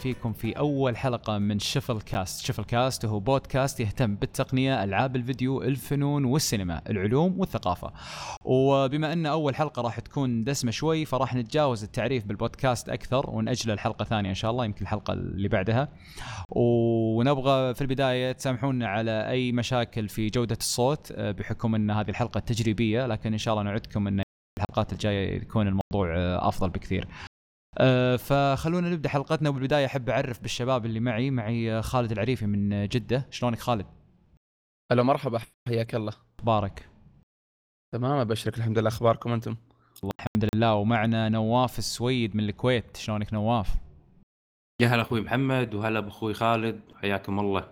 فيكم في أول حلقة من شفل كاست، شفل كاست هو بودكاست يهتم بالتقنية، ألعاب الفيديو، الفنون والسينما، العلوم والثقافة. وبما أن أول حلقة راح تكون دسمة شوي فراح نتجاوز التعريف بالبودكاست أكثر ونأجل الحلقة الثانية إن شاء الله يمكن الحلقة اللي بعدها. ونبغى في البداية تسامحونا على أي مشاكل في جودة الصوت آه، بحكم أن هذه الحلقة تجريبية لكن إن شاء الله نعدكم إن الحلقات الجاية يكون الموضوع آه، أفضل بكثير. أه فخلونا نبدأ حلقتنا. وبالبداية أحب أعرف بالشباب اللي معي معي خالد العريفي من جدة. شلونك خالد؟ هلا مرحبا. حياك الله. بارك تمام أبشرك. الحمد لله. أخباركم أنتم؟ الله الحمد لله. ومعنا نواف السويد من الكويت. شلونك نواف؟ يا هلا أخوي محمد وهلا بأخوي خالد. حياكم الله.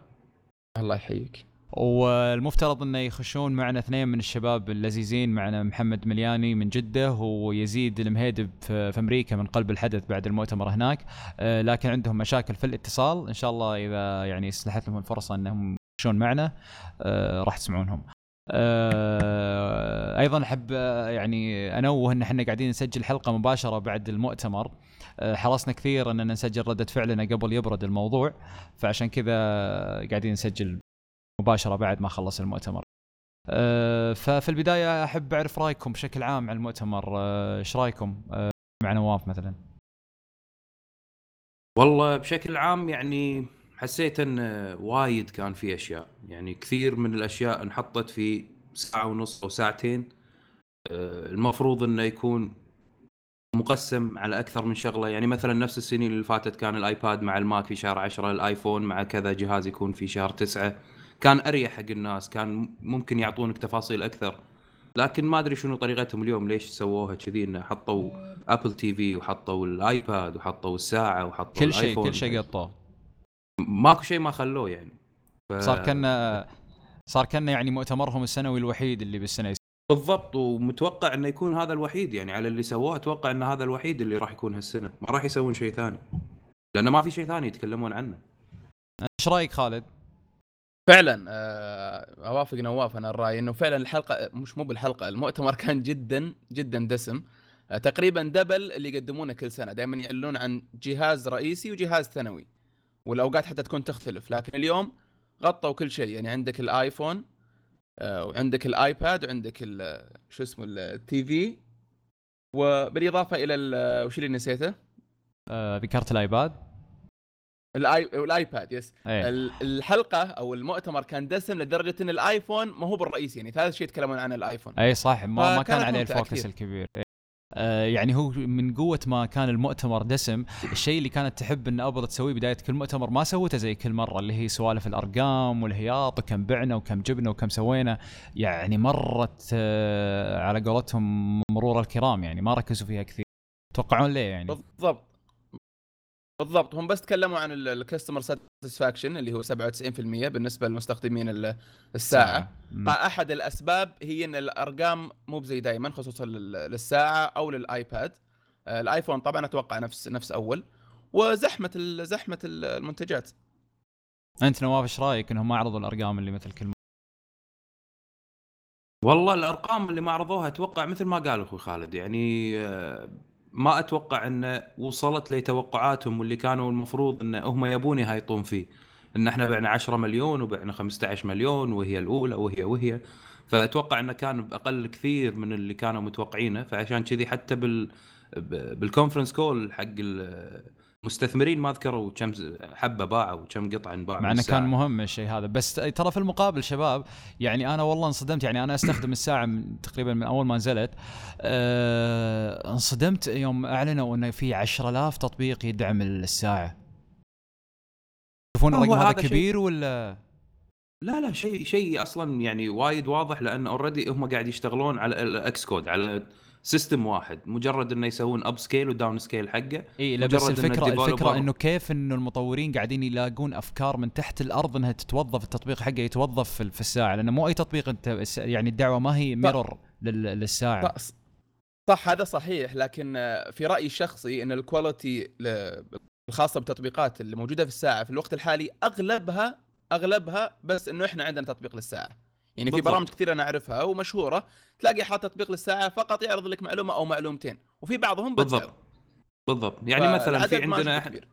الله يحييك. والمفترض إنه يخشون معنا اثنين من الشباب اللذيذين معنا محمد ملياني من جدة ويزيد المهيدب في أمريكا من قلب الحدث بعد المؤتمر هناك. آه، لكن عندهم مشاكل في الاتصال. إن شاء الله إذا يعني سنحت لهم الفرصة إنهم يخشون معنا آه، راح تسمعونهم آه، أيضا أحب يعني أنوه إن إحنا قاعدين نسجل حلقة مباشرة بعد المؤتمر. حرصنا كثير اننا نسجل ردة فعلنا قبل يبرد الموضوع فعشان كذا قاعدين نسجل مباشرة بعد ما خلص المؤتمر. أه ففي البداية أحب أعرف رأيكم بشكل عام عن المؤتمر. أه، إيش رأيكم؟ أه مع نواف مثلا؟ والله بشكل عام يعني حسيت إن وايد كان في أشياء. يعني كثير من الأشياء انحطت في ساعة ونص أو ساعتين. آه، المفروض إنه يكون مقسم على أكثر من شغلة. يعني مثلا نفس السنين اللي فاتت كان الآيباد مع الماك في شهر 10 الآيفون مع كذا جهاز يكون في شهر 9 كان أريح حق الناس كان ممكن يعطونك تفاصيل أكثر. لكن ما أدري شنو طريقتهم اليوم ليش سووها كذي؟ إنه حطوا Apple TV وحطوا الآيباد وحطوا الساعة وحطوا كل شيء. كل شيء قطوه. ماكو شيء ما خلوه يعني. ف... صار كنا صار كنا يعني مؤتمرهم السنوي الوحيد اللي بالسنة. بالضبط ومتوقع إنه يكون هذا الوحيد يعني. على اللي سووه أتوقع ان هذا الوحيد اللي راح يكون هالسنة. ما راح يسوون شيء ثاني. لأنه ما في شيء ثاني يتكلمون عنه. إيش رأيك خالد؟ فعلا آه، أوافق نواف أنا الرأي إنه فعلا الحلقة مش مو بالحلقة المؤتمر كان جدا جدا دسم آه، تقريبا double اللي يقدمونه كل سنة دائما يعلنون عن جهاز رئيسي وجهاز ثانوي والأوقات حتى تكون تختلف لكن اليوم غطوا كل شيء يعني عندك الآيفون آه، وعندك الآيباد وعندك شو اسمه ال TV وبالإضافة إلى ال- وش اللي نسيته؟ ذكرت الآيباد؟ الاي الآيباد yes ال- الحلقة أو المؤتمر كان دسم لدرجة إن الآيفون ما هو بالرئيسي يعني ثالث شيء يتكلمون عن الآيفون. اي صح ما, ما كان عليه ال focus كثير. الكبير. إيه. آه يعني هو من قوة ما كان المؤتمر دسم الشيء اللي كانت تحب إن ابل تسويه بداية كل مؤتمر ما سوته زي كل مرة اللي هي سوالف الأرقام والهياط وكم بعنا وكم جبنا وكم سوينا. يعني مرت آه على قولتهم مرور الكرام يعني ما ركزوا فيها كثير. تتوقعون ليه يعني؟ بالضبط. بالضبط هم بس تكلموا عن ال customer satisfaction اللي هو 97% بالنسبة لمستخدمين ال- الساعة. مم. فأحد الأسباب هي إن الأرقام مو بزي دائما خصوصا لل- للساعة أو للآيباد. آه، الآيفون طبعا أتوقع نفس نفس أول. وزحمة ال- زحمة ال- المنتجات. أنت نواف إيش رأيك إنهم ما عرضوا الأرقام اللي مثل كل؟ والله الأرقام اللي ما عرضوها أتوقع مثل ما قال أخوي خالد يعني آه، ما أتوقع انه وصلت لتوقعاتهم واللي كانوا المفروض أن هم يبون يهايطون فيه. أن إحنا بعنا 10 مليون وبعنا 15 مليون وهي الأولى وهي وهي. فأتوقع انه كان باقل كثير من اللي كانوا متوقعينه. فعشان كذي حتى بال بالكونفرنس كول حق المستثمرين ما ذكروا كم حبة باعوا وكم قطعة انباعوا مع إنه كان. مهم الشيء هذا. بس ترى في المقابل شباب يعني أنا والله انصدمت يعني أنا أستخدم الساعة من تقريبا من أول ما نزلت آه انصدمت يوم أعلنوا إنه في 10000 تطبيق يدعم الساعة. تشوفون الرقم هذا هذا شيء- كبير ولا؟ لا لا شيء شيء أصلا يعني وايد واضح لأن already هم قاعد يشتغلون على ال Xcode على system واحد. مجرد إنه يسوون upscale و downscale حقه. إي لا بس مجرد إن الفكرة الفكرة إنه كيف إنه المطورين قاعدين يلاقون أفكار من تحت الأرض إنها تتوظف التطبيق حقه يتوظف في في الساعة. لأنه مو أي تطبيق أنت يعني الدعوة ما هي ميرور للساعة. صح, صح هذا صحيح. لكن آه، في رأيي الشخصي إن الكواليتي الخاصة بالتطبيقات اللي موجودة في الساعة في الوقت الحالي اغلبها أغلبها بس إنه إحنا عندنا تطبيق للساعة. يعني في. برامج كثيرة أنا أعرفها ومشهورة تلاقي حاط تطبيق للساعة فقط يعرض لك معلومة أو معلومتين وفي بعضهم بدفع بالضبط بالضبط يعني مثلا في عندنا كبير.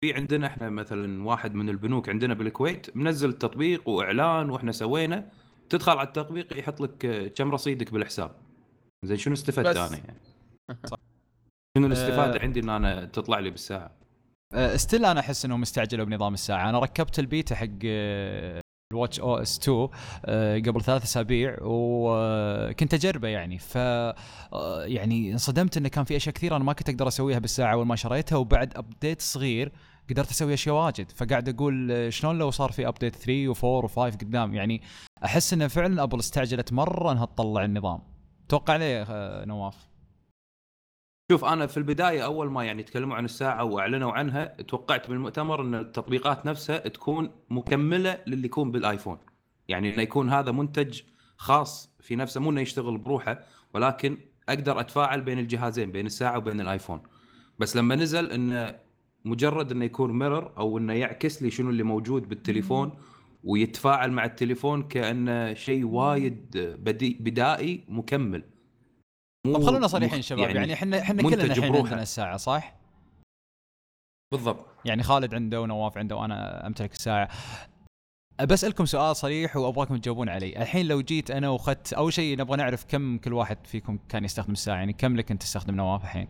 في عندنا إحنا مثلا واحد من البنوك عندنا بالكويت منزل تطبيق وإعلان وإحنا سوينا تدخل على التطبيق يحط لك آه، كم رصيدك بالحساب زين شنو استفدت بس. أنا يعني شنو الاستفادة آه. عندي إن أنا تطلع لي بالساعة still أنا أحس إنهم استعجلوا بنظام الساعة أنا ركبت البيتا حق آه، ال watchOS 2 آه، قبل ثلاث أسابيع وكنت أجربه يعني. ف آه، يعني انصدمت انه كان في أشياء كثيرة أنا ما كنت أقدر أسويها بالساعة أول ما شريتها وبعد update صغير قدرت أسوي أشياء واجد. فقاعد أقول آه، شلون لو صار في update 3 و4 و5 قدام؟ يعني أحس انه فعلا أبل استعجلت مرة إنها تطلع النظام. توقع ليه آه، نواف؟ شوف أنا في البداية أول ما يعني تكلموا عن الساعة وأعلنوا عنها توقعت بالمؤتمر إن التطبيقات نفسها تكون مكملة للي يكون بالآيفون. يعني إنه يكون هذا منتج خاص في نفسه مو إنه يشتغل بروحه ولكن أقدر أتفاعل بين الجهازين بين الساعة وبين الآيفون. بس لما نزل انه مجرد إنه يكون ميرور أو إنه يعكس لي شنو اللي موجود بالتليفون ويتفاعل مع التليفون كأنه شيء وايد بدائي مكمل. طب خلونا صريحين مخ- شباب يعني إحنا إحنا كلنا الحين. عندنا الساعة صح؟ بالضبط. يعني خالد عنده ونواف عنده وأنا أمتلك الساعة. بسالكم سؤال صريح وأبغاكم تجاوبون علي الحين لو جيت أنا واخذت أول شيء نبغى نعرف كم كل واحد فيكم كان يستخدم الساعة يعني كم لك أنت تستخدم نواف الحين؟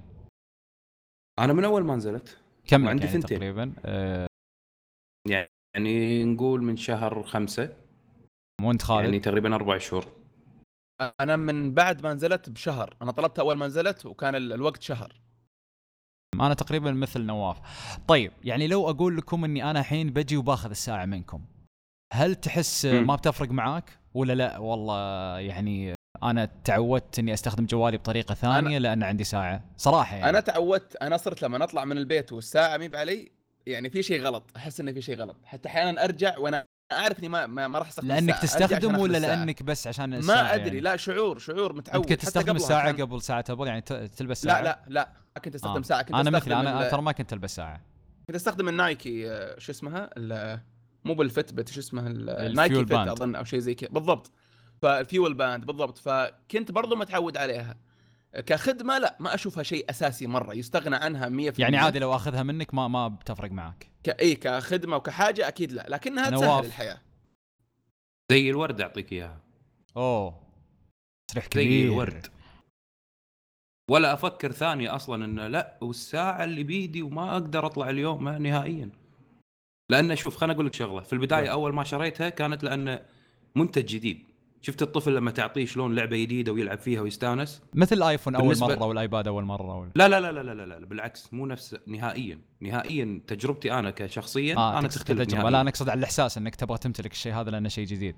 أنا من أول ما نزلت. كم لك وعندي يعني ثنتين. تقريبا؟ آه. يعني نقول من شهر خمسة. وانت خالد؟ يعني تقريبا أربع شهور. أنا من بعد ما نزلت بشهر. أنا طلبتها أول ما نزلت وكان ال- الوقت شهر. أنا تقريبا مثل نواف. طيب يعني لو أقول لكم إني أنا الحين بجي وباخذ الساعة منكم هل تحس. ما بتفرق معاك؟ ولا لا؟ والله يعني أنا تعودت إني أستخدم جوالي بطريقة ثانية لأن عندي ساعة. صراحة يعني. أنا تعودت أنا صرت لما اطلع من البيت والساعة مي علي يعني في شيء غلط. أحس إنه في شيء غلط. حتى أحيانا أرجع وأنا أعرف إني ما ما, ما راح أستخدم لأنك عشان تستخدم ولا. لأنك بس عشان الساعة ما أدري يعني. لا شعور شعور متعود. كنت تستخدم الساعة كان- قبل ساعة ابل يعني تلبس ساعة؟ لا لا لا ما كنت أستخدم آه. ساعة كنت أنا مثلي أنا ترى ما كنت ألبس ساعة. كنت أستخدم ال Nike آه، شو اسمها؟ مو بال Fitbit شو ال Fuel ال Nike Fit. أظن أو شيء زي كذا. بالضبط. فال FuelBand بالضبط. فكنت برضو متعود عليها. كخدمة لا ما أشوفها شيء أساسي مرة يستغنى عنها 100% يعني عادي لو أخذها منك ما ما بتفرق معك. ك... إي كخدمة وكحاجة أكيد لا لكنها نواف. تسهل الحياة. زي الورد أعطيك إياها. أوه. تصريح زي كبير. الورد. ولا أفكر ثانية أصلا إنه لا والساعة اللي بيدي وما أقدر أطلع اليوم ما نهائيا. لأن شوف خليني أقول لك شغلة. في البداية أول ما شريتها كانت لأن منتج جديد. شفت الطفل لما تعطيه شلون لعبة جديدة ويلعب فيها ويستانس؟ مثل الايفون أول بالنسبة- مرة والايباد أول مرة ولا لا لا لا لا لا لا, لا بالعكس مو نفس نهائيا نهائيا تجربتي أنا كشخصيا آه أنا تختلف. نهائيا. لا أنا أقصد على الإحساس إنك تبغى تمتلك الشيء هذا لأنه شيء جديد.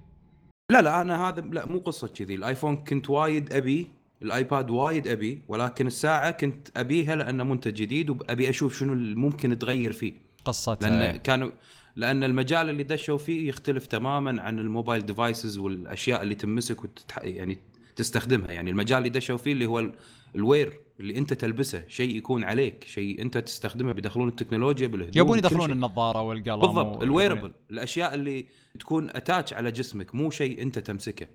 لا لا أنا هذا لا مو قصة كذي. الآيفون كنت وايد أبي الآيباد وايد أبي ولكن الساعة كنت أبيها لأنه منتج جديد وأبي أشوف شنو اللي ممكن تغير فيه. قصة لأن آه، كانوا لأن المجال اللي دشوا فيه يختلف تماما عن ال mobile devices والأشياء اللي تمسك وتتح... يعني تستخدمها. يعني المجال اللي دشوا فيه اللي هو ال- ال wear اللي أنت تلبسه شيء يكون عليك شيء أنت تستخدمه بيدخلون التكنولوجيا بالهدوم يبون يدخلون. النظارة والقلم بالضبط و- ال wearable الأشياء اللي تكون attach على جسمك مو شيء أنت تمسكه.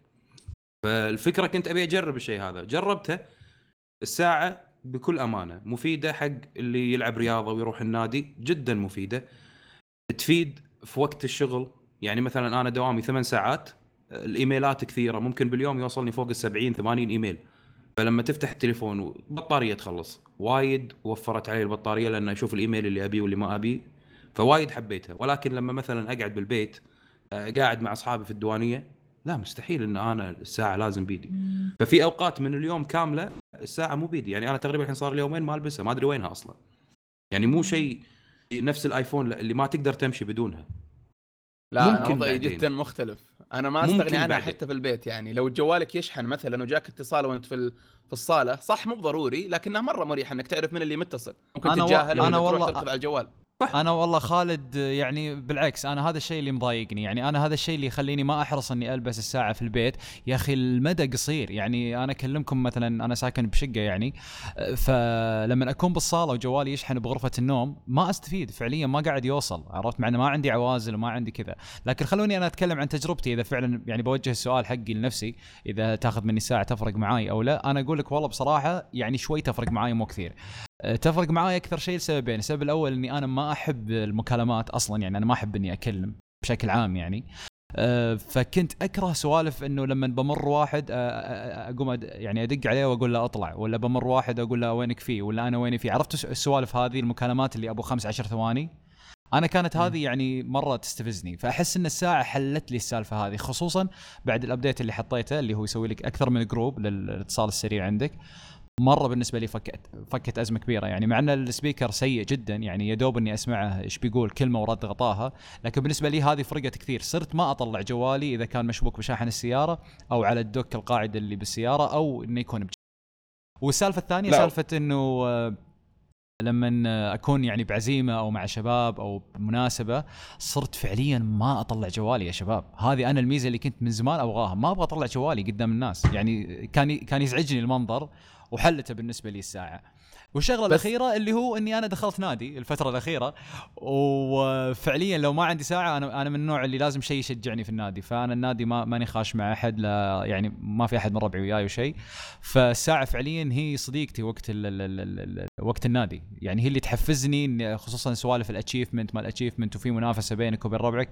فالفكرة كنت أبي أجرب الشيء هذا. جربته الساعة بكل أمانة. مفيدة حق اللي يلعب رياضة ويروح النادي جدا مفيدة. تفيد في وقت الشغل؟ يعني مثلا أنا دوامي ثمان ساعات الإيميلات كثيرة ممكن باليوم يوصلني فوق ال 70 80 إيميل. فلما تفتح التليفون وبطاريه تخلص. وايد وفرت علي البطارية لأن أشوف الإيميل اللي أبيه واللي ما أبيه فوايد حبيتها. ولكن لما مثلا أقعد بالبيت آه، قاعد مع أصحابي في الديوانية لا مستحيل إن أنا الساعة لازم بيدي. ففي أوقات من اليوم كاملة الساعة مو بيدي. يعني أنا تقريبا الحين صار لي يومين ما ألبسها ما أدري وينها أصلا. يعني مو شيء نفس الآيفون اللي ما تقدر تمشي بدونها. لا ممكن وضعي. جدا مختلف. أنا ما أستغني عنها بعدين. حتى في البيت يعني. لو جوالك يشحن مثلا وجاك اتصال وأنت في ال- في الصالة صح مو ضروري لكنها مرة مريحة إنك تعرف من اللي متصل. ممكن أنا و- أنا ولا تروح والله- على الجوال. أنا والله خالد يعني بالعكس أنا هذا الشيء اللي مضايقني يعني أنا هذا الشيء اللي يخليني ما أحرص إني ألبس الساعة في البيت. يا أخي المدى قصير يعني أنا أكلمكم مثلا أنا ساكن بشقة يعني فلما أكون بالصالة وجوالي يشحن بغرفة النوم ما أستفيد فعليا ما قاعد يوصل عرفت؟ مع إنه ما عندي عوازل وما عندي كذا. لكن خلوني أنا أتكلم عن تجربتي إذا فعلا يعني بوجه السؤال حقي لنفسي إذا تأخذ مني ساعه تفرق معاي أو لا أنا أقول لك والله بصراحة يعني شوي تفرق معاي مو كثير. تفرق معاي أكثر شيء لسببين، السبب الأول إني أنا ما أحب المكالمات أصلا يعني أنا ما أحب إني أكلم بشكل عام يعني. أه فكنت أكره سوالف إنه لما بمر واحد أه أقوم يعني أدق عليه وأقول له أطلع ولا بمر واحد أقول له وينك فيه ولا أنا ويني فيه. عرفت السوالف هذه المكالمات اللي أبو 15 ثواني؟ أنا كانت هذه يعني مرة تستفزني. فأحس إن الساعة حلت لي السالفة هذه خصوصا بعد ال update اللي حطيته اللي هو يسوي لك أكثر من group للاتصال السريع عندك. مرة بالنسبة لي فكت فكت أزمة كبيرة يعني مع أن ال speaker سيء جدا يعني يا دوب إني أسمعه إيش بيقول كلمة ورد غطاها لكن بالنسبة لي هذه فرقت كثير. صرت ما أطلع جوالي إذا كان مشبوك بشاحن السيارة أو على الدوك القاعده اللي بالسيارة أو إنه يكون بجي. والسالفة الثانية سالفة إنه آه، لما أكون يعني بعزيمة أو مع شباب أو بمناسبه صرت فعليا ما أطلع جوالي يا شباب. هذه أنا الميزة اللي كنت من زمان أبغاها. ما أبغى أطلع جوالي قدام الناس. يعني كان كان يزعجني المنظر وحلته بالنسبة لي الساعة. والشغلة الأخيرة اللي هو إني أنا دخلت نادي الفترة الأخيرة وفعليا لو ما عندي ساعة أنا أنا من النوع اللي لازم شيء يشجعني في النادي. فأنا النادي ما ماني خاش مع أحد لا يعني ما في أحد من ربعي وياي وشيء. فالساعة فعليا هي صديقتي وقت ال ال ال وقت النادي. يعني هي اللي تحفزني خصوصا سوالف الأتشيفمنت ما الأتشيفمنت وفي منافسة بينك وبين ربعك.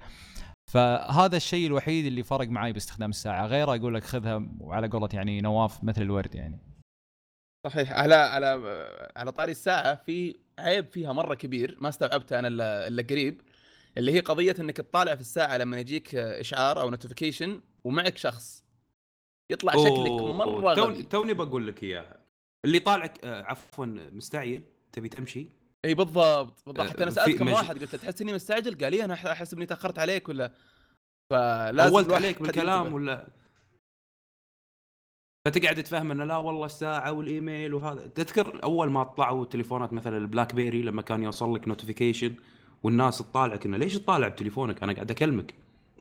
فهذا الشيء الوحيد اللي فرق معي باستخدام الساعة. غيره أقول لك خذها وعلى قولة يعني نواف مثل الورد يعني. صحيح. على على على طاري الساعة في عيب فيها مرة كبير ما استوعبته أنا إلا قريب اللي هي قضية إنك تطالع في الساعة لما يجيك إشعار أو notification ومعك شخص. يطلع شكلك مرة توني, توني بقول لك إياها. اللي طالعك آه، عفوا مستعجل تبي تمشي؟ إي بالضبط بالضبط. حتى أنا سالت كم مج... واحد قلت تحس إني مستعجل؟ قال لي أنا أحس إني تأخرت عليك ولا؟ فلازم طولت عليك بالكلام ولا؟ فتقعد تفهم إنه لا والله الساعة والإيميل وهذا. تذكر أول ما طلعوا تليفونات مثلا ال BlackBerry لما كان يوصل لك notification والناس تطالعك إنه ليش تطالع بتليفونك؟ أنا قاعد أكلمك.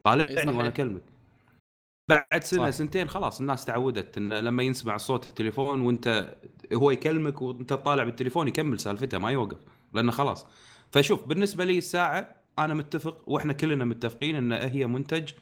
طالعني وأنا أكلمك. بعد سنة صح. سنتين خلاص الناس تعودت انه لما يسمع صوت التليفون وأنت هو يكلمك وأنت طالع بالتليفون يكمل سالفته ما يوقف لأنه خلاص. فشوف بالنسبة لي الساعة أنا متفق وإحنا كلنا متفقين إن هي منتج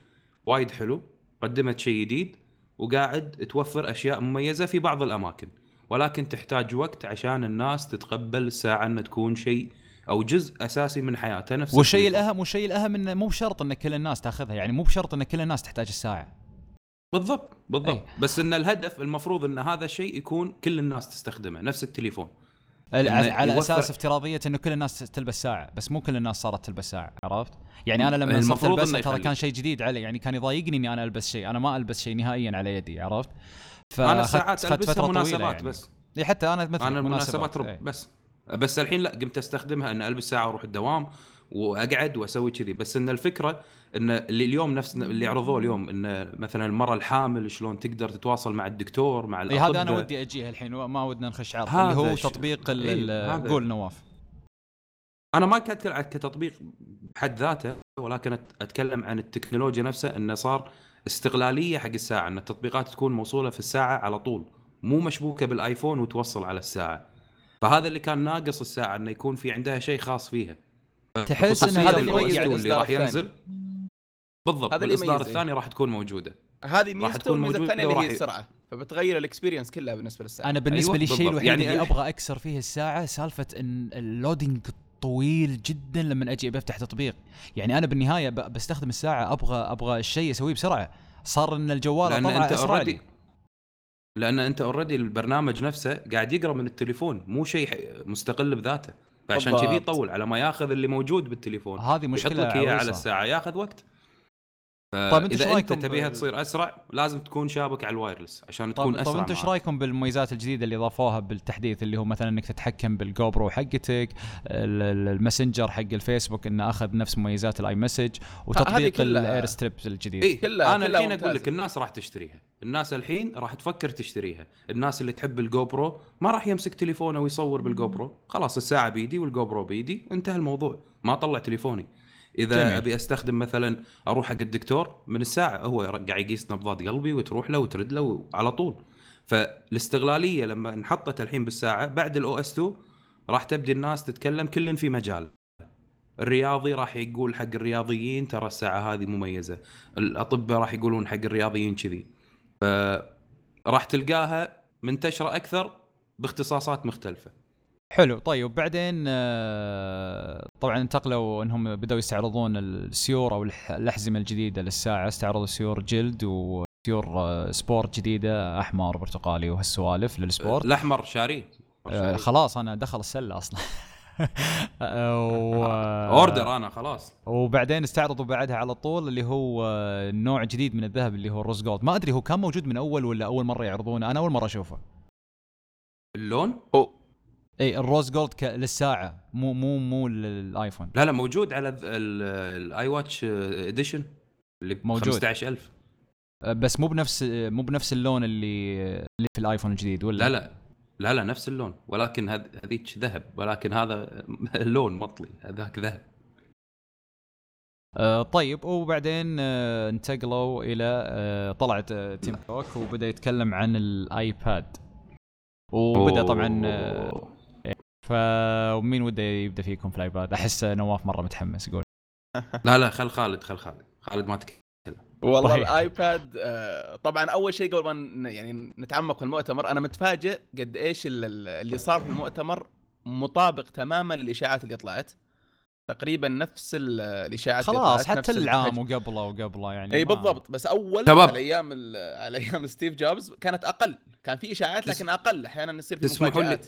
وايد حلو قدمت شيء جديد. وقاعد توفر أشياء مميزة في بعض الأماكن. ولكن تحتاج وقت عشان الناس تتقبل الساعة انها تكون شيء أو جزء أساسي من حياتها نفس والشيء الاهم والشيء الأهم إنه مو بشرط إن كل الناس تأخذها يعني مو بشرط إن كل الناس تحتاج الساعة. بالضبط بالضبط. أي. بس إن الهدف المفروض إن هذا الشيء يكون كل الناس تستخدمه نفس التليفون. على. أساس افتراضية إنه كل الناس تلبس ساعة بس مو كل الناس صارت تلبس ساعة عرفت يعني أنا لما صرت البس ترى كان شيء جديد علي يعني كان يضايقني إني أنا ألبس شيء أنا ما ألبس شيء نهائيا على يدي عرفت أنا ساعات ألبسها مناسبات يعني. بس حتى أنا مثل أنا المناسبات. بس بس الحين لا قمت أستخدمها ان ألبس ساعة وأروح الدوام وأقعد وأسوي كذي. بس إن الفكرة إن اللي اليوم نفس اللي عرضوه اليوم إن مثلا المراه الحامل شلون تقدر تتواصل مع الدكتور مع الاطباء هذا أنا ودي أجيها الحين ما ودنا نخش عرض اللي هو تطبيق قول نواف. أنا ما أتكلم كتطبيق بحد ذاته ولكن أتكلم عن التكنولوجيا نفسها انه صار استغلاليه حق الساعة إن التطبيقات تكون موصولة في الساعة على طول مو مشبوكة بالآيفون وتوصل على الساعة. فهذا اللي كان ناقص الساعة إنه يكون في عندها شيء خاص فيها. تحس ان هذا اللي, اللي راح ينزل. بالضبط هذا الاصدار الثاني راح تكون موجودة. هذه ميزته والميزه الثانية اللي هي السرعه فبتغير ال experience كلها بالنسبة للساعة. أنا بالنسبة أيوة لي الشيء الوحيد يعني اللي أبغى أكسر فيه الساعة سالفة إن ال loading طويل جدا لما أجي بفتح تطبيق. يعني أنا بالنهاية بستخدم الساعة أبغى أبغى الشيء أسويه بسرعة. صار إن الجوال لأن أنت اوريدي لأن أنت already البرنامج نفسه قاعد يقرأ من التليفون مو شيء مستقل بذاته. فعشان كذي يطول على ما ياخذ اللي موجود بالتليفون. هذه مشكلة يحط لك إياه على الساعة ياخذ وقت. طيب أنت اذا أنت تبيها تصير أسرع لازم تكون شابك على ال wireless عشان تكون طيب أسرع طيب أنتم إيش رأيكم بالمميزات الجديدة اللي ضافوها بالتحديث اللي هو مثلا إنك تتحكم بال GoPro حقتك ال Messenger حق الفيسبوك إنه أخذ نفس مميزات ال iMessage وتطبيق ال AirStrip الجديد. إيه كلها أنا الحين أقول لك الناس راح تشتريها. الناس الحين راح تفكر تشتريها. الناس اللي تحب ال GoPro ما راح يمسك تليفونه ويصور بال GoPro خلاص الساعة بيدي وال GoPro بيدي انتهى الموضوع. ما طلع تليفوني. إذا جميل. أبي أستخدم مثلا أروح حق الدكتور من الساعة هو قاعد يقيس نبضات قلبي وتروح له وترد له على طول. فالاستغلالية لما انحطت الحين بالساعة بعد الاو اس 2 راح تبدي الناس تتكلم كل في مجال. الرياضي راح يقول حق الرياضيين ترى الساعة هذه مميزة. الأطباء راح يقولون حق الرياضيين كذي. فراح تلقاها منتشرة أكثر باختصاصات مختلفة. حلو طيب بعدين آه، طبعا انتقلوا إنهم بدأوا يستعرضون السيور أو الح- الأحزمة الجديدة للساعة استعرضوا سيور جلد وسيور آه، sport جديدة أحمر برتقالي وهالسوالف لل sport. الأحمر شاريه. آه، خلاص أنا دخل السلة أصلا. آه، و... order أنا خلاص. وبعدين استعرضوا بعدها على طول اللي هو آه، نوع جديد من الذهب اللي هو ال rose gold. ما أدري هو كان موجود من أول ولا أول مرة يعرضونه؟ أنا أول مرة أشوفه. اللون؟ هو إي ال rose gold ك... للساعة مو مو مو لل iPhone. لا لا موجود على ال- ال- ال iWatch edition اللي ب موجود. 15000 آه، بس مو بنفس مو بنفس اللون اللي اللي في ال iPhone الجديد ولا؟ لا لا لا لا نفس اللون ولكن هذ- هذيك ذهب ولكن هذا اللون مطلي هذاك ذهب. آه طيب وبعدين آه انتقلوا إلى آه طلعت تيم كوك وبدأ يتكلم عن ال iPad. وبدأ طبعا فمين وده يبدأ فيكم في ال iPad؟ أحس نواف مرة متحمس يقول لا لا خل خالد خل خالد. خالد ما تك... والله صحيح. ال iPad آه، طبعا أول شيء قبل ما ن- يعني نتعمق في المؤتمر أنا متفاجئ قد إيش ال- ال- اللي صار في المؤتمر مطابق تماما للإشاعات اللي طلعت. تقريبا نفس ال- الإشاعات اللي خلاص طلعت، حتى العام. وقبله وقبله يعني إي بالضبط. بس أول. على أيام ال- على أيام ستيف جوبز كانت أقل. كان في إشاعات لكن أقل. أحيانا يصير في تسمحوا لي؟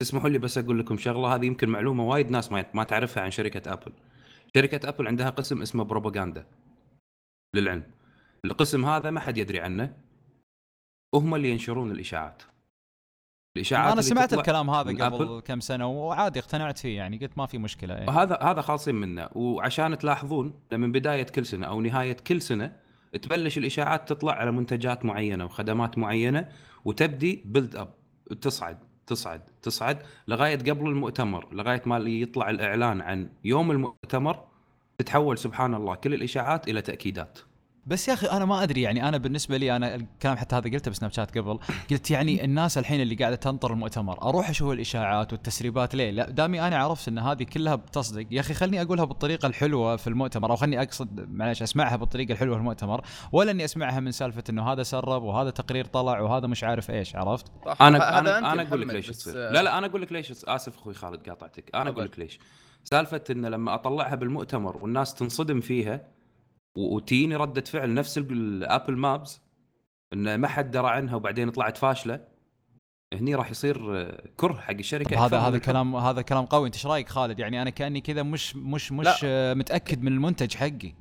تسمحوا لي بس أقول لكم شغلة هذه يمكن معلومة وايد ناس ما ما تعرفها عن شركة أبل. شركة أبل عندها قسم اسمه بروباغندا للعلم. القسم هذا ما حد يدري عنه وهم اللي ينشرون الإشاعات. الإشاعات أنا سمعت الكلام هذا قبل. كم سنة وعادي اقتنعت فيه يعني قلت ما في مشكلة إيه. هذا هذا خالصين منه وعشان تلاحظون من بداية كل سنة أو نهاية كل سنة تبلش الإشاعات تطلع على منتجات معينة وخدمات معينة وتبدي بيلد اب تصعد تصعد تصعد لغاية قبل المؤتمر لغاية ما يطلع الإعلان عن يوم المؤتمر تتحول سبحان الله كل الإشاعات إلى تأكيدات. بس يا أخي أنا ما أدري يعني أنا بالنسبة لي أنا الكلام حتى هذا قلته بسناب شات قبل قلت يعني الناس الحين اللي قاعدة تنطر المؤتمر أروح أشوف الإشاعات والتسريبات ليه؟ لا دامي أنا عرفت إن هذه كلها بتصدق. يا أخي خلني أقولها بالطريقة الحلوة في المؤتمر أو خلني أقصد معلش أسمعها بالطريقة الحلوة في المؤتمر ولا إني أسمعها من سالفة إنه هذا سرب وهذا تقرير طلع وهذا مش عارف إيش عرفت؟ أنا هذا أنا أنت أنا أقول لك ليش تصير. آه، لا لا أنا أقول لك ليش آسف أخوي خالد قاطعتك. أنا. أقول لك ليش. سالفة إن لما أطلعها بالمؤتمر والناس تنصدم فيها وتجيني ردة فعل نفس ال- الابل مابز إن ما حد درى عنها وبعدين طلعت فاشلة هني راح يصير آه، كره حق الشركة هذا هذا. كلام هذا كلام قوي أنت إيش رأيك خالد يعني أنا كأني كذا مش مش مش لا. آه، متأكد من المنتج حقي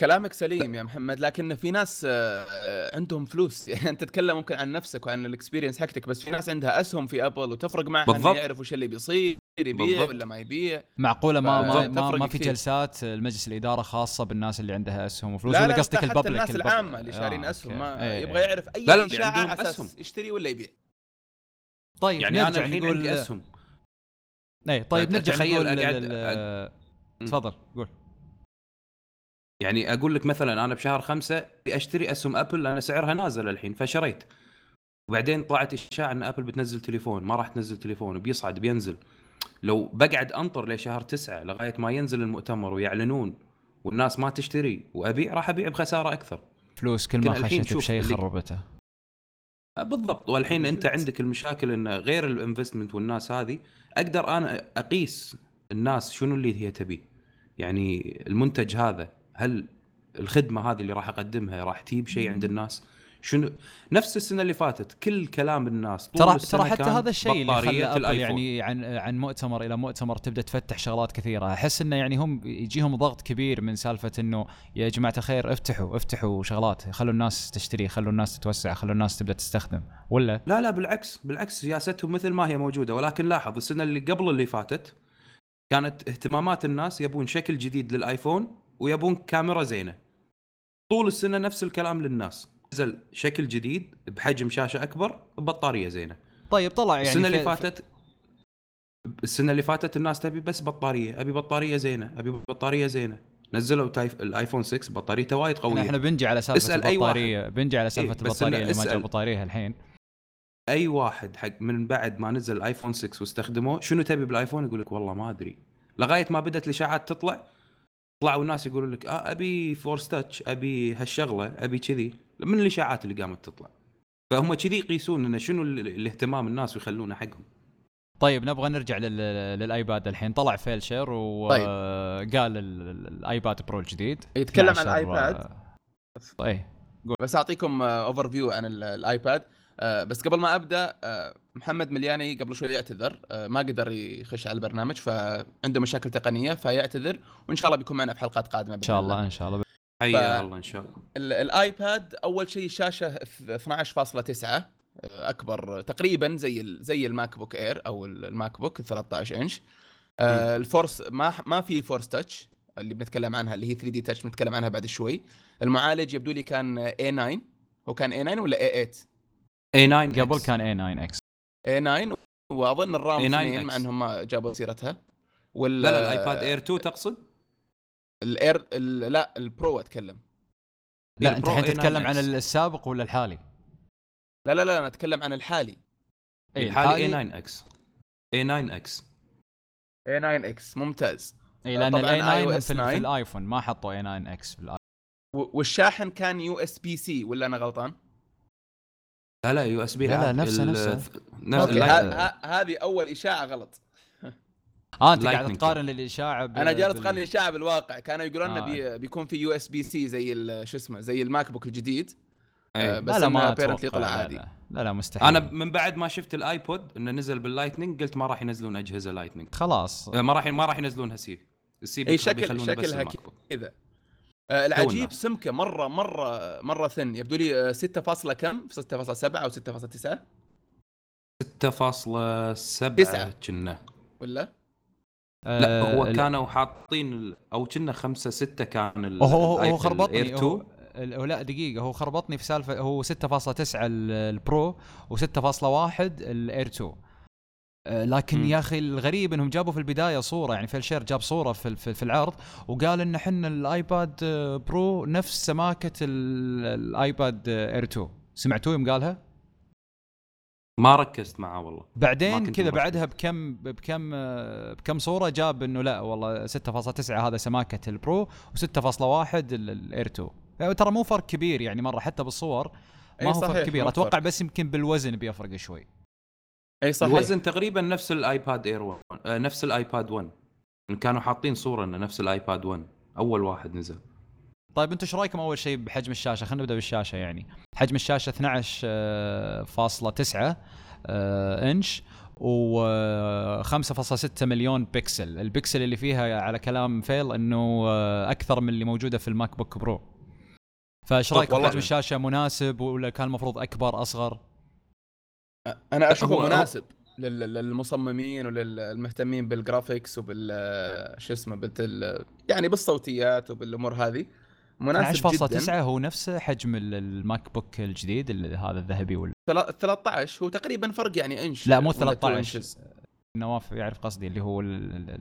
كلامك سليم يا محمد لكن في ناس آه، عندهم فلوس يعني أنت تتكلم ممكن عن نفسك وعن ال experience حقتك بس في ناس عندها أسهم في Apple وتفرق معها إنه بالضبط. يعرف وش اللي بيصير يبيع بالضبط. ولا ما يبيع معقولة ما ما. ما, ما في. جلسات المجلس الإدارة خاصة بالناس اللي عندها أسهم وفلوس لا ولا لا قصدك حتى ال public الناس البب- العامة اللي شارين آه، أسهم okay. ما إيه. يبغى يعرف أي لا، لا، اشاعه على أساس. يشتري ولا يبيع طيب يعني أنا نرجع الحين نقول عندي أسهم اي طيب نرجع تخيل نقول تفضل قول يعني أقول لك مثلا أنا بشهر خمسة أشتري أسهم Apple لأن سعرها نازل الحين فشريت. وبعدين طلعت إشاعة إن Apple بتنزل تليفون ما راح تنزل تليفون بيصعد بينزل. لو بقعد أنطر لشهر تسعة لغاية ما ينزل المؤتمر ويعلنون والناس ما تشتري وأبيع راح أبيع بخسارة أكثر. فلوس كل ما خشيت بشيء خربته بالضبط. والحين أنت عندك المشاكل إن غير ال investment والناس هذه أقدر أنا أقيس الناس شنو اللي هي تبيه يعني المنتج هذا هل الخدمة هذه اللي راح أقدمها راح تجيب شيء عند الناس؟ شنو نفس السنة اللي فاتت كل كلام الناس ترى ترى حتى هذا الشيء اللي خلى الآيفون. يعني عن عن مؤتمر إلى مؤتمر تبدأ تفتح شغلات كثيرة. أحس إنه يعني هم يجيهم ضغط كبير من سالفة إنه يا جماعة الخير افتحوا افتحوا شغلات خلوا الناس تشتري خلوا الناس تتوسع خلوا الناس تبدأ تستخدم. ولا؟ لا لا بالعكس بالعكس سياستهم مثل ما هي موجودة. ولكن لاحظ السنة اللي قبل اللي فاتت كانت اهتمامات الناس يبون شكل جديد لل iPhone ويبون كاميرا زينة. طول السنة نفس الكلام للناس. نزل شكل جديد بحجم شاشة أكبر ببطارية زينة. طيب طلع يعني السنة اللي فاتت السنة اللي فاتت الناس تبي بس بطارية أبي بطارية زينة أبي بطارية زينة. نزلوا تايف ال iPhone 6 بطاريته وايد قوية. إحنا بنجي على سالفة اسأل أي واحد. البطارية بنجي على سالفة إيه، البطارية اللي ما جاب. بطاريه الحين. أي واحد حق من بعد ما نزل ال iPhone 6 واستخدموه شنو تبي بال iPhone؟ يقول لك والله ما أدري. لغاية ما بدأت الإشاعات تطلع طلعوا الناس يقولوا لك آه أبي force touch أبي هالشغلة أبي كذي. من الإشاعات اللي قامت تطلع. فهم كذي يقيسون انه شنو ال- الاهتمام الناس ويخلونه حقهم. طيب نبغى نرجع لل- لل iPad الحين. طلع فيل شيلر طيب. وقال ال- ال iPad Pro الجديد. يتكلم عن 12 ال iPad. اي بس أعطيكم overview عن ال- iPad. آه، بس قبل ما أبدأ آه، محمد ملياني قبل شوي يعتذر آه، ما قدر يخش على البرنامج فعنده مشاكل تقنية فيعتذر وإن شاء الله بيكون معنا في حلقات قادمة إن شاء الله إن شاء الله. حيا الله إن شاء الله. ال- الآيباد أول شيء شاشة 12.9 آه، أكبر تقريبا زي ال- زي ال MacBook Air أو ال- ال MacBook 13 إنش. آه، ال force ما ما في force touch اللي بنتكلم عنها اللي هي 3D Touch بنتكلم عنها بعد شوي. المعالج يبدو لي كان A9 هو كان A9 ولا A8 A9 قبل كان A9X A9 وأظن الرام A9X. مع إنهم ما جابوا سيرتها وال لا لا ال iPad Air 2 تقصد؟ ال Air ال- لا ال Pro أتكلم لا أنت الحين A9 تتكلم عن. السابق ولا الحالي؟ لا لا لا أنا أتكلم عن الحالي اي الحالي اي 9 إكس اي 9 إكس A9 إكس ممتاز اي لأن ال A9 iOS في, 9. في ال iPhone ما حطوا A9X في ال iPhone و- والشاحن كان USB-C ولا أنا غلطان؟ لا لا USB لا، لا، نفسه- نفسه. نفس هذه أول إشاعة غلط. آه أنت قاعد تقارن الإشاعة ب- أنا جالس بال- أقارن الإشاعة بالواقع. كانوا يقولون لنا آه. بي بيكون في USB-C زي ال- شو اسمه زي ال MacBook الجديد. أي. آه، بس لا لا ما أتوقع. طلع عادي. لا, لا مستحيل. أنا من بعد ما شفت الآيبود إنه نزل باللايتنينج قلت ما راح ينزلون أجهزة لايتنينج خلاص. ما راح ما راح ينزلونها سي السي اي شكل شكلها. كذا. آه، العجيب الناس. سمكة مرة مرة مرة ثن يبدو لي آه، 6 فاصلة كم؟ 6.7 أو 6.9 6.7 تسعة. كنا. ولا؟ لا هو آه، كانوا حاطين أو كنا 5 6 كان ال- هو هو, هو خربطني. هو 2 ال- هو لا دقيقة. هو خربطني في سالفة هو 6.9 ال- ال Pro و6.1 ال Air 2 آه، لكن مم. يا أخي الغريب إنهم جابوا في البداية صورة يعني فيل شيلر جاب صورة في في, في العرض وقال إن إحنا ال iPad آه، Pro نفس سماكة ال- ال iPad آه، Air 2 سمعتوه يوم قالها؟ ما ركزت معاه والله بعدين كذا. بعدها بكم بكم آه، بكم صورة جاب إنه لا والله 6.9 هذا سماكة ال Pro و6.1 ال- ال Air 2 يعني ترى مو فرق كبير يعني مرة حتى بالصور ما أي هو فرق كبير أتوقع. بس يمكن بالوزن بيفرق شوي أي صحيح. الوزن تقريبا نفس ال iPad Air 1 آه، نفس ال iPad 1 كانوا حاطين صورة إنه نفس ال iPad 1 أول واحد نزل. طيب أنتم إيش رأيكم أول شيء بحجم الشاشة؟ خلينا نبدأ بالشاشة يعني. حجم الشاشة 12.9 آه، إنش و آه، 5.6 مليون pixel ال pixel اللي فيها على كلام فيل إنه آه، أكثر من اللي موجودة في ال MacBook Pro. فإيش رايك والله. حجم الشاشة مناسب ولا كان المفروض أكبر أصغر؟ أنا أشوفه مناسب. لل- للمصممين وللمهتمين بال graphics وبال شو اسمه بال يعني بالصوتيات وبالأمور هذه. مناسب 12.9 جدا. هو نفس حجم ال- ال MacBook الجديد ال- هذا الذهبي ولا ثلا- 13 هو تقريبا فرق يعني إنش. لا مو ولا 13 two inches. نواف يعرف قصدي اللي هو ال- ال-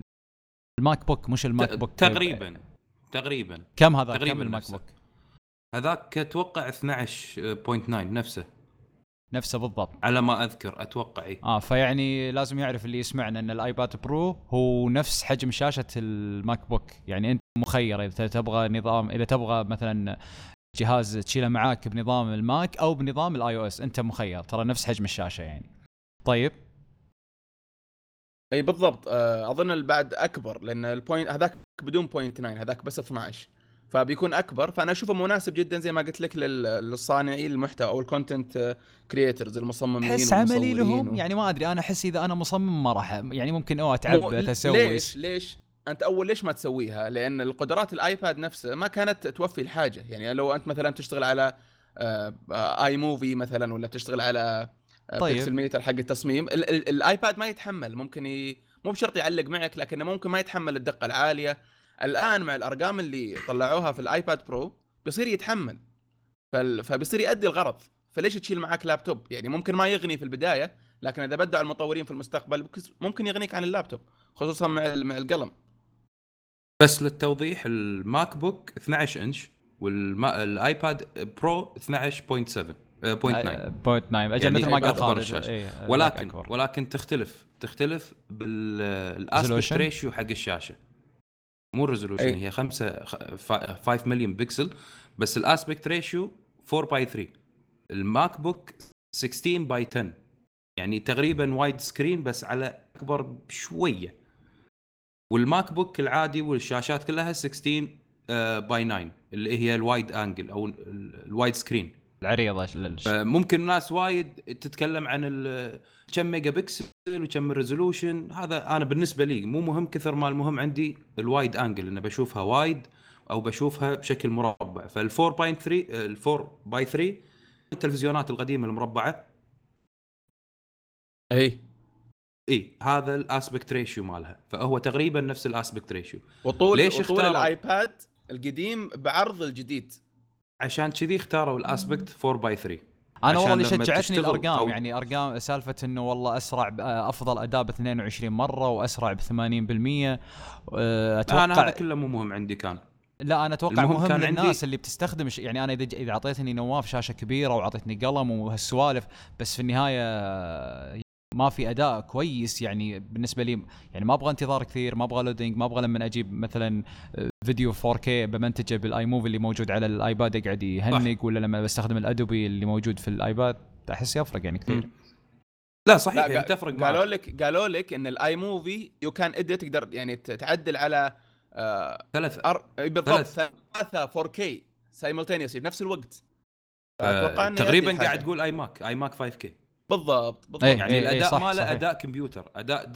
ال MacBook مش ال MacBook. تقريبا تقريبا. كم هذا؟ تقريباً كم ال Mac. Book؟ هذاك أتوقع 12.9 نفسه. نفسه بالضبط. على ما أذكر أتوقع اي آه فيعني لازم يعرف اللي يسمعنا إن ال iPad Pro هو نفس حجم شاشة ال MacBook. يعني أنت مخير إذا تبغى نظام إذا تبغى مثلا جهاز تشيله معاك بنظام ال Mac أو بنظام ال iOS أنت مخير. ترى نفس حجم الشاشة يعني. طيب. أي بالضبط. آه، أظن بعد أكبر لأن ال point هذاك بدون point 9 هذاك بس 12 فبيكون أكبر. فأنا أشوفه مناسب جدا زي ما قلت لك لل- للصانعين المحتوى أو ال content creators المصممين أحس عملي لهم؟ و- يعني ما أدري. أنا أحس إذا أنا مصمم ما راح يعني ممكن اوه أتعب مو- أسوي. ليش؟ ليش؟ أنت أول ليش ما تسويها؟ لأن القدرات ال iPad نفسه ما كانت توفي الحاجة. يعني لو أنت مثلا تشتغل على آه، آه، iMovie مثلا ولا تشتغل على آه، طيب. Pixelmator حق التصميم ال- ال- ال iPad ما يتحمل. ممكن ي... مو بشرط يعلق معك لكنه ممكن ما يتحمل الدقة العالية. الآن مع الأرقام اللي طلعوها في ال iPad Pro بيصير يتحمل. فال... فبيصير يؤدي الغرض. فليش تشيل معك لابتوب؟ يعني ممكن ما يغني في البداية لكن إذا بدعوا المطورين في المستقبل ممكن يغنيك عن اللابتوب خصوصا مع مع القلم. بس للتوضيح ال MacBook 12 inch وال iPad Pro 12.7 آه، 0.9 point 9 أجل يعني مثل ما قال خالد. إيه، ولكن. ولكن تختلف تختلف بال aspect؟ ratio حق الشاشة. مو ال resolution أي. هي 5 5 مليون بكسل بس ال aspect ratio 4 by 3 ال MacBook 16 by 10 يعني تقريبا widescreen بس على أكبر بشوية. وال MacBook العادي والشاشات كلها 16 by 9 اللي هي ال wide angle أو ال- ال wide screen العريضة للش... ممكن ناس وايد تتكلم عن ال- كم ميجا بكسل وكم ال resolution هذا أنا بالنسبة لي مو مهم كثر ما المهم عندي ال wide angle انه بشوفها وايد أو بشوفها بشكل مربع. فال 4.3 ال 4 by 3 التلفزيونات القديمة المربعة. اي اي هذا ال aspect ratio مالها. فهو تقريبا نفس ال aspect ratio وطول ليش وطول اختاروا؟ الآيباد القديم بعرض الجديد. عشان كذي اختاروا الاسبكت 4 باي 3 أنا والله اللي شجعتني الأرقام أو- يعني أرقام سالفة إنه والله أسرع أفضل اداء ب 22 مرة وأسرع ب 80% أه، أتوقع أنا هذا كله مو مهم عندي كان. لا أنا أتوقع مهم كان للناس عندي- اللي بتستخدم ش- يعني أنا إذا أعطيتني نواف شاشة كبيرة وأعطيتني قلم وهالسوالف بس في النهاية ما في أداء كويس يعني بالنسبة لي. يعني ما أبغى انتظار كثير ما أبغى loading ما أبغى لما أجيب مثلا فيديو 4K بمنتجه بال iMovie اللي موجود على الآيباد يقعد يهنق ولا لما بستخدم الأدوبي اللي موجود في الآيباد أحس يفرق يعني كثير. لا صحيح لا يعني تفرق قالوا لك قالوا لك إن ال iMovie you can edit تقدر يعني تعدل على آه ثلاثة. أر... بالضبط ثلاث. ثلاثة 4K simultaneously في نفس الوقت. آه، إنه تقريبا. قاعد تقول iMac iMac 5K بالضبط بالضبط إيه. يعني الأداء صح، ماله صحيح. أداء كمبيوتر أداء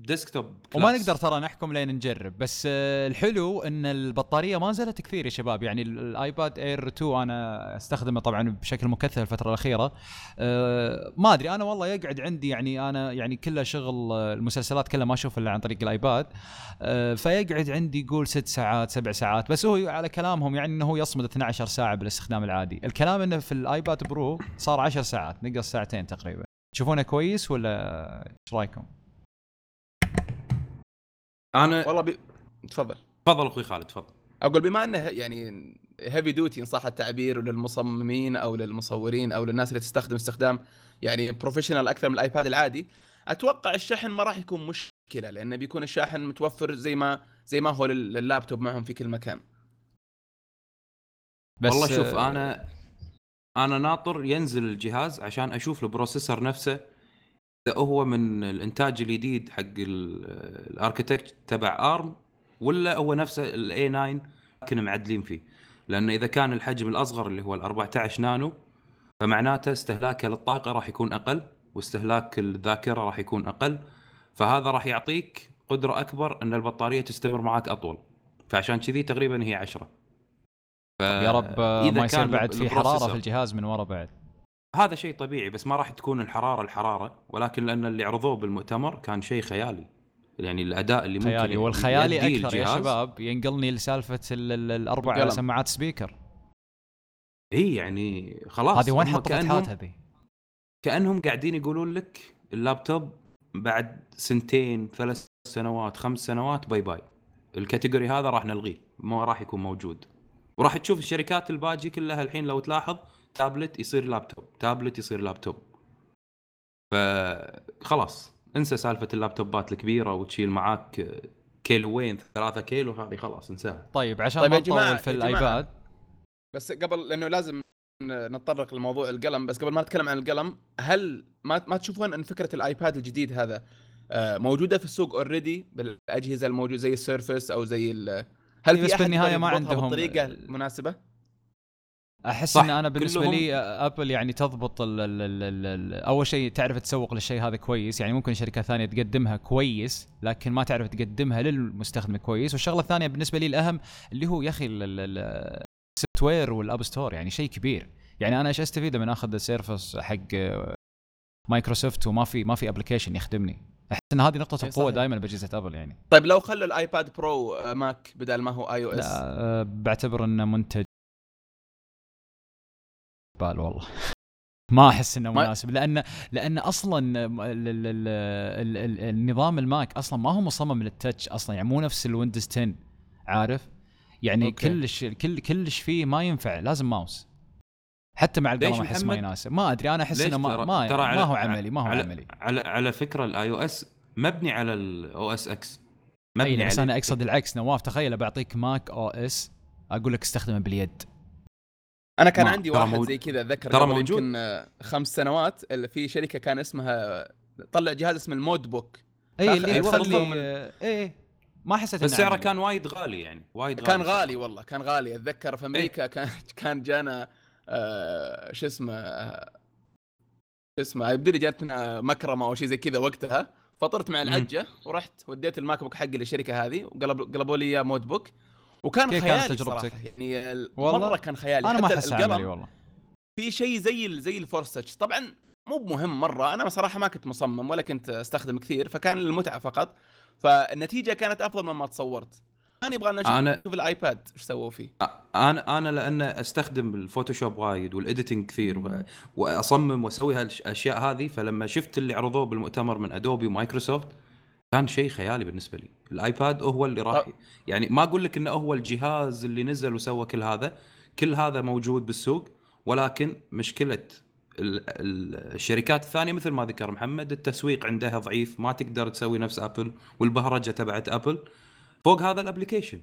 desktop وما. نقدر ترى نحكم لين نجرب بس آه، الحلو إن البطارية ما نزلت كثير يا شباب يعني ال- الايباد Air 2 أنا أستخدمه طبعا بشكل مكثف الفترة الأخيرة آه، ما أدري أنا والله يقعد عندي يعني أنا يعني كله شغل آه، المسلسلات كلها ما أشوف إلا عن طريق الآيباد فيقعد عندي يقول ست ساعات سبع ساعات بس هو على كلامهم يعني إنه هو يصمد 12 ساعة بالاستخدام العادي الكلام إنه في الآيباد Pro صار 10 ساعات نقص ساعتين تقريبا تشوفونه كويس ولا إيش رأيكم؟ أنا والله بي... تفضل. تفضل أخوي خالد تفضل. أقول بما إنه يعني heavy duty ان صح التعبير للمصممين أو للمصورين أو للناس اللي تستخدم استخدام يعني professional أكثر من الآيباد العادي أتوقع الشحن ما راح يكون مشكلة لأنه بيكون الشاحن متوفر زي ما زي ما هو لل- لللابتوب معهم في كل مكان. بس والله شوف آه، أنا أنا ناطر ينزل الجهاز عشان أشوف ال processor نفسه. إذا هو من الإنتاج الجديد حق ال architect تبع ARM ولا هو نفسه ال A9 كنا معدلين فيه. لأن إذا كان الحجم الأصغر اللي هو ال 14 نانو فمعناته استهلاكه للطاقه راح يكون أقل واستهلاك الذاكرة راح يكون أقل. فهذا راح يعطيك قدرة أكبر إن البطارية تستمر معك أطول. فعشان كذي تقريبا هي 10 ف... يا رب آه، ما يصير بعد في حرارة في الجهاز من ورا بعد هذا شيء طبيعي بس ما راح تكون الحرارة الحرارة ولكن لأن اللي عرضوه بالمؤتمر كان شيء خيالي يعني الأداء اللي ممكن خيالي والخيالي أكثر يا الجهاز. شباب ينقلني لسالفة ال- ال- الأربع. سماعات speaker إي يعني خلاص هذه وين هم حط كأنهم الفتحات هذه؟ كأنهم قاعدين يقولون لك اللابتوب بعد سنتين ثلاث سنوات خمس سنوات bye bye ال category هذا راح نلغيه ما راح يكون موجود وراح تشوف الشركات الباجي كلها الحين لو تلاحظ تابلت يصير لابتوب تابلت يصير لابتوب. فخلاص انسى سالفة اللابتوبات الكبيرة وتشيل معاك كيلوين ثلاثة كيلو هذه خلاص انساها. طيب عشان طيب ما نطول في. الآيباد. بس قبل لأنه لازم نتطرق لموضوع القلم بس قبل ما نتكلم عن القلم هل ما ما تشوفون إن فكرة الآيباد الجديد هذا آه، موجودة في السوق already بالأجهزة الموجودة زي ال Surface أو زي ال هل بس في بالنهاية يقدر ما عندهم- بالطريقة المناسبة؟ أحس إن أنا بالنسبة كلهم- لي آه، Apple يعني تضبط ال ال ال ال ال أول شيء تعرف تسوق للشيء هذا كويس. يعني ممكن شركات ثانية تقدمها كويس لكن ما تعرف تقدمها للمستخدم كويس. والشغلة الثانية بالنسبة لي الأهم اللي هو يا أخي ال software وال App Store يعني شيء كبير. يعني أنا إيش استفيد من أخذ ال Surface حق آه، مايكروسوفت وما في ما في application يخدمني؟ أحس إن هذه نقطة القوة. دائما باجهزه Apple يعني. طيب لو خلوا الآيباد Pro آه، Mac بدل ما هو iOS لا آه، بعتبر إنه منتج. بال والله. ما أحس إنه مناسب لأن لأن أصلا ال ال ال ال ال النظام ال Mac أصلا ما هو مصمم لل touch أصلا يعني مو نفس ال Windows 10 عارف؟ يعني okay. كلش كل كلش فيه ما ينفع لازم ماوس. حتى مع القلم أحس ما؟ يناسب ما أدري أنا أحس إنه ما ما, ترى ما هو عملي ما هو على عملي على على فكرة الاي أو اس مبني على الاو اس إكس أي مبني بس. أنا أقصد العكس نواف تخيل بعطيك Mac OS أقول لك استخدمه باليد أنا كان ما- عندي واحد موجود- زي كذا اتذكر ترى موجود. يمكن آه، خمس سنوات اللي في شركة كان اسمها طلع جهاز اسمه ال Modbook أي اللي تخلي من- اي ما حسيت بس سعره. كان وايد غالي يعني وايد غالي كان غالي والله كان غالي أتذكر في أمريكا كان كان جانا آه شو اسمه آه، شو اسمه يبدو لي جاتنا مكرمة أو شيء زي كذا وقتها. فطرت مع. العجه ورحت وديت ال MacBook حقي للشركة هذه وقلب قلبوا لي إياه Modbook وكان كيف كانت خيالي تجربتك؟ صراحة يعني ال- والله مرة كان خيالي. أنا ما أحس عملي والله. في شيء زي زي ال Force Touch طبعا مو بمهم مرة أنا بصراحه ما كنت مصمم ولا كنت أستخدم كثير فكان للمتعه فقط. فالنتيجة كانت أفضل مما تصورت. أنا يبغى لنا أنا- نشوف ال iPad إيش سووا فيه؟ أنا أنا لأن أستخدم ال Photoshop وايد وال editing كثير وأصمم وأسوي هالأشياء هذه فلما شفت اللي عرضوه بالمؤتمر من Adobe و Microsoft كان شيء خيالي بالنسبة لي. ال iPad هو اللي راح يعني ما أقول لك إنه هو الجهاز اللي نزل وسوى كل هذا كل هذا موجود بالسوق ولكن مشكلة ال- ال- الشركات الثانية مثل ما ذكر محمد التسويق عندها ضعيف ما تقدر تسوي نفس Apple والبهرجة تبعت Apple فوق هذا ال application.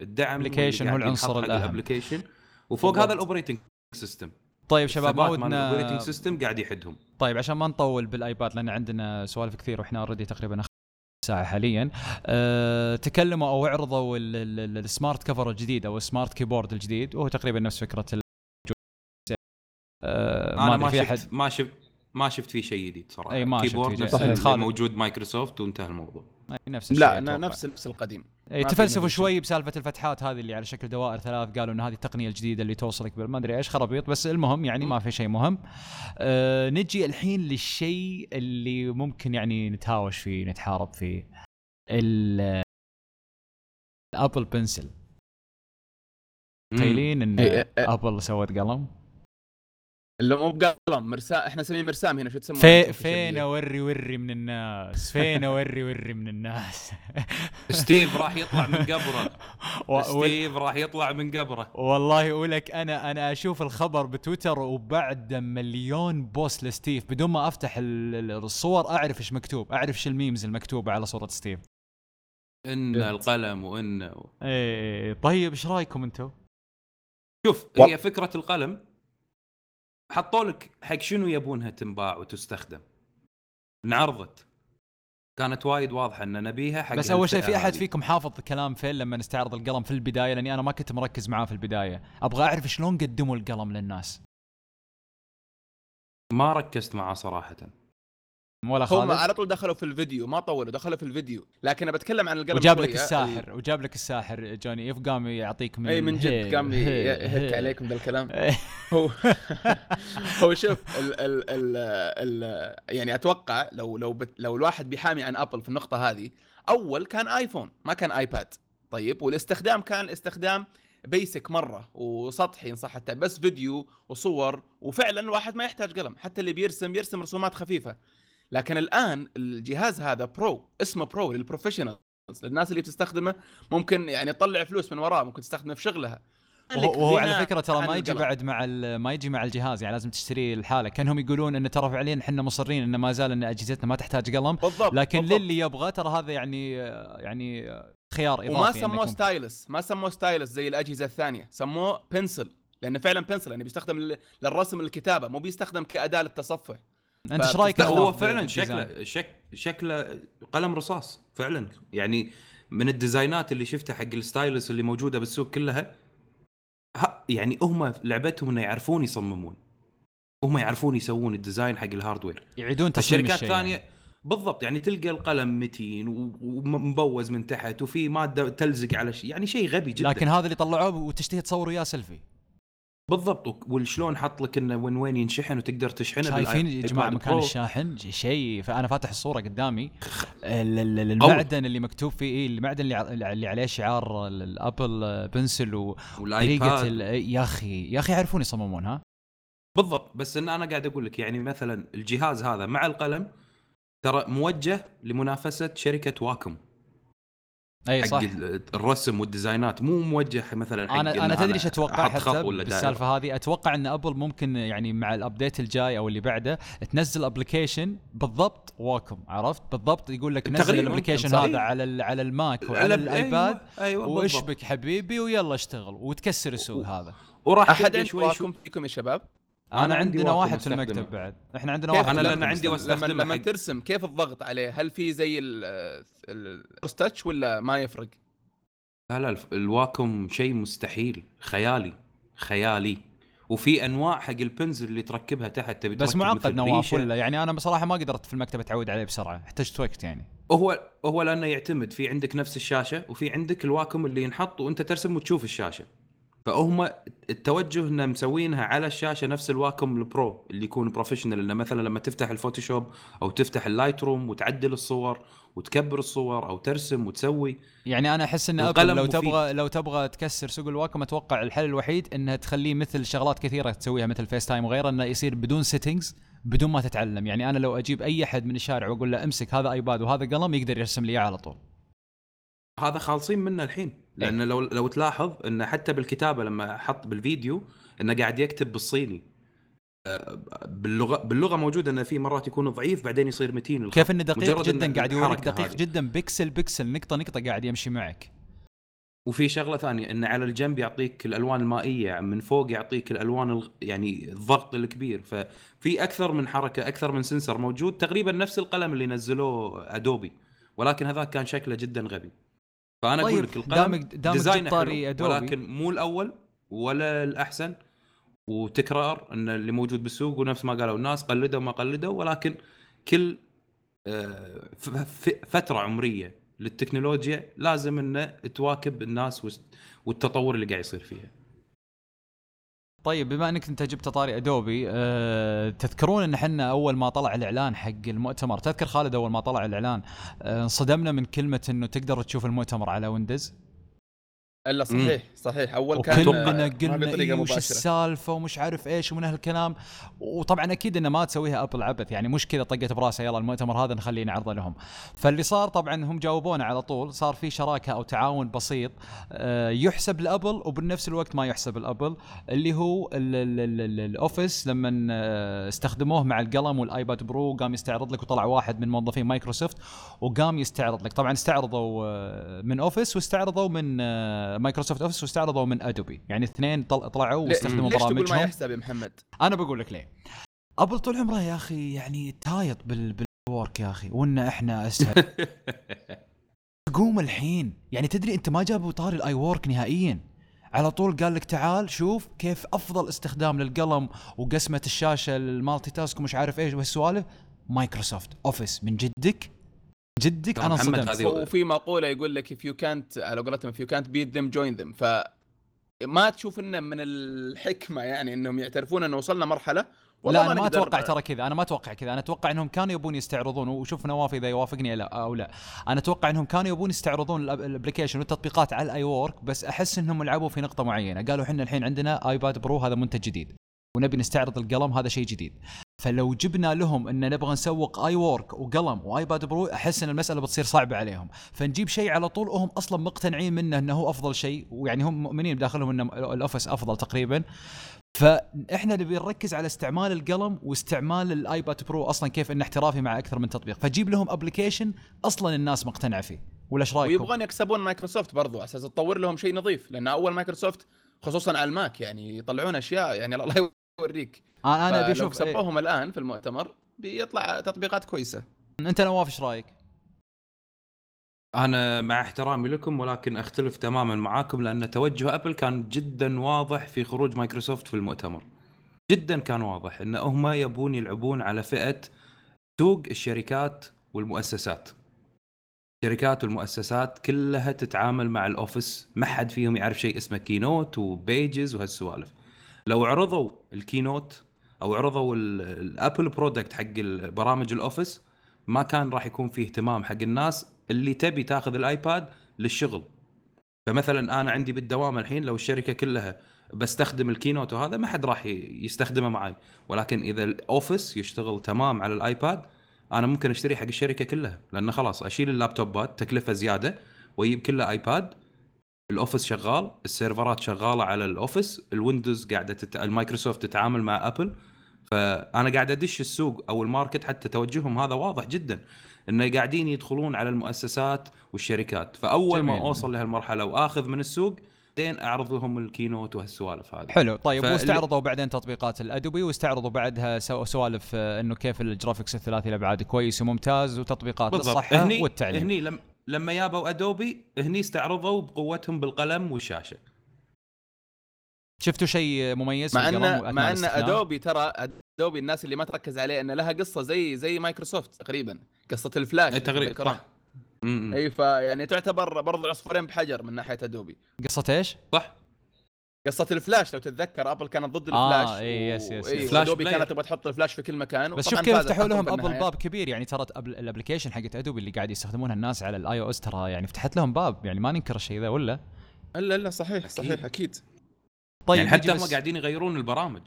الدعم application هو العنصر الأهم. ال application. وفوق بالضبط. هذا ال operating system طيب شباب ما ودنا ال operating system قاعد يحدهم. طيب عشان ما نطول بال iPad لأن عندنا سوالف كثير وإحنا already تقريبا ساعة حاليا. أه تكلموا أو عرضوا ال- ال- ال- ال smart cover الجديد أو ال smart keyboard الجديد. وهو تقريبا نفس فكرة ال... أه أنا ما ما أدري في شفت ما شفت ما شفت فيه شيء جديد صراحة. أي ما شفت فيه نفس. موجود مايكروسوفت وانتهى الموضوع. نفس الشيء لا نفس نفس القديم. أي تفلسفوا شوي بسالفة الفتحات هذه اللي على شكل دوائر ثلاث قالوا إن هذه التقنية الجديدة اللي توصلك ما أدري إيش خرابيط بس المهم يعني ما في شيء مهم. آه نجي الحين للشيء اللي ممكن يعني نتهاوش فيه نتحارب فيه. ال ال Apple Pencil تخيل إن إيه، إيه، إيه. Apple سوت قلم؟ اللي مو بقلم مرسام إحنا نسميه مرسام هنا شو تسمونه؟ في فين؟ اوري وري من الناس فين اوري وري من الناس. ستيف راح يطلع من قبره. و- ستيف راح يطلع من قبره. والله أقولك أنا أنا أشوف الخبر بتويتر وبعد مليون بوست لستيف بدون ما أفتح ال- ال- الصور أعرف إيش مكتوب أعرف إيش الميمز المكتوبة على صورة ستيف. إن. القلم وإن إيه طيب إيش رأيكم أنتم شوف و- هي فكرة القلم حطوا لك حق شنو يبونها تنباع وتستخدم. انعرضت. كانت وايد واضحة إن نبيها حق بس أول شيء في أحد. فيكم حافظ كلام فيل لما نستعرض القلم في البداية؟ لأني أنا ما كنت مركز معاه في البداية. أبغى أعرف شلون قدموا القلم للناس. ما ركزت معاه صراحة. ولا هم خالد على طول دخلوا في الفيديو ما طولوا دخلوا في الفيديو لكن أنا بتكلم عن القلم وجاب لك شوية. الساحر وجاب لك الساحر جوني اف قام يعطيك من اي من جد قام يهك. عليكم ذا الكلام إيه. هو هو شوف ال ال ال ال يعني أتوقع لو لو بت لو الواحد بيحامي عن Apple في النقطة هذه أول كان iPhone ما كان iPad طيب والاستخدام كان استخدام basic مرة وسطحي إن صح التعبير بس فيديو وصور وفعلا الواحد ما يحتاج قلم حتى اللي بيرسم يرسم رسومات خفيفة لكن الآن الجهاز هذا Pro اسمه Pro لل professionals للناس اللي بتستخدمه ممكن يعني تطلع فلوس من وراه ممكن تستخدمه في شغلها. وهو, وهو على فكرة ترى ما يجي. بعد مع ال- ما يجي مع الجهاز يعني لازم تشتريه لحاله كأنهم يقولون إن ترى فعليا إحنا مصرين إن ما زال إن أجهزتنا ما تحتاج قلم. بالضبط لكن بالضبط. للي يبغى ترى هذا يعني يعني خيار إضافي وما سموه stylus ما سموه stylus زي الأجهزة الثانية سموه pencil لأنه فعلا pencil يعني بيستخدم لل- للرسم الكتابة مو بيستخدم كأداة للتصفح. أنت إيش رأيك هو فعلا؟ شكله شك شكله قلم رصاص فعلا. يعني من ال designات اللي شفتها حق ال stylus اللي موجودة بالسوق كلها ها يعني هم لعبتهم إنه يعرفون يصممون. هم يعرفون يسوون ال design حق ال hardware. يعيدون تصميم الشركات الثانية يعني. بالضبط يعني تلقى القلم متين ومبوز من تحت وفي مادة تلزق على شيء يعني شيء غبي جدا. لكن هذا اللي طلعوه وتشتهي تصور وياه سيلفي. بالضبط. وشلون حط لك إنه وين وين ينشحن وتقدر تشحنه شايفين يا جماعة مكان Pro. الشاحن شيء فانا فاتح الصورة قدامي. المعدن اللي مكتوب فيه إيه المعدن اللي عليه شعار ال- ال Apple Pencil وطريقه يا أخي يا أخي يعرفون يصممون ها؟ بالضبط. بس إن أنا قاعد أقول لك يعني مثلا الجهاز هذا مع القلم ترى موجه لمنافسة شركة Wacom. أي صح. ال- الرسم وال designات مو موجه مثلا حق أنا إن أنا تدري إيش أتوقع؟ حتى. بالسالفة هذه. أتوقع إن Apple ممكن يعني مع ال update الجاي أو اللي بعده تنزل application بالضبط Wacom عرفت؟ بالضبط يقول لك نزل ال application. هذا على ال- على ال Mac وعلى على- ال iPad أيوة بالضبط. واشبك حبيبي ويلا اشتغل وتكسر السوق هذا. وراح أحد شوي فيكم يا شباب؟ أنا, أنا عندنا واحد في. المكتب بعد. إحنا عندنا واحد لأن المكتب عندي لما لما ترسم كيف الضغط عليه؟ هل في زي ال touch ولا ما يفرق؟ لا لا الف- ال Wacom شيء مستحيل. خيالي خيالي. وفي أنواع حق ال pens اللي تركبها تحت تبي بس معقد نواف. ولا؟ يعني أنا بصراحة ما قدرت في المكتب أتعود عليه بسرعة. احتجت وقت يعني. هو هو لأنه يعتمد. في عندك نفس الشاشة وفي عندك ال Wacom اللي ينحط وأنت ترسم وتشوف الشاشة. فهم التوجه انه مسوينها على الشاشة نفس ال Wacom ال Pro اللي يكون professional إنه مثلا لما تفتح ال Photoshop أو تفتح ال Lightroom وتعدل الصور وتكبر الصور أو ترسم وتسوي. يعني أنا أحس إن Apple لو مفيد. تبغى لو تبغى تكسر سوق ال Wacom أتوقع الحل الوحيد إنها تخليه مثل شغلات كثيرة تسويها مثل FaceTime وغيره إنه يصير بدون settings بدون ما تتعلم. يعني أنا لو أجيب أي أحد من الشارع وأقول له امسك هذا iPad وهذا قلم يقدر يرسم لي إياه على طول. هذا خالصين منه الحين. لأن لو لو تلاحظ إنه حتى بالكتابة لما حط بالفيديو إنه قاعد يكتب بالصيني. آه، باللغة باللغة موجوده إنه في مرات يكون ضعيف بعدين يصير متين الخط. كيف إنه دقيق جدا إن قاعد يوريك دقيق هذه. جدا pixel pixel نقطة نقطة قاعد يمشي معك. وفي شغلة ثانية إنه على الجنب يعطيك الألوان المائية من فوق يعطيك الألوان الغ- يعني الضغط الكبير. ففي أكثر من حركة أكثر من سنسر موجود تقريبا نفس القلم اللي نزلوه ادوبي ولكن هذاك كان شكله جدا غبي. فأنا أقول طيب لك القلم دامك دامك طاري حلو ولكن مو الأول ولا الأحسن وتكرار إن اللي موجود بالسوق ونفس ما قالوا الناس قلدوا ما قلدوا ولكن كل آه، فترة عمرية للتكنولوجيا لازم إنه تواكب الناس والتطور اللي قاعد يصير فيها. طيب بما انك انت جبت طاري Adobe أه تذكرون ان إحنا اول ما طلع الإعلان حق المؤتمر تذكر خالد اول ما طلع الإعلان أه انصدمنا من كلمة انه تقدر تشوف المؤتمر على Windows؟ إلا صحيح صحيح. أول كان ما قلنا إيه وش السالفة ومش عارف إيش ومن هالكلام وطبعا أكيد إنه ما تسويها Apple عبث يعني مش كذا طقت براسها يلا المؤتمر هذا نخليه نعرضه لهم. فاللي صار طبعا هم جاوبونا على طول صار في شراكة أو تعاون بسيط آه، يحسب لأبل وبنفس الوقت ما يحسب لأبل اللي هو ال- ال- ال- ال- ال Office لما آه، استخدموه مع القلم والآيباد برو قام يستعرض لك وطلع واحد من موظفين مايكروسوفت وقام يستعرض لك. طبعا استعرضوا آه، من Office واستعرضوا من مايكروسوفت Office واستعرضوا من ادوبي يعني اثنين طل- طلعوا واستخدموا ليش تقول ما برامجهم. يحسب يا محمد؟ أنا بقول لك ليه. ابل طول عمره يا أخي يعني تايط بال بال work يا أخي وإن إحنا أسهل. قوم الحين. يعني تدري أنت ما جابوا طاري ال iWork نهائيا. على طول قال لك تعال شوف كيف أفضل استخدام للقلم وقسمة الشاشة ال multitask ومش عارف إيش. وهالسوالف مايكروسوفت Office من جدك جدك أنا انصدمت. هذه- وفي مقولة يقول لك if you can't على قولتهم if you can't beat them join them. ف ما تشوف إنه من الحكمة يعني إنهم يعترفون انه وصلنا مرحلة؟ والله لا أنا ما أتوقع ترى كذا أنا ما أتوقع كذا. أنا أتوقع إنهم كانوا يبون يستعرضون وشوف نواف إذا يوافقني لا أو لا. أنا أتوقع إنهم كانوا يبون يستعرضون ال application والتطبيقات على ال iWork بس أحس إنهم لعبوا في نقطة معينة. قالوا إحنا الحين عندنا iPad Pro هذا منتج جديد. ونبي نستعرض القلم هذا شيء جديد. فلو جبنا لهم إن نبغى نسوق iWork وقلم و iPad Pro أحس إن المسألة بتصير صعبة عليهم. فنجيب شيء على طول وهم أصلا مقتنعين منه إنه هو أفضل شيء ويعني هم مؤمنين بداخلهم إن ال Office أفضل تقريبا. فإحنا نبي نركز على استعمال القلم واستعمال ال iPad Pro أصلا كيف إنه احترافي مع أكثر من تطبيق. فجيب لهم application أصلا الناس مقتنعة فيه. ولا إيش رأيكم؟ ويبغون يكسبون مايكروسوفت برضو على أساس تطور لهم شيء نظيف لأن أول مايكروسوفت خصوصا على الماك يعني يطلعون أشياء يعني الله يوريك. أنا أنا أبي أشوف إيه. كسبوهم الآن في المؤتمر بيطلع تطبيقات كويسة. أنت نواف إيش رأيك؟ أنا مع احترامي لكم ولكن أختلف تماما معاكم لأن توجه أبل كان جدا واضح في خروج مايكروسوفت في المؤتمر. جدا كان واضح إن هم يبون يلعبون على فئة سوق الشركات والمؤسسات. الشركات والمؤسسات كلها تتعامل مع ال Office ما حد فيهم يعرف شيء اسمه Keynote و Pages وهالسوالف. لو عرضوا ال Keynote أو عرضوا ال- ال Apple product حق البرامج ال Office ما كان راح يكون فيه اهتمام حق الناس اللي تبي تاخذ ال iPad للشغل. فمثلا أنا عندي بالدوام الحين لو الشركة كلها بستخدم ال Keynote وهذا ما حد راح يستخدمه معي ولكن إذا ال Office يشتغل تمام على ال iPad أنا ممكن أشتري حق الشركة كلها لأنه خلاص أشيل اللابتوبات تكلفة زيادة وأجيب كله iPad ال Office شغال السيرفرات شغالة على ال Office ال Windows قاعدة تت... المايكروسوفت تتعامل مع أبل. فأنا قاعد أدش السوق أو الماركت حتى توجههم هذا واضح جدا إنه قاعدين يدخلون على المؤسسات والشركات. فأول ما جميل. أوصل لهالمرحلة وآخذ من السوق بعدين اعرض لهم ال Keynote وهالسوالف هذه. حلو طيب فاللي- واستعرضوا بعدين تطبيقات الأدوبي واستعرضوا بعدها سو- سوالف آه، إنه كيف ال graphics الثلاثي الابعاد كويس وممتاز وتطبيقات للصحه هني والتعليم. هني لم لما جابوا أدوبي هني استعرضوا بقوتهم بالقلم والشاشة شفتوا شيء مميز مع أن مع أن؟ أدوبي ترى أدوبي الناس اللي ما تركز عليه إن لها قصة زي زي مايكروسوفت تقريبا قصة الفلاش إيه، تقريبا. أي فيعني تعتبر برضو عصفورين بحجر من ناحية أدوبي قصة إيش؟ صح قصة الفلاش لو تتذكر أبل كانت ضد آه، الفلاش. إي، yes، yes، إي، yes. Flash أدوبي. كانت تبغى تحط الفلاش في كل مكان بس شوف كيف فتحوا لهم أبل. باب كبير يعني ترى أبل- ال application حقت أدوبي اللي قاعد يستخدمونها الناس على ال iOS ترى يعني فتحت لهم باب يعني ما ننكر الشيء ذا ولا؟ إلا إلا صحيح صحيح أكيد. طيب يعني حتى هم قاعدين يغيرون البرامج.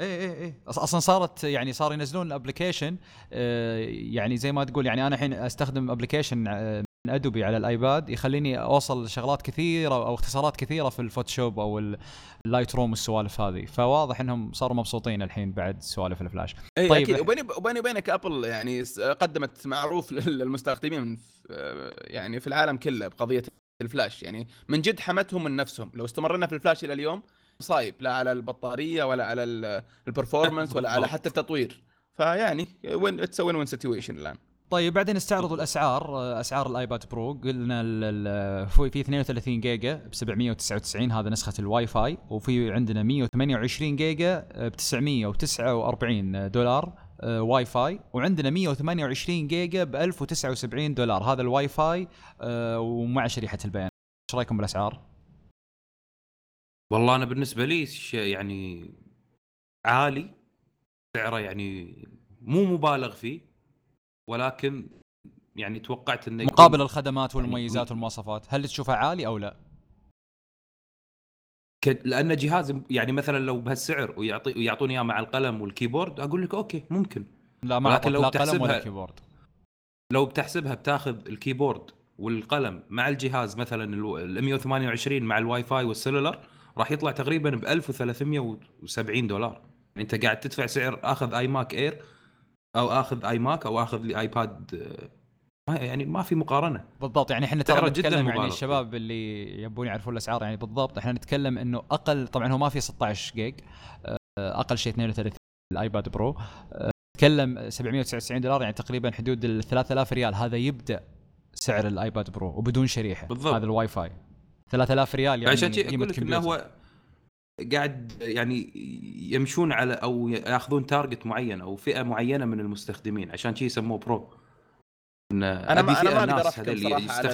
اي اي اي أص- أصلا صارت يعني صار ينزلون ال application آه، يعني زي ما تقول يعني أنا الحين أستخدم application آه، ادوبي على ال iPad يخليني أوصل شغلات كثيرة أو اختصارات كثيرة في ال Photoshop أو ال- ال Lightroom والسوالف هذه. فواضح إنهم صاروا مبسوطين الحين بعد سوالف الفلاش. إي طيب. أكيد. وبيني وبيني وبينك ابل يعني قدمت معروف للمستخدمين يعني في العالم كله بقضية الفلاش. يعني من جد حمتهم من نفسهم. لو استمرنا في الفلاش إلى اليوم صعب. لا على البطارية ولا على ال- ال performance ولا على. حتى التطوير. فيعني it's win win situation الآن. طيب بعدين استعرضوا الأسعار. آه، أسعار ال iPad Pro. قلنا في في 32 جيجا ب 799 هذا نسخة الواي فاي وفي عندنا 128 جيجا ب 949 دولار آه، واي فاي وعندنا 128 جيجا ب 1079 دولار. هذا الواي فاي آه، ومع شريحة البيان. إيش رأيكم بالأسعار؟ والله أنا بالنسبة لي يعني عالي. سعره يعني مو مبالغ فيه. ولكن يعني توقعت إنه يكون- مقابل الخدمات يعني والمميزات والمواصفات هل تشوفها عالي أو لا؟ لأن جهاز يعني مثلا لو بهالسعر ويعطي ويعطوني إياه مع القلم وال keyboard أقول لك okay ممكن. لا ما أعطوك لو لا قلم ولا keyboard. لو بتحسبها بتاخذ ال keyboard والقلم مع الجهاز مثلا ال 128 مع ال Wi-Fi وال cellular راح يطلع تقريبا ب 1370 دولار. أنت قاعد تدفع سعر أخذ اي MacBook Air أو آخذ اي ماك أو آخذ لي iPad آه، ما- يعني ما في مقارنة. بالضبط يعني إحنا ترى نتكلم يعني الشباب اللي يبون يعرفون الأسعار يعني بالضبط إحنا نتكلم إنه أقل طبعا هو ما في 16 جيج آه، أقل شيء 32 ال iPad Pro آه، نتكلم 799 دولار يعني تقريبا حدود ال 3000 ريال. هذا يبدأ سعر الآيباد برو وبدون شريحة. بالضبط. هذا الواي فاي 3000 ريال يعني عشان شيء قيمه أقول لك إنه هو قاعد يعني يمشون على أو يأخذون target معين أو فئة معينة من المستخدمين عشان شيء يسموه pro إن أنا ما أنا ما أقدر أحكم صراحة على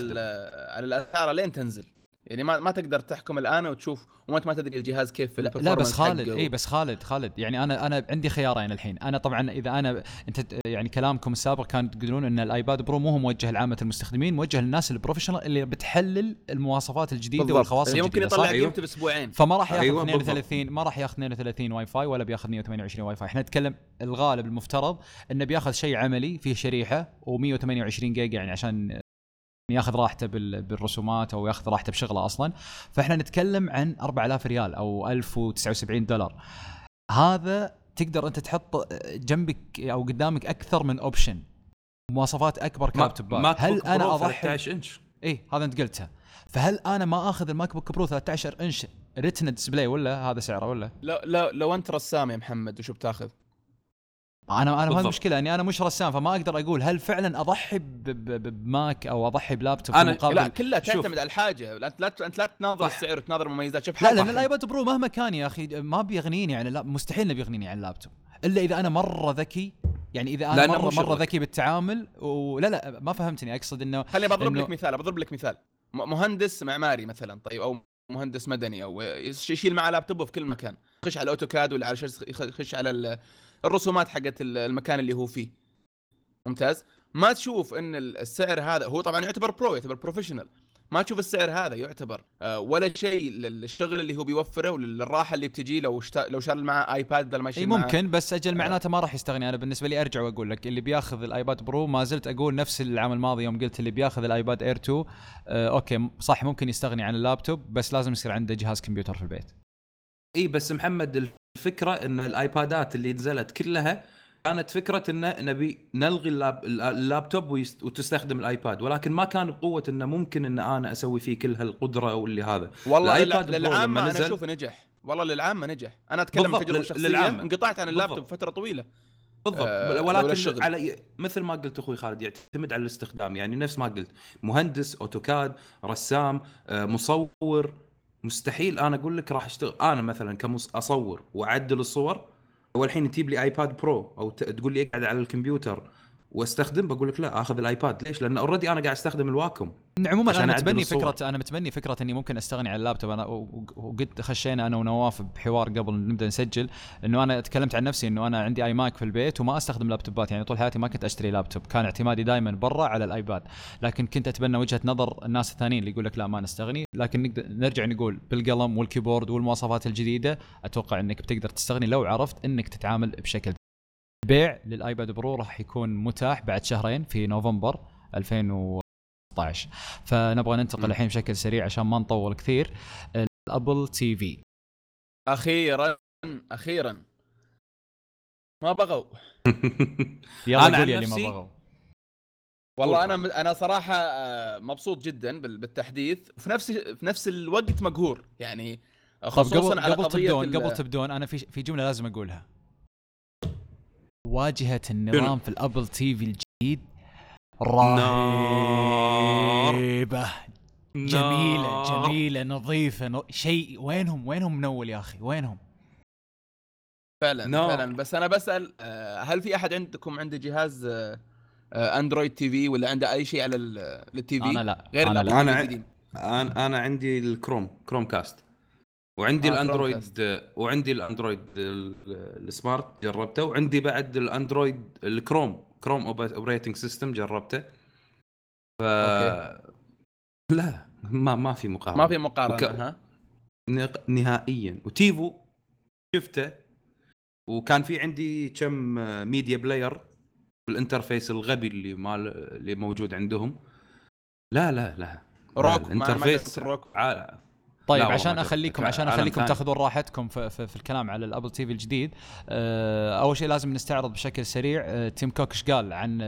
على الاسعار لين تنزل. يعني ما ما تقدر تحكم الآن وتشوف وأنت ما تدري الجهاز كيف في لا, لا بس خالد. اي بس خالد خالد يعني أنا أنا عندي خيارين الحين أنا طبعا إذا أنا أنت يعني كلامكم السابق كان تقولون إن الآيباد برو مو هو موجه لعامة المستخدمين موجه للناس ال professional اللي بتحلل المواصفات الجديدة بالضبط. والخواص اللي ممكن الجديدة يطلع صح؟ أيوه. قيمته بأسبوعين فما راح ياخذ أيوة، 32 ما راح ياخذ 32 واي فاي ولا بياخذ 128 واي فاي إحنا نتكلم الغالب المفترض إنه بياخذ شيء عملي فيه شريحة و128 جيجا يعني عشان ياخذ راحته بال- بالرسومات أو ياخذ راحته بشغله أصلا. فإحنا نتكلم عن 4000 ريال أو 1079 دولار. هذا تقدر أنت تحط جنبك أو قدامك أكثر من اوبشن مواصفات أكبر ما- كابتوبات ماك هل بوك أنا برو أضحي؟ 13 إنش. إيه هذا أنت قلتها فهل أنا ما آخذ الماك بوك برو 13 إنش ريتنا ديسبلاي ولا هذا سعره ولا؟ لو لو لو أنت رسام يا محمد وشو بتاخذ؟ أنا أنا ما بالضبط. المشكلة اني أنا مش رسام فما أقدر أقول هل فعلا أضحي بماك أو أضحي بلابتوب أنا- في مقابل لا كلها. تعتمد على الحاجة لا- انت لا انت لا تناظر. السعر وتناظر المميزات شوف لا لأن. الايباد برو مهما كان يا أخي ما بيغنيني عن اللاب مستحيل إنه بيغنيني عن اللابتوب إلا إذا أنا مرة ذكي يعني إذا أنا مره مرة. ذكي بالتعامل ولا لا ما فهمتني أقصد إنه خليني بضرب إنه- لك مثال بضرب لك مثال مهندس معماري مثلا طيب أو مهندس مدني أو يش- يشيل معه لابتوبه في كل مكان يخش على الأوتوكاد ولا على يخش على الرسومات حقت ال- المكان اللي هو فيه. ممتاز؟ ما تشوف إن ال- السعر هذا هو طبعا يعتبر pro يعتبر professional ما تشوف السعر هذا يعتبر آه، ولا شيء للشغل اللي هو بيوفره وللراحة اللي بتجي لو اشتا... لو شال معاه ايباد بدل ما يشيل ممكن بس أجل معناته ما راح يستغني. أنا بالنسبة لي أرجع وأقول لك اللي بياخذ الايباد برو ما زلت أقول نفس العام الماضي يوم قلت اللي بياخذ الايباد اير 2 آه أوكي صح ممكن يستغني عن اللابتوب بس لازم يصير عنده جهاز كمبيوتر في البيت. إي بس محمد الفكرة إن الآيبادات اللي نزلت كلها كانت فكرة انه نبي نلغي اللاب اللابتوب ويست... وتستخدم الآيباد ولكن ما كان بقوة إنه ممكن إن أنا أسوي فيه كل هالقدرة واللي هذا. والله لما للعامة أنا نزل- أشوفه نجح. والله للعامة نجح. أنا أتكلم بالضبط، تجربه شخصية للعامة. انقطعت عن اللابتوب بالضبط. فترة طويلة. بالضبط. آه، ولكن الشغل. على مثل ما قلت أخوي خالد يعتمد على الاستخدام. يعني نفس ما قلت مهندس أوتوكاد رسام آه، مصور. مستحيل أنا أقول لك راح أشتغل. أنا مثلا كمص أصور وأعدل الصور والحين تجيب لي ايباد برو أو تقول لي اقعد على الكمبيوتر واستخدم بقول لك لا آخذ الآيباد. ليش؟ لأن already أنا قاعد أستخدم الواكم. عموما أنا متبني. فكره أنا متبني فكرة إني ممكن أستغني عن اللابتوب. أنا وقد خشينا أنا ونواف بحوار قبل نبدأ نسجل إنه أنا تكلمت عن نفسي إنه أنا عندي اي ماك في البيت وما أستخدم لابتوبات. يعني طول حياتي ما كنت أشتري لابتوب. كان اعتمادي دائما برا على الآيباد. لكن كنت أتبنى وجهة نظر الناس الثانيين اللي يقول لك لا ما نستغني. لكن نقدر نرجع نقول بالقلم والكيبورد والمواصفات الجديدة أتوقع إنك بتقدر تستغني لو عرفت إنك تتعامل بشكل بيع للآيباد برو راح يكون متاح بعد شهرين في نوفمبر 2016 فنبغى ننتقل. الحين بشكل سريع عشان ما نطول كثير. الأبل تي في. أخيرا أخيرا. ما بغوا. يلا أنا قول يا اللي ما بغوا. والله أنا أنا صراحة آه، مبسوط جدا بال- بالتحديث. وفي نفس في نفس الوقت مقهور. يعني طب خصوصا قبل على قبل تبدون قبل تبدون أنا في في جملة لازم أقولها. واجهة النظام في الأبل تي في الجديد. رهيبة. جميلة. جميلة نظيفة. شيء. وينهم؟ وينهم من أول يا أخي؟ وينهم؟ فعلا نار. فعلا. بس أنا بسأل آه، هل في أحد عندكم عنده جهاز آه، آه، أندرويد تي في ولا عنده أي شيء على ال- التي في؟ أنا لا. غير أنا لا؟ أنا أنا عندي الكروم كروم كاست. وعندي آه، الأندرويد وعندي الأندرويد ال- ال smart جربته وعندي بعد الأندرويد الكروم كروم operating system جربته. ف أوكي. لا ما ما في مقارنة. ما في مقارنة وك- ها؟ نهائيا. وتيفو شفته وكان في عندي كم media player بال interface الغبي اللي مال اللي موجود عندهم. لا لا لا. روك ال interface ع- طيب عشان اخليكم. عشان أخليكم. تاخذون راحتكم في, في, في الكلام على الأبل تي في الجديد آه، أول شيء لازم نستعرض بشكل سريع آه، تيم كوك إيش قال عن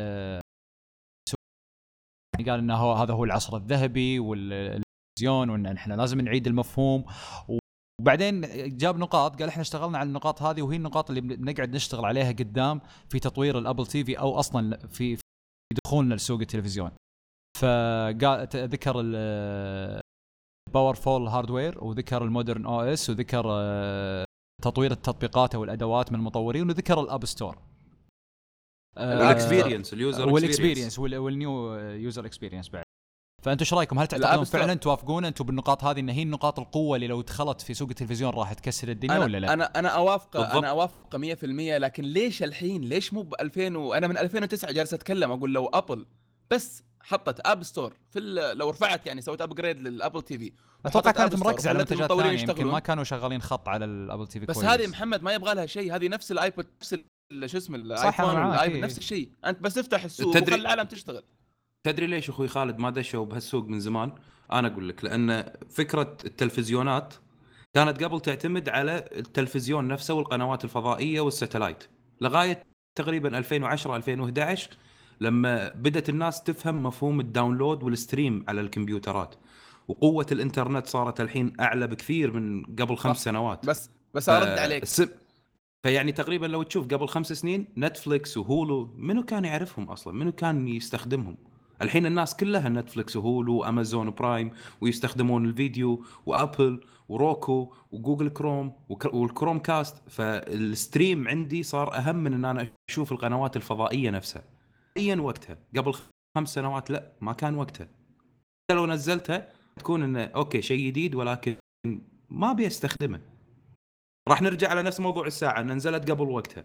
سوق- يعني قال انه هو هذا هو العصر الذهبي والتلفزيون وإن إحنا لازم نعيد المفهوم وبعدين جاب نقاط قال إحنا اشتغلنا على النقاط هذه وهي النقاط اللي بنقعد نشتغل عليها قدام في تطوير الأبل تي في أو أصلا في في دخولنا لسوق التلفزيون فقال ذكر powerful hardware وذكر ال modern OS وذكر آه، تطوير التطبيقات أو الأدوات من المطورين وذكر ال App Store آه، وال experience ال user وال experience وال- وال new user experience بعد فانتم إيش رأيكم هل تعتقدون. فعلا توافقون أنتم بالنقاط هذه إن هي نقاط القوة اللي لو دخلت في سوق التلفزيون راح تكسر الدنيا أنا ولا لا؟ أنا أنا أوافق. أنا أوافق 100% لكن ليش الحين ليش مو ب 2000 وأنا من 2009 جالس أتكلم أقول لو ابل بس حطت App Store في ال- لو رفعت يعني سويت upgrade للابل تي في أتوقع كانت مركزه على منتجات ثانية يمكن. ما كانوا شغالين خط على الابل تي في بس. هذه محمد ما يبغى لها شيء هذه نفس الايبود نفس ال- شو اسمه الايفون إيه. نفس الشيء أنت بس افتح السوق تدري- وخلي العالم تشتغل تدري ليش أخوي خالد ما دشوا بهالسوق من زمان؟ أنا أقول لك لأن فكرة التلفزيونات كانت قبل تعتمد على التلفزيون نفسه والقنوات الفضائية وال satellite لغاية تقريبا 2010 2011 لما بدأت الناس تفهم مفهوم ال download وال stream على الكمبيوترات. وقوة الإنترنت صارت الحين أعلى بكثير من قبل خمس. سنوات. بس بس أرد ف- عليك. السب- فيعني تقريبا لو تشوف قبل خمس سنين Netflix و Hulu منو كان يعرفهم أصلا؟ منو كان يستخدمهم؟ الحين الناس كلها Netflix و Hulu و Amazon Prime ويستخدمون الفيديو وأبل وروكو وجوجل كروم والكروم كاست. فالستريم عندي صار أهم من إن أنا أشوف القنوات الفضائية نفسها. ايا وقتها قبل خمس سنوات لا ما كان وقتها حتى لو نزلتها تكون إنه okay شيء جديد ولكن ما أبي أستخدمه راح نرجع على نفس موضوع الساعة ان نزلت قبل وقتها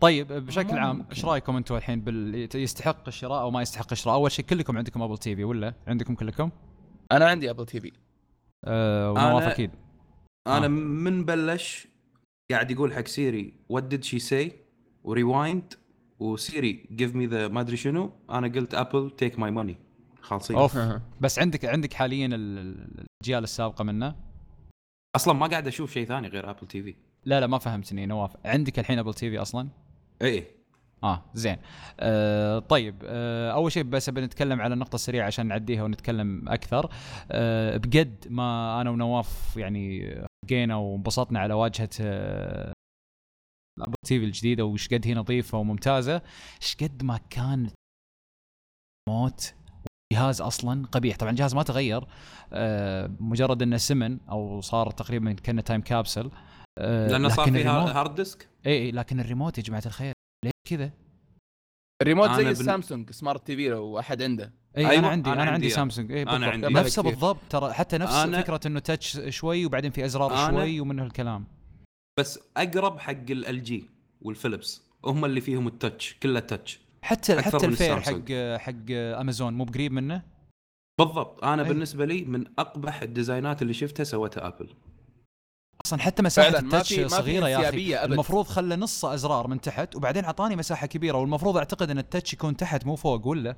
طيب بشكل عام. إيش رأيكم أنتم الحين بال... يستحق الشراء أو ما يستحق الشراء؟ أول شيء كلكم عندكم Apple TV ولا؟ عندكم كلكم؟ أنا عندي Apple TV أه ونواف أنا- أكيد أنا آه. من بلش قاعد يقول حق Siri what did she say و rewind و Siri give me the ما أدري شنو. أنا قلت Apple take my money خالصين. أوف. بس عندك عندك حاليا ال- ال- الأجيال السابقة منه؟ أصلا ما قاعد أشوف شيء ثاني غير Apple TV لا لا ما فهمتني نواف عندك الحين Apple TV أصلا؟ إيه. آه زين. آه طيب. آه أول شيء بس بنتكلم على النقطه السريعه عشان نعديها ونتكلم أكثر. آه بقد ما أنا ونواف يعني جينا وانبسطنا على واجهة آه ال Apple TV الجديدة وش قد هي نظيفة وممتازة. إيش قد ما كان موت جهاز أصلا قبيح. طبعا الجهاز ما تغير آه مجرد إنه سمن أو صار تقريبا كأنه Time Capsule آه لأنه صار ال remote- hard disk اي لكن الريموت يا جماعة الخير ليه كذا؟ الريموت زي أنا بن- ال Samsung Smart TV لو أحد عنده. اي أيوة، أنا عندي أنا أنا, عندي عندي. سامسونج. اي أنا بالضبط. عندي. نفسه كثير. بالضبط ترى حتى نفس أنا- فكرة إنه touch شوي وبعدين في أزرار أنا- شوي ومنه الكلام بس أقرب حق ال LG وال Philips هم اللي فيهم التاتش كله تاتش حتى حتى الفير. حق حق أمازون مو بقريب منه؟ بالضبط. أنا أي. بالنسبة لي من أقبح الديزاينات اللي شفتها سوتها Apple أصلا حتى مساحة فعلا ما ال touch في ما في صغيرة يا أخي. المفروض خلى نص أزرار من تحت وبعدين أعطاني مساحة كبيرة والمفروض أعتقد إن ال touch يكون تحت مو فوق ولا؟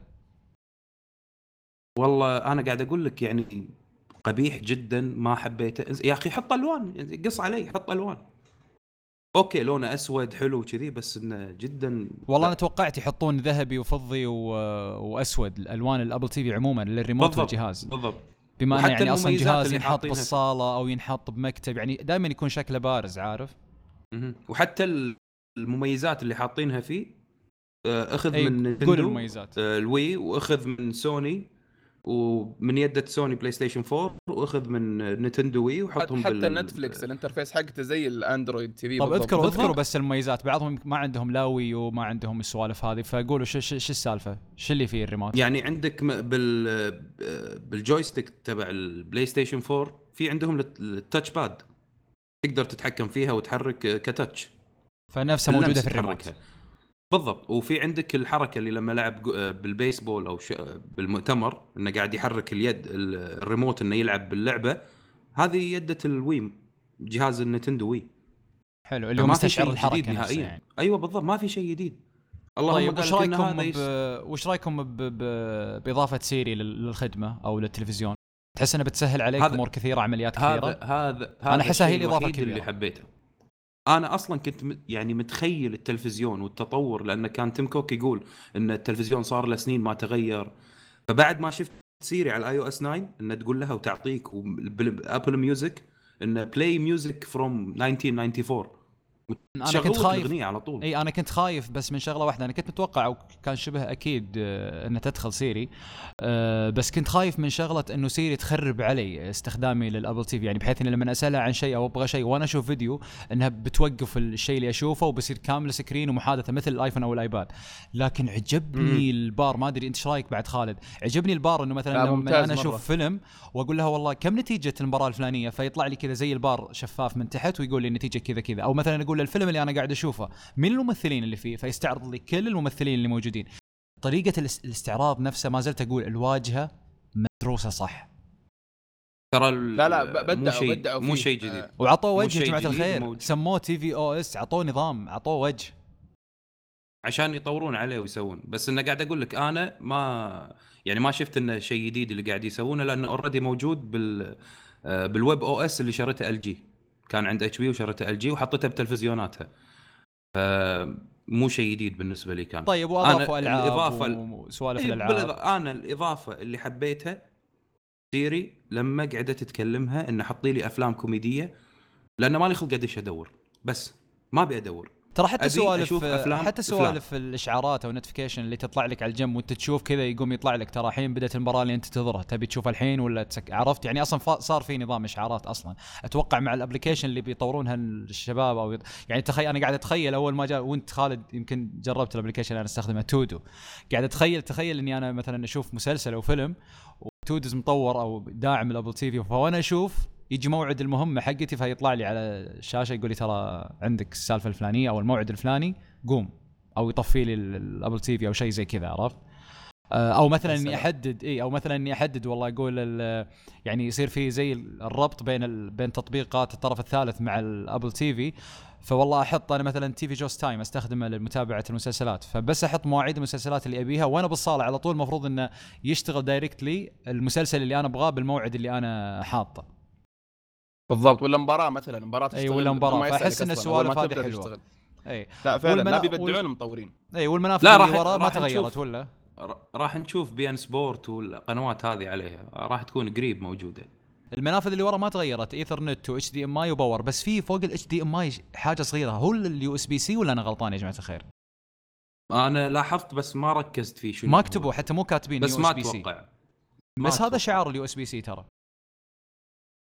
والله أنا قاعد أقول لك يعني قبيح جدا ما حبيته. يا أخي حط ألوان قص علي حط ألوان. okay لونه أسود حلو كذي بس إنه جدا والله أنا توقعت يحطون ذهبي وفضي و... وأسود الألوان ال Apple TV عموما للريموت. والجهاز بالضبط بما انه يعني أصلا جهاز ينحط. بالصالة أو ينحط بمكتب يعني دائما يكون شكله بارز عارف. وحتى ال- المميزات اللي حاطينها فيه آه، أخذ أي، من Nintendo المميزات آه، ال Wii وأخذ من سوني ومن يده Sony PlayStation 4 وأخذ من Nintendo Wii وحطهم حتى بال- Netflix ال interface حقته زي ال Android TV طب. اذكروا. اذكروا بس المميزات بعضهم ما عندهم لا Wii وما عندهم السوالف هذه فقولوا شو شو شو السالفة؟ شو اللي فيه الريموت؟ يعني عندك بال بال joystick تبع ال PlayStation 4 في عندهم الت- ال touchpad تقدر تتحكم فيها وتحرك ك touch فنفسها موجودة في الريموت تحركها. بالضبط وفي عندك الحركة اللي لما لعب آه، بالبيسبول أو ش... آه، بالمؤتمر إنه قاعد يحرك اليد ال- الريموت إنه يلعب باللعبة هذه يدة الويم جهاز النينتندو وي حلو اللي هو ما في مستشعر شيء الحركة نهائيا يعني. أيوه بالضبط ما في شيء جديد اللهم طيب وش رأيكم ب... وش رأيكم ب... ب... بإضافة Siri لل- للخدمة أو للتلفزيون؟ تحس انها بتسهل عليك أمور كثيرة عمليات كثيرة؟ هذا هذا أحسها هي الشيء الإضافة الوحيد اللي الكبيرة. حبيته أنا أصلا كنت يعني متخيل التلفزيون والتطور لأن كان Tim Cook يقول إن التلفزيون صار له سنين ما تغير. فبعد ما شفت Siri على ال iOS 9 ان تقول لها وتعطيك Apple Music ان play music from 1994 أنا كنت خايف. على طول. إي أنا كنت خايف بس من شغلة واحدة. أنا كنت متوقع أو كان شبه أكيد آه، انها تدخل Siri. آه، بس كنت خايف من شغلة إنه Siri تخرب علي استخدامي لل Apple TV. يعني بحيث اني لما اسالها عن شيء أو أبغى شيء وأنا أشوف فيديو إنها بتوقف الشيء اللي أشوفه وبصير كامل screen ومحادثة مثل ال iPhone أو ال iPad. لكن عجبني البار. ما أدري أنت إيش رأيك بعد خالد؟ عجبني البار إنه مثلا لا، لما أنا أشوف مرة. فيلم وأقول لها والله كم نتيجة المباراة الفلانية؟ فيطلع لي كذا زي البار شفاف من تحت ويقول لي النتيجة كذا كذا. أو مثلا أقول له الفيلم اللي أنا قاعد أشوفه مين الممثلين اللي فيه؟ فيستعرض لي كل الممثلين اللي موجودين. طريقة الاس- الاستعراض نفسها ما زلت أقول الواجهة مدروسة صح. ترى ال- لا لا ب- مو بدعوا شيء بدعوا مو. شيء جديد. آه، وعطوه وجه يا جماعة الخير. موجود. سموه tvOS عطوه نظام عطوه وجه. عشان يطورون عليه ويسوون. بس انه قاعد أقول لك أنا ما يعني ما شفت إنه شيء جديد اللي قاعد يسوونه لأنه already موجود بال آه، بال webOS اللي شريته LG. كان عند HP وشريته LG وحطيته بتلفزيوناتها. فمو شيء جديد بالنسبة لي كان. طيب وأضافوا ألعاب الإضافة ال- وسوالف إيه، الألعاب. أنا الإضافة اللي حبيتها Siri لما قعدت تكلمها انه حطي لي أفلام كوميدية لأنه مالي خلق ادش أدور. بس ما أبي أدور. ترى حتى سوالف حتى سوالف الإشعارات أو ال notification اللي تطلع لك على الجنب وأنت تشوف كذا يقوم يطلع لك. ترى الحين بدأت المباراة اللي أنت تنتظرها. تبي تشوفها الحين ولا تسك... عرفت؟ يعني أصلا صار في نظام إشعارات أصلا. أتوقع مع ال application اللي بيطورونها الشباب أو يط... يعني تخيل أنا قاعد أتخيل أول ما جاء وأنت خالد يمكن جربت ال application اللي أنا أستخدمه Todo قاعد اتخيل تخيل إني أنا مثلا أشوف مسلسل أو فيلم و Todo's مطور أو داعم ال Apple TV. فوانا أشوف يجي موعد المهمة حقتي فيطلع لي على الشاشة يقول لي ترى عندك السالفة الفلانية أو الموعد الفلاني قوم أو يطفي لي ال- ال Apple TV أو شيء زي كذا عرفت؟ آه، أو مثلا إني. أحدد إي أو مثلا إني أحدد والله أقول يعني يصير في زي الربط بين بين تطبيقات الطرف الثالث مع ال Apple TV فوالله أحط أنا مثلا TV Show Time أستخدمه لمتابعة المسلسلات فبس أحط مواعيد المسلسلات اللي أبيها وأنا بالصالة على طول المفروض إنه يشتغل directly المسلسل اللي أنا أبغاه بالموعد اللي أنا حاطه بالضبط ولا مباراة مثلا مباراة تشتغل ولا ما أصلاً، أول ما السوالف هذه حلوة. تشتغل. أي لا فعلا والمنا- لا بيبدعون وال- المطورين أي والمنافذ لا، اللي راح- ورا ما تغيرت. ولا ر- راح نشوف beIN Sport والقنوات هذه عليها راح تكون قريب موجودة المنافذ اللي ورا ما تغيرت Ethernet و HDMI و power بس في فوق ال HDMI حاجة صغيرة هو ال USB-C ولا أنا غلطان يا جماعة الخير؟ أنا لاحظت بس ما ركزت فيه شنو ما. كتبوا حتى مو كاتبين بس USB-C أتوقع ما بس هذا. شعار ال USB-C ترى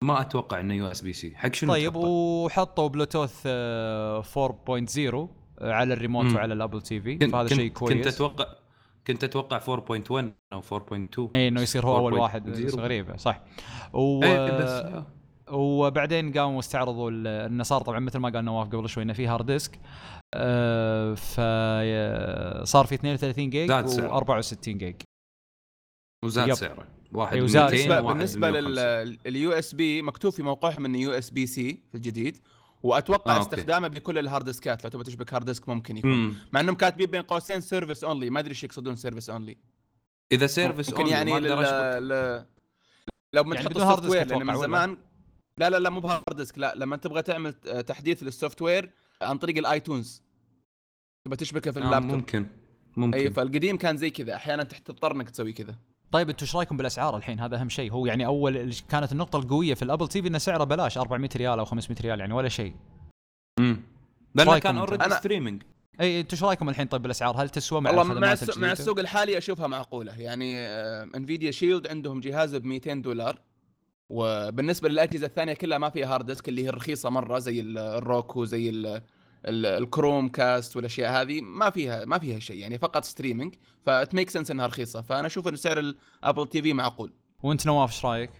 ما أتوقع إنه USB-C حق شنو طيب تحطه؟ وحطوا بلوتوث آه، 4.0 على الريموت مم. وعلى ال Apple TV فهذا شيء كويس كنت أتوقع كنت أتوقع 4.1 أو 4.2 اي إنه يصير هو اول 4.0. واحد غريبة صح و... إيه بس وبعدين قاموا استعرضوا انه صار طبعا مثل ما قال نواف قبل شوي إنه في hard disk آه فصار في 32 جيج زاد سعره. و64 جيج وزاد. سعره واحد أي وزاد. 200 بالنسبة وواحد بالنسبة 150. لل USB مكتوب في موقعهم إنه USB-C في الجديد وأتوقع آه، آه okay. استخدامه بكل ال hard diskات لو تبغى تشبك hard disk ممكن يكون مم. مع إنهم كاتبين بين قوسين service only ما أدري إيش يقصدون service only إذا service only يعني لل... ل... لو يعني تحط ال software لأن من؟ زمان لا لا لا مو ب hard disk لا لما تبغى تعمل تحديث لل software عن طريق ال iTunes تبغى تشبكه في آه اللابتوب ممكن ممكن اي فالقديم كان زي كذا أحيانا تضطر إنك تسوي كذا طيب أنتم إيش رأيكم بالأسعار الحين؟ هذا أهم شيء. هو يعني أول كانت النقطة القوية في ال Apple TV انه سعره بلاش 400 ريال أو 500 ريال يعني ولا شيء. امم لأنه رأيكم كان؟ already أنا- streaming إي أنتم إيش رأيكم الحين؟ طيب بالأسعار هل تسوى مع والله مع السوق, مع؟ السوق الحالي أشوفها معقولة. يعني Nvidia Shield عندهم جهاز ب 200 دولار وبالنسبة للأجهزة الثانية كلها ما فيها hard disk اللي هي الرخيصة مرة زي ال- ال Roku زي ال Chromecast والأشياء هذه ما فيها ما فيها شيء يعني فقط streaming ف it make sense إنها رخيصة. فأنا أشوف إن سعر ال Apple TV معقول. وأنت نواف إيش رأيك؟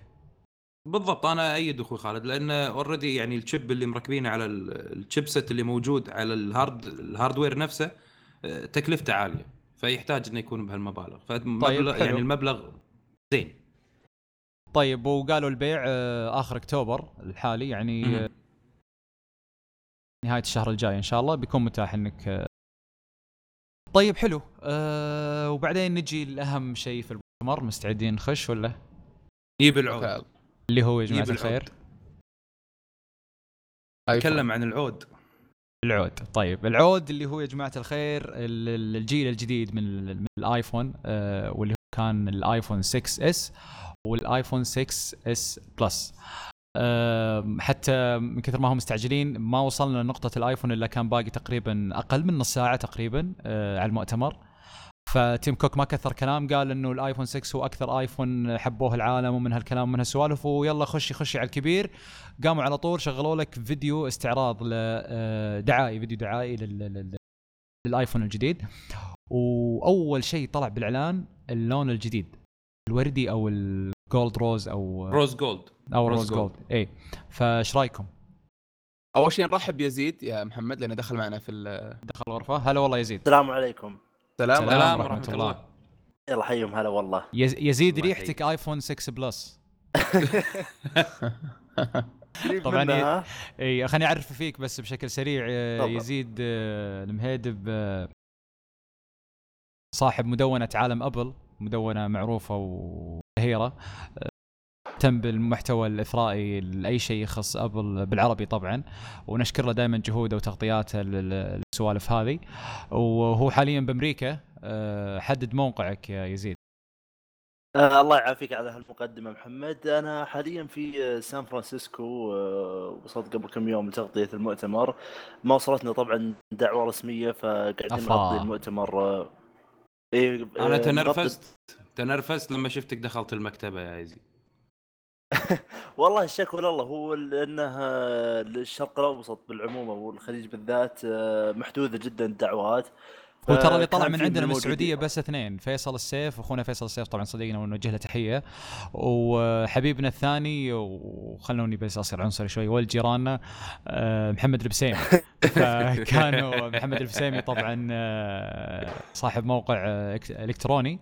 بالضبط أنا أأيد أخوي خالد لأن already يعني ال chip اللي مركبينه على ال- ال chipset اللي موجود على ال hard ال hardware نفسه آه، تكلفته عالية. فيحتاج إنه يكون بهالمبالغ. فمبلغ حلو. يعني المبلغ زين. طيب وقالوا البيع آه، آخر أكتوبر الحالي يعني نهاية الشهر الجاي إن شاء الله بيكون متاح إنك آه، طيب حلو. أه وبعدين نجي لأهم شيء في المؤتمر مستعدين نخش ولا؟ يجيب العود. اللي هو يا جماعة الخير. العود. تكلم عن العود. العود. طيب العود اللي هو يا جماعة الخير ال- ال- الجيل الجديد من, ال- من ال iPhone آه واللي هو كان ال iPhone 6s وال iPhone 6s Plus. حتى من كثر ما هم مستعجلين ما وصلنا لنقطة ال iPhone إلا كان باقي تقريبا أقل من نص ساعة تقريبا آه على المؤتمر. ف Tim Cook ما كثر كلام قال إنه ال iPhone 6 هو أكثر آيفون حبوه العالم ومن هالكلام ومن هالسوالف ويلا خشي خشي على الكبير. قاموا على طول شغلوا لك فيديو استعراض فيديو دعائي لل- لل- لل iPhone الجديد. وأول شيء طلع بالإعلان اللون الجديد الوردي أو ال gold rose أو rose gold أو rose gold اي فايش رأيكم؟ أول شيء نرحب بيزيد يا محمد لأنه دخل معنا في دخل الغرفة. هلا والله يزيد. السلام عليكم. السلام سلام سلام ورحمة ورحمة الله. الله. يلا حيهم هلا والله. يز- يزيد ريحتك iPhone 6 Plus طبعاً؟ اي خليني أعرف فيك بس بشكل سريع. تفضل. يزيد آه، المهيدب صاحب مدونة عالم أبل مدونة معروفة وشهيره آه، تهتم بالمحتوى الإثرائي لأي شيء يخص أبل بالعربي طبعا. ونشكر له دائما جهوده وتغطياته لل- للسوالف هذه. وهو حاليا بأمريكا. آه، حدد موقعك يا يزيد. آه الله يعافيك على هالمقدمة محمد. أنا حاليا في آه، سان فرانسيسكو آه، وصلت قبل كم يوم لتغطية المؤتمر. ما وصلتنا طبعا دعوة رسمية فقاعدين. نغطي المؤتمر. آه، إيه آه، أنا نغطي- تنرفزت. تنرفزت لما شفتك دخلت المكتبة يا يزيد. والله الشكوى لله هو إنه آه، الشرق الأوسط بالعموم والخليج بالذات آه، محدودة جدا الدعوات. هو ترى اللي طلع من عندنا من. السعودية بس اثنين فيصل السيف أخونا فيصل السيف طبعا صديقنا ونوجه له تحية وحبيبنا الثاني وخلوني بس أصير عنصري شوي ولد جيراننا آه، محمد البسيمي فكانوا محمد البسيمي طبعا صاحب موقع إلكتروني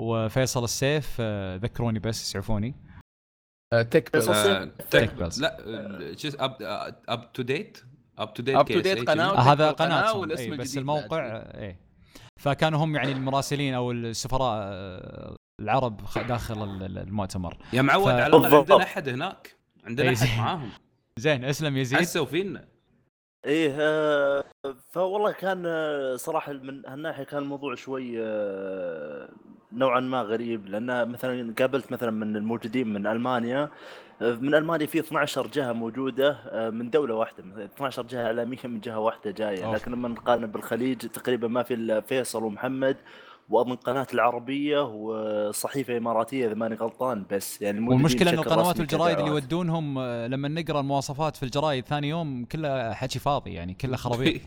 وفيصل السيف ذكروني بس يسعفوني. آه، Tech. آه، Tech Plus. لا آه، شو up اب تو ديت اب تو ديت to date? قناة. آه، هذا قناتهم والاسم إيه، بس الموقع إيه. فكانوا هم يعني المراسلين أو السفراء آه، العرب داخل ال- ال- المؤتمر. يا معود ف- على الأقل. عندنا أحد هناك. عندنا أي أحد زين. معاهم. زين اسلم يزيد. حسوا فينا. إيه آه، فوالله كان آه، صراحة من هالناحية كان الموضوع شوي آه، نوعا ما غريب. لأن مثلا قابلت مثلا من الموجودين من ألمانيا من ألمانيا في 12 جهة موجودة من دولة واحدة. مثلاً 12 جهة إعلامية من جهة واحدة جاية. لكن لما نقارن بالخليج تقريبا ما في إلا فيصل ومحمد. واظن قناة العربية وصحيفة إماراتية إذا ماني غلطان بس يعني والمشكلة ان القنوات والجرايد اللي. يودونهم آه، لما نقرأ المواصفات في الجرايد ثاني يوم كله حكي فاضي يعني كله خرابيط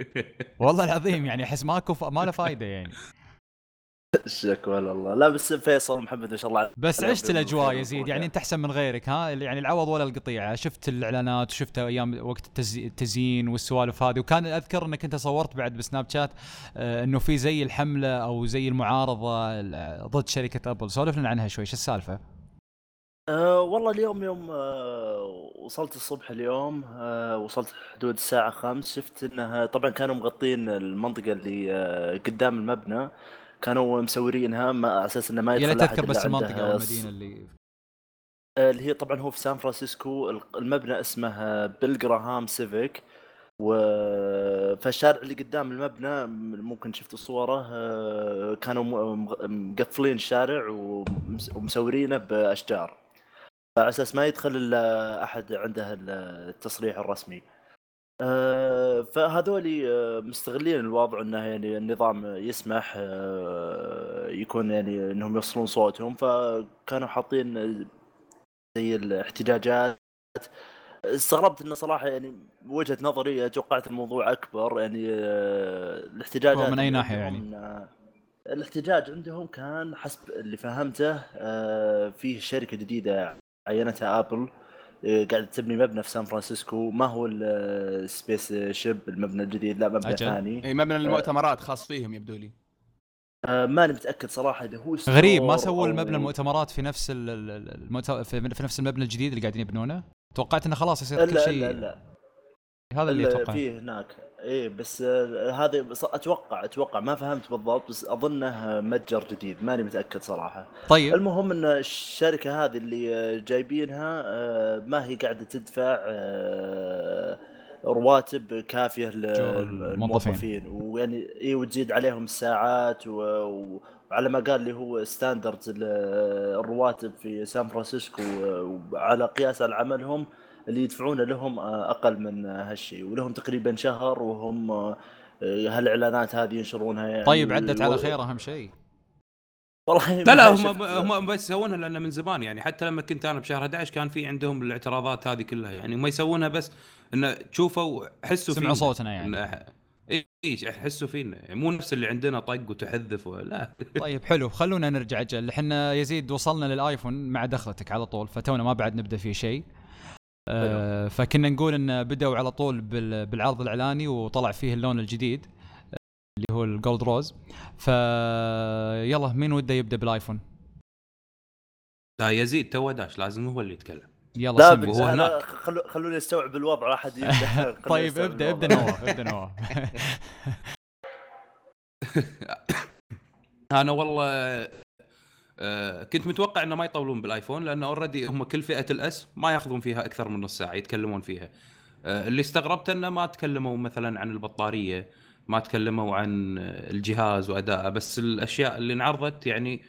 والله العظيم يعني أحس ماكو. ما له فايدة يعني شكوى الله. لا بس فيصل ومحمد ما شاء الله بس عشت الأجواء. يزيد يعني أنت أحسن من غيرك ها؟ يعني العوض ولا القطيعة. شفت الإعلانات وشفت أيام وقت التز- التزيين والسوالف هذه. وكان أذكر إنك أنت صورت بعد بسناب شات آه، إنه في زي الحملة أو زي المعارضة ال- ضد شركة أبل. سولف لنا عنها شوي شو السالفة؟ أه والله اليوم يوم أه وصلت الصبح اليوم أه وصلت حدود الساعة خمس. شفت إنها طبعا كانوا مغطين المنطقة اللي أه قدام المبنى. كانوا مسورينها ما على أساس إنه ما يدخل أحد تذكر بس المنطقة أو المدينة اللي آه، اللي هي طبعا هو في سان فرانسيسكو. ال- المبنى اسمه Bill Graham Civic. و فالشارع اللي قدام المبنى ممكن شفتوا صوره آه، كانوا مقفلين الشارع ومس- ومسورينه بأشجار. فعلى أساس ما يدخل إلا أحد عنده ال- التصريح الرسمي. آه، فهذول آه، مستغلين الوضع إنه يعني النظام يسمح آه، يكون يعني إنهم يوصلون صوتهم فكانوا حاطين زي الاحتجاجات. استغربت إنه صراحة يعني بوجهه نظري توقعت الموضوع أكبر يعني الاحتجاجات من ناحية عندهم، آه، الاحتجاج عندهم كان حسب اللي فهمته فيه شركة جديدة عينتها آبل. آه، قاعدة تبني مبنى في سان فرانسيسكو. ما هو ال spaceship المبنى الجديد؟ لا مبنى أجل. ثاني. إي مبنى المؤتمرات خاص فيهم يبدو لي. آه، ماني متأكد صراحة إذا هو غريب ما سووا المبنى المؤتمرات في نفس المؤت... في في نفس المبنى الجديد اللي قاعدين يبنونه؟ توقعت إنه خلاص يصير كل لا شيء لا لا. هذا اللي ال- أتوقع. فيه هناك. إيه بس آه، بس أتوقع أتوقع ما فهمت بالضبط بس اظنه متجر جديد ماني متأكد صراحة. طيب. المهم إن الشركة هذه اللي آه، جايبينها آه، ما هي قاعدة تدفع رواتب كافية للموظفين. ويعني اي وتزيد عليهم الساعات و... وعلى ما قال لي هو standard الرواتب في سان فرانسيسكو وعلى قياس على عملهم اللي يدفعونه لهم آه، أقل من آه، هالشيء. ولهم تقريبا شهر وهم آه، هالإعلانات هذه ينشرونها يعني. طيب عدت على خير أهم شيء. والله لا لا ما هم هم بس يسوونها لأنه من زمان يعني. حتى لما كنت أنا بشهر 11 كان في عندهم الاعتراضات هذه كلها يعني. هم يسوونها بس انه شوفوا حسوا سمعوا فينا. صوتنا يعني. إنه- اي اي حسوا فينا. يعني مو نفس اللي عندنا طق وتحذف ولا طيب حلو. خلونا نرجع أجل إحنا يزيد وصلنا للآيفون مع دخلتك على طول فتونا ما بعد نبدأ فيه شيء. آه فكنا نقول إن بدأوا على طول بال- بالعرض الإعلاني وطلع فيه اللون الجديد اللي هو ال gold rose ف يلا مين وده يبدأ بالآيفون؟ لا يزيد تو داش لازم هو اللي يتكلم. يلا لا سمي. أنا هناك. خلو خلوني استوعب الوضع لا احد طيب ابدأ ابدأ. نواف ابدأ نواف أنا والله آه، كنت متوقع إنه ما يطولون بالآيفون لأنه already هم كل فئة ال S ما يأخذون فيها أكثر من نص ساعة يتكلمون فيها. آه، اللي استغربت إنه ما تكلموا مثلا عن البطارية ما تكلموا عن الجهاز وادائه بس الأشياء اللي انعرضت يعني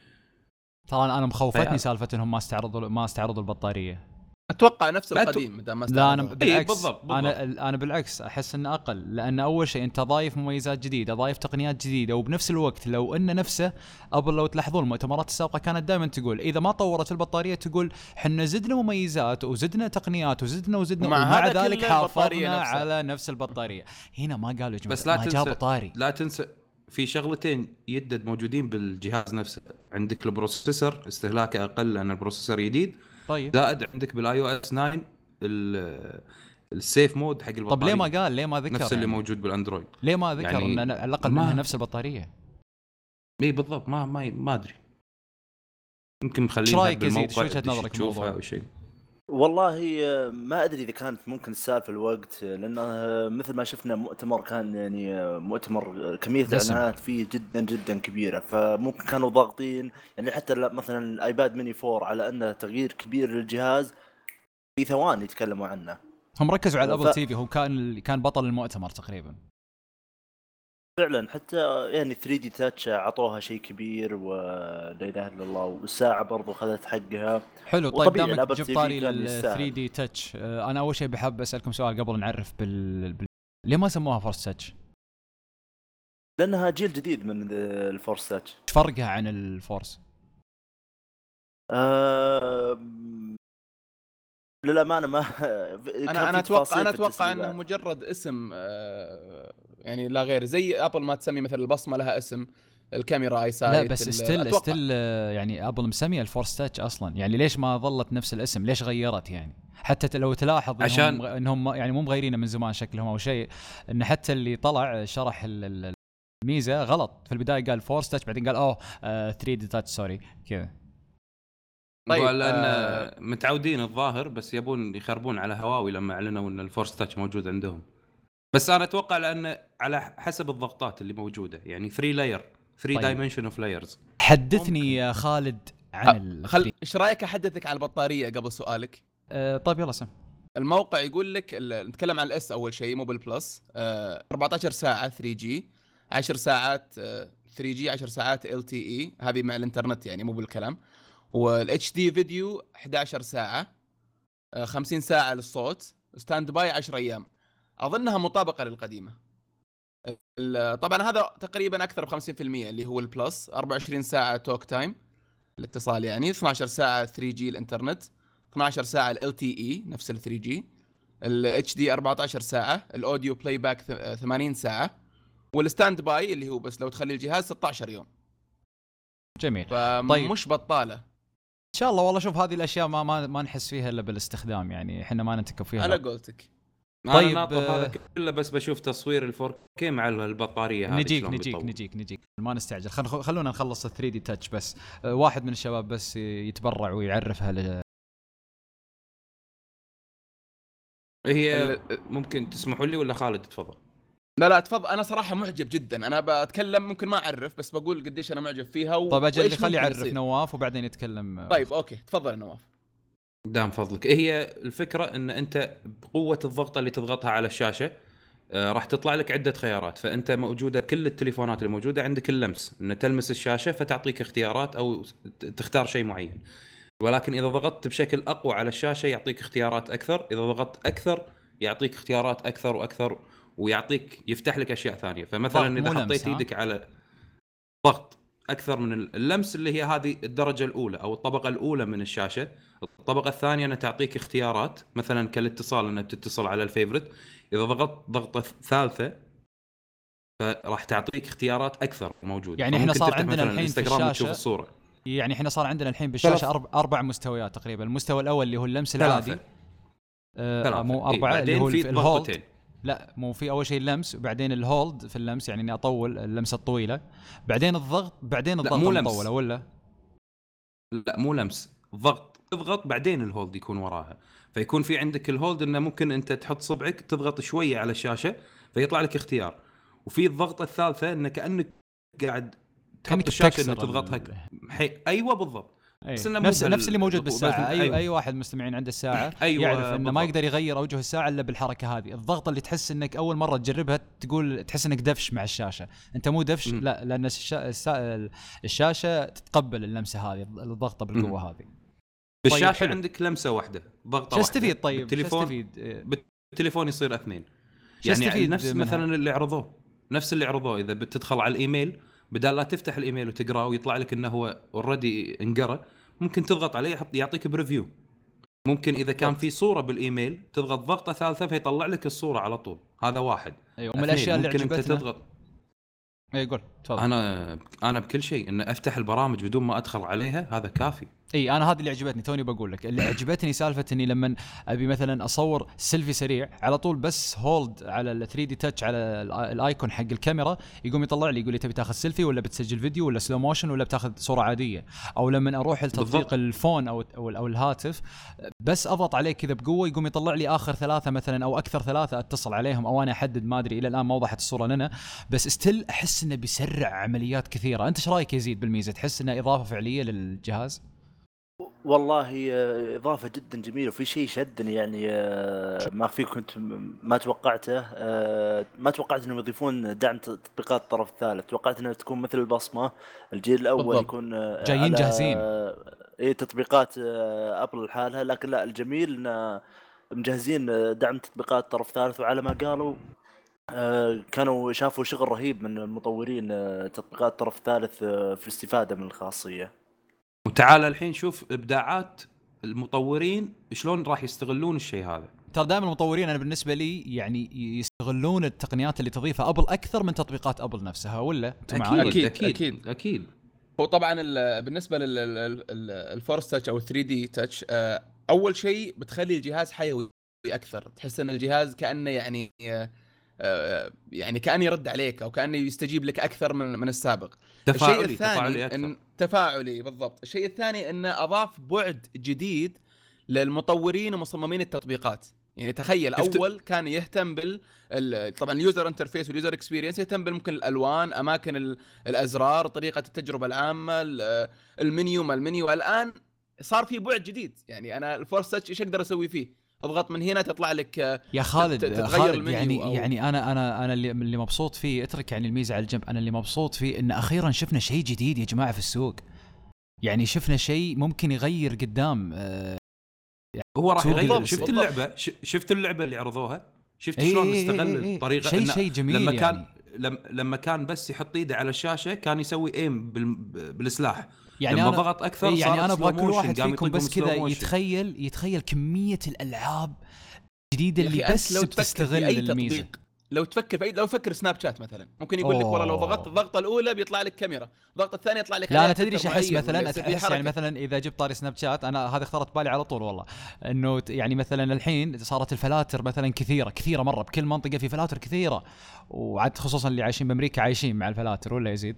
ترى أنا مخوفتني سالفه انهم ما استعرضوا ما استعرضوا البطارية. أتوقع نفس لا، القديم دام ما لا أنا. بالعكس بالضبط، بالضبط. أنا أنا بالعكس أحس إنه أقل لأن أول شيء أنت ضايف مميزات جديدة ضايف تقنيات جديدة وبنفس الوقت لو إن نفسه أبل لو تلاحظون المؤتمرات السابقة كانت دائما تقول إذا ما طورت البطارية تقول حنا زدنا مميزات وزدنا تقنيات وزدنا وزدنا ومع ومع هذا ذلك حافظنا. على نفس البطارية هنا ما قالوا جماعة بس لا ما تنسى- لا تنسى في شغلتين يدد موجودين بالجهاز نفسه عندك ال processor استهلاكه أقل لأن ال processor جديد طيب. زائد عندك بال iOS 9 ال- ال save mode حق البطارية. طب ليه ما قال؟ ليه ما ذكر نفس اللي يعني؟ موجود بالأندرويد. ليه ما ذكر يعني ان على الأقل ما- منها نفس البطارية؟ اي بالضبط ما ما ما أدري. يمكن إيش مخلينها رأيك يا زيد؟ بالموقع شو تدش نظرك تشوفها بالموضوع؟ أو شيء. والله ما أدري إذا كانت ممكن السالفه الوقت لأن مثل ما شفنا مؤتمر كان يعني مؤتمر كمية. الاعلانات فيه جدا جدا كبيرة. فممكن كانوا ضاغطين. يعني حتى لا- مثلا ال iPad mini 4 على أنه تغيير كبير للجهاز في ثواني يتكلموا عنه. هم ركزوا على ف- ال Apple TV هو كان كان بطل المؤتمر تقريبا. فعلا حتى يعني 3D Touch عطوها شيء كبير ولا إله إلا الله والساعة برضو اخذت حقها حلو طيب دامك جبت طاري كان ال يستاهل. 3 D Touch أنا أول شيء بحب أسألكم سؤال قبل نعرف بال, بال... ليه ما سموها Force Touch؟ لأنها جيل جديد من ال Force تاتش إيش فرقها عن الفورس؟ آم، للامانه ما أنا أنا أتوقع أنا أتوقع. إنه مجرد اسم آه، يعني لا غير زي ابل ما تسمي مثلا البصمة لها اسم الكاميرا iSight لا بس still. still يعني ابل مسمية ال Force Touch أصلا يعني ليش ما ظلت نفس الاسم؟ ليش غيرت يعني؟ حتى لو تلاحظ إنهم عشان- إنهم ما- يعني مو مغيرينه من زمان شكلهم أو شيء إن حتى اللي طلع شرح ال- ال- الميزة غلط في البداية قال Force Touch بعدين قال oh 3D Touch sorry كذا طيب، لأن آه، متعودين الظاهر بس يبون يخربون على هواوي لما أعلنوا أن ال Force Touch موجود عندهم. بس أنا أتوقع لأن على حسب الضغطات اللي موجودة يعني 3 layer 3 طيب. dimension of layers حدثني يا خالد عن ال خل إيش رأيك أحدثك عن البطارية قبل سؤالك؟ آه طيب يلا سم. الموقع يقول لك ال- نتكلم عن ال S أول شيء مو بال Plus آه 14 ساعة 3G 10 ساعات آه 3G 10 ساعات LTE هذه مع الإنترنت يعني مو بالكلام. وال HD video 11 ساعة آه 50 ساعة للصوت standby 10 أيام. أظنها مطابقة للقديمة. طبعا هذا تقريبا أكثر ب 50% اللي هو ال Plus 24 ساعة talk time الاتصال يعني 12 ساعة 3G الإنترنت 12 ساعة LTE نفس ال 3G ال HD 14 ساعة ال audio playback ث- 80 ساعة وال standby اللي هو بس لو تخلي الجهاز 16 يوم. جميل. فمش مش بطالة. إن شاء الله والله شوف هذه الأشياء ما ما, ما نحس فيها إلا بالاستخدام يعني. إحنا ما ننتكب فيها. على قولتك. أنا طيب، ناطر آه، هذا كله بس بشوف تصوير ال 4K مع البطارية هذه نجيك نجيك بيطول. نجيك نجيك. ما نستعجل. خل خلونا نخلص ال 3 دي تاتش بس. أه، واحد من الشباب بس يتبرع ويعرفها ل... هي ممكن تسمحوا لي ولا خالد؟ تفضل. لا لا تفضل. أنا صراحة معجب جدا. أنا بتكلم ممكن ما أعرف بس بقول قديش أنا معجب فيها و... طيب أجل خلي يعرف. نواف وبعدين يتكلم. طيب أوكي. تفضل يا نواف. دام فضلك. هي الفكرة إن أنت بقوة الضغطه اللي تضغطها على الشاشة آه، راح تطلع لك عدة خيارات. فأنت موجودة كل التليفونات اللي موجودة عندك اللمس. إن تلمس الشاشة فتعطيك اختيارات أو تختار شيء معين. ولكن إذا ضغطت بشكل أقوى على الشاشة يعطيك اختيارات أكثر. إذا ضغطت أكثر يعطيك اختيارات أكثر وأكثر ويعطيك يفتح لك أشياء ثانية. فمثلا إذا حطيت؟ إيدك على ضغط أكثر من اللمس اللي هي هذه الدرجة الأولى أو الطبقة الأولى من الشاشة. الطبقة الثانية انها تعطيك اختيارات. مثلا كالاتصال أنك تتصل على ال favorite إذا ضغطت ضغطة ثالثة فراح تعطيك اختيارات أكثر موجودة. يعني إحنا فممكن صار عندنا الحين في الشاشة وتشوف الصورة. يعني إحنا صار عندنا الحين بالشاشة ثلاث- أربع, أربع مستويات تقريبا. المستوى الأول اللي هو اللمس العادي ثلاثة. آه مو إيه، أربعة اللي بعدين هو في ال hold لا مو في أول شيء اللمس وبعدين ال hold في اللمس يعني إني أطول اللمسة الطويلة. بعدين الضغط بعدين الضغط مو لمس. ولا؟ لا مو لمس. ضغط تضغط بعدين الهولد يكون وراها. فيكون في عندك الهولد إنه ممكن أنت تحط صبعك تضغط شوية على الشاشة فيطلع لك اختيار. وفي الضغطه الثالثة إنه كأنك قاعد تحط الشاشة إنه تضغطها ال- حي... أيوه بالضبط. أي. بس مو نفس نفس اللي موجود بالساعة اي أيوة. أي واحد مستمعين عنده الساعة أيوة يعرف إنه ما. يقدر يغير اوجه الساعة إلا بالحركة هذه الضغطه اللي تحس إنك أول مرة تجربها تقول تحس إنك دفش مع الشاشة أنت مو دفش مم. لا لأن. الشاشة تتقبل اللمسة هذه الضغطة بالقوة هذه بالشاشه حلو. عندك لمسة واحدة ضغطة واحدة استفيد طيب بالتليفون استفيد. بالتليفون يصير اثنين يعني نفس؟ مثلا اللي عرضوه نفس اللي عرضوه إذا بتدخل على الإيميل بدال لا تفتح الإيميل وتقرأه ويطلع لك إنه هو already انقرأ ممكن تضغط عليه يحط يعطيك preview ممكن إذا كان في صورة بالإيميل تضغط ضغطة ثالثة فيطلع لك الصورة على طول. هذا واحد. أيوه من الأشياء اللي ممكن أنت تضغط. اي قول تفضل. أنا أنا بكل شيء إن أفتح البرامج بدون ما أدخل عليها هذا كافي. إي أنا هذه اللي عجبتني توني بقول لك. اللي عجبتني سالفة إني لما أبي مثلا أصور سيلفي سريع على طول بس hold على ال 3D Touch على ال- ال icon حق الكاميرا يقوم يطلع لي يقول لي تبي تاخذ سيلفي ولا بتسجل فيديو ولا slow motion ولا بتاخذ صورة عادية. أو لما أروح لتطبيق. الفون أو أو, الهاتف بس أضغط عليه كذا بقوة يقوم يطلع لي آخر ثلاثة مثلا أو أكثر ثلاثة أتصل عليهم أو أنا أحدد ما أدري إلى الآن ما وضحت الصورة لنا. بس ستيل أحس إنه بيسرع عمليات كثيرة. أنت إيش رأيك يزيد بالميزة؟ تحس انها إضافة فعلية للجهاز؟ والله إضافة جدا جميلة وفي شيء شدني يعني آه، ما في كنت ما توقعته آه، ما توقعت إنهم يضيفون دعم تطبيقات الطرف الثالث توقعت إنها تكون مثل البصمة الجيل الأول بالضبط. يكون آه، جايين جاهزين. اي تطبيقات ابل لحالها لكن لا الجميل إن مجهزين دعم تطبيقات طرف ثالث وعلى ما قالوا كانوا شافوا شغل رهيب من المطورين آه، تطبيقات طرف ثالث آه، في الاستفادة من الخاصية وتعال الحين شوف إبداعات المطورين شلون راح يستغلون الشيء هذا ترى دائما المطورين أنا بالنسبة لي يعني يستغلون التقنيات اللي تضيفها أبل أكثر من تطبيقات أبل نفسها ولا؟ معاي؟ أكيد، أكيد أكيد. أكيد أكيد هو طبعا ال- بالنسبة للفورس تاتش أو 3 دي تاتش أول شيء بتخلي الجهاز حيوي أكثر تحس إن الجهاز كأنه يعني آه، آه، يعني كانه يرد عليك أو كانه يستجيب لك أكثر من من السابق. تفاعلي الشيء الثاني تفاعلي إن تفاعلي بالضبط. الشيء الثاني انه أضاف بعد جديد للمطورين ومصممين التطبيقات. يعني تخيل أول كان يهتم بال ال- طبعا ال user interface وال user experience يهتم بالممكن الألوان أماكن ال- الأزرار طريقة التجربة العامة ال- المنيو ما المنيو. الآن صار في بعد جديد. يعني أنا ال Force Touch إيش أقدر أسوي فيه؟ أضغط من هنا تطلع لك آه، يا خالد تت- تتغير خالد يعني أو- يعني أنا أنا أنا اللي, اللي مبسوط فيه اترك يعني الميزة على الجنب. أنا اللي مبسوط فيه إن أخيرا شفنا شيء جديد يا جماعة في السوق. يعني شفنا شيء ممكن يغير قدام آه، هو راح يغير. شفت. اللعبة؟ ش- شفت اللعبة اللي عرضوها؟ شفت إيه شلون إيه إيه استغل إيه إيه. الطريقة؟ شيء شيء جميل لما يعني. كان لما لما كان بس يحط إيده على الشاشة كان يسوي ايم بال... بالسلاح. يعني لما أنا ضغط أكثر إيه يعني صارت أنا أبغى كل واحد فيكم بس كذا. يتخيل يتخيل كمية الألعاب الجديده اللي بس لو بتستغل أي الميزة تطبيق لو تفكر في لو تفكر سناب شات مثلا ممكن يقول لك والله لو. ضغطت الضغطة الأولى بيطلع لك كاميرا الضغطة الثانية يطلع لك لا أنا تدري إيش أحس مثلا أحس يعني. مثلا إذا جبت طاري سناب شات أنا هذا اخترت بالي على طول والله إنه يعني مثلا الحين صارت الفلاتر مثلا كثيرة كثيرة مرة بكل منطقة في فلاتر كثيرة وعاد خصوصا اللي عايشين بأمريكا عايشين مع الفلاتر ولا يزيد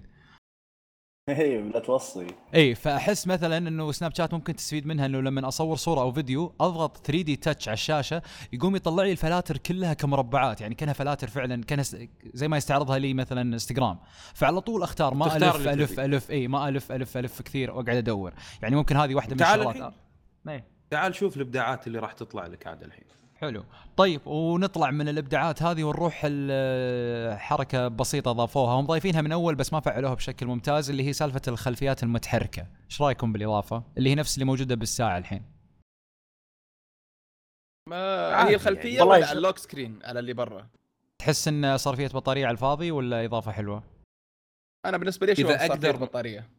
اي لا توصي اي فأحس مثلا إنه سناب شات ممكن تستفيد منها إنه لما أصور صورة أو فيديو أضغط 3D Touch على الشاشة يقوم يطلع لي الفلاتر كلها كمربعات يعني كأنها فلاتر فعلا كأنها س- زي ما يستعرضها لي مثلا انستغرام فعلى طول أختار ما ألف ألف. ألف اي ما ألف ألف ألف كثير وأقعد أدور يعني ممكن هذه واحدة من الشغلات. إيه. تعال شوف الإبداعات اللي راح تطلع لك عاد الحين حلو. طيب ونطلع من الابداعات هذه ونروح حركة بسيطة ضافوها. هم ضايفينها من أول بس ما فعلوها بشكل ممتاز اللي هي سالفة الخلفيات المتحركة. إيش رأيكم بالإضافة؟ اللي هي نفس اللي موجودة بالساعة الحين. ما هي الخلفية يعني. ولا يش- على ال lock screen على اللي برا؟ تحس إن صرفية بطارية على الفاضي ولا إضافة حلوة؟ أنا بالنسبة لي أقدر- فيه البطاريه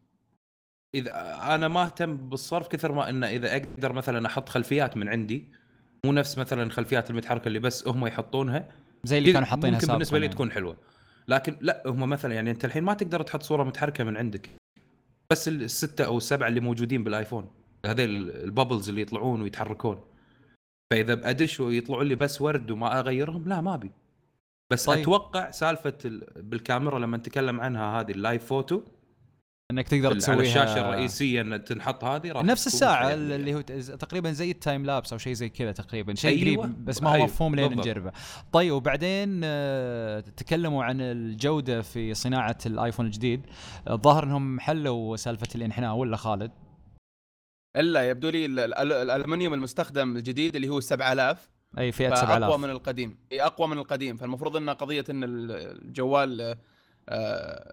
إذا أنا ما أهتم بالصرف كثر ما إنه إذا أقدر مثلا أحط خلفيات من عندي مو نفس مثلا الخلفيات المتحركه اللي بس هم يحطونها. زي اللي كانوا حاطينها ممكن سابقا بالنسبة لي يعني. تكون حلوة. لكن لا هم مثلا يعني أنت الحين ما تقدر تحط صورة متحركة من عندك. بس السته أو السبعه اللي موجودين بالآيفون هذيل البابلز اللي يطلعون ويتحركون. فإذا بأدش ويطلعوا لي بس ورد وما أغيرهم لا ما أبي. بس طيب. أتوقع سالفة ال- بالكاميرا لما نتكلم عنها هذه ال Live Photo إنك تقدر على تسويها الشاشة الرئيسية إن تنحط هذه راح نفس الساعة. اللي هو تقريبا زي ال time lapse أو شيء زي كذا تقريبا شيء أيوة. قريب بس ما هو أيوة. مفهوم لين. نجربه طيب وبعدين آه، تكلموا عن الجودة في صناعة الآيفون الجديد الظاهر إنهم حلوا سالفة الإنحناء ولا خالد إلا يبدو لي ال- ال- الالومنيوم المستخدم الجديد اللي هو 7000 أي فئة اقوى 7000 من القديم إي، أقوى من القديم فالمفروض إن قضية إن ال- الجوال آه،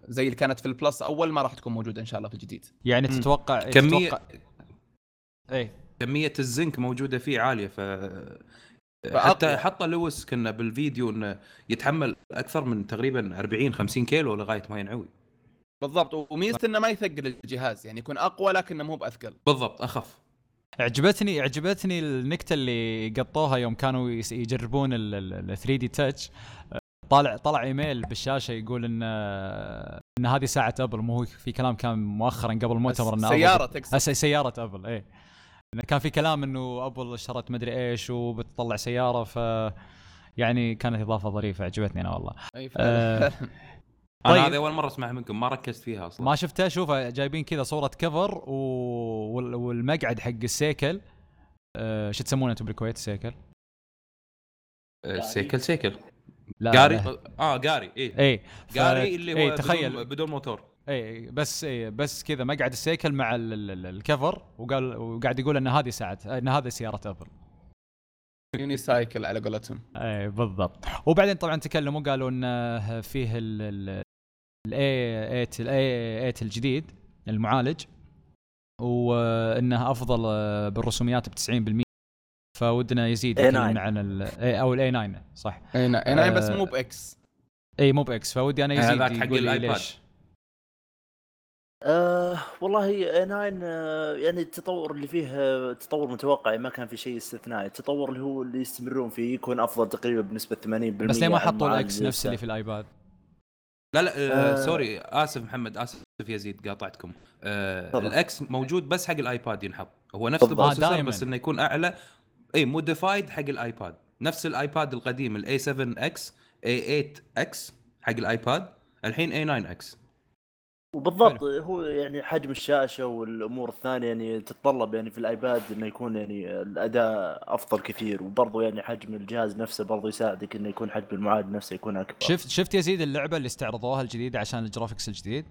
زي اللي كانت في ال Plus أول ما راح تكون موجودة إن شاء الله في الجديد. يعني. تتوقع كميه تتوقع اي كمية الزنك موجودة فيه عالية ف. حتى حط لويس كنا بالفيديو إنه يتحمل أكثر من تقريبا 40 50 كيلو لغاية ما ينعوي. بالضبط وميزته إنه ما يثقل الجهاز يعني يكون أقوى لكنه مو بأثقل. بالضبط أخف. عجبتني عجبتني النكتة اللي قطوها يوم كانوا يس- يجربون ال 3D Touch طالع طلع إيميل بالشاشة يقول إن إن هذه ساعة أبل مو هو في كلام كان مؤخرا قبل المؤتمر إن سيارة أبل- تقصد سيارة أبل إنه كان في كلام إنه أبل اشترت مدري إيش وبتطلع سيارة ف يعني كانت إضافة ظريفة عجبتني أنا والله. أي ف- آه، أنا طيب. هذه أول مرة أسمعها منكم ما ركزت فيها أصلا. ما شفتها شوفها جايبين كذا صورة كفر و... وال- والمقعد حق السيكل آه، شو تسمونه أنتم بالكويت السيكل؟ آه، سيكل سيكل. لا قاري؟ لا. آه قاري إيه. اي ف- قاري اللي هو إيه بدون, تخيل. بدون موتور. اي بس اي بس كذا مقعد السيكل مع ال- ال- ال- الكفر وقال وقاعد يقول إن هذه ساعة إن هذه سيارة ابل unicycle على قولتهم. اي بالضبط. وبعدين طبعا تكلموا قالوا إنه فيه ال ال A8 ال A8 الجديد المعالج وإنه أفضل بالرسوميات ب 90% فودنا يزيد A9. يكلمنا عن ال أو ال A9 صح اي اي نعم بس آه، مو بإكس إي مو بإكس فودي أنا يزيد هذاك حق يقول لي الآيباد. ليش آه والله A9 آه يعني التطور اللي فيه آه تطور متوقع ما كان في شيء استثنائي التطور اللي هو اللي يستمرون فيه يكون أفضل تقريبا بنسبة 80% بس ليه ما حطوا ال X نفس اللي. في الآيباد لا لا آه آه. sorry آسف محمد آسف يزيد قاطعتكم آه. ال X موجود بس حق الآيباد ينحط هو نفس. ال processor. بس إنه يكون أعلى اي modified حق الآيباد. نفس الآيباد القديم الاي 7 إكس اي 8 إكس حق الآيباد الحين A9X وبالضبط هو يعني حجم الشاشة والأمور الثانية يعني تتطلب يعني في الآيباد إنه يكون يعني الأداء أفضل كثير وبرضه يعني حجم الجهاز نفسه برضه يساعدك إنه يكون حجم المعالج نفسه يكون أكبر. شفت شفت يزيد اللعبة اللي استعرضوها الجديدة عشان ال graphics الجديد؟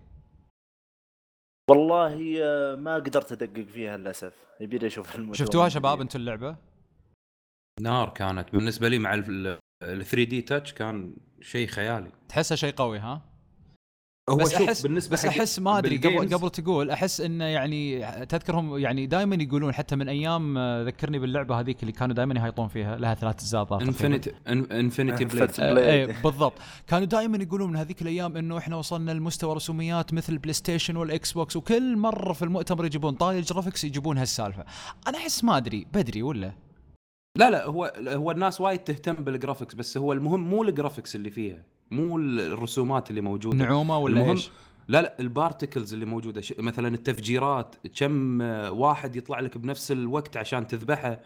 والله آه، ما قدرت أدقق فيها للأسف. يبي لي أشوف شفتوها من شباب. أنتم اللعبة؟ نار كانت. بالنسبة لي مع ال 3D Touch كان شيء خيالي. تحسها شيء قوي ها؟ هو بس احس بالنسبة بس أحس ما أدري قبل قبل تقول أحس إنه يعني تذكرهم يعني دائما يقولون حتى من أيام آه، ذكرني باللعبة هذيك اللي كانوا دائما يهيطون فيها لها ثلاث اجزاء. Infinity Infinity Blade بالضبط. كانوا دائما يقولون من هذيك الأيام إنه إحنا وصلنا لمستوى رسوميات مثل البلاي ستيشن والاكس بوكس وكل مرة في المؤتمر يجيبون طاري ال graphics يجيبون هالسالفة. أنا أحس ما أدري بدري ولا؟ لا لا هو هو الناس وايد تهتم بال graphics بس هو المهم مو ال graphics اللي فيها مو الرسومات اللي موجودة. نعومة ولا المهم إيش؟ لا لا ال particles اللي موجودة ش- مثلا التفجيرات كم واحد يطلع لك بنفس الوقت عشان تذبحه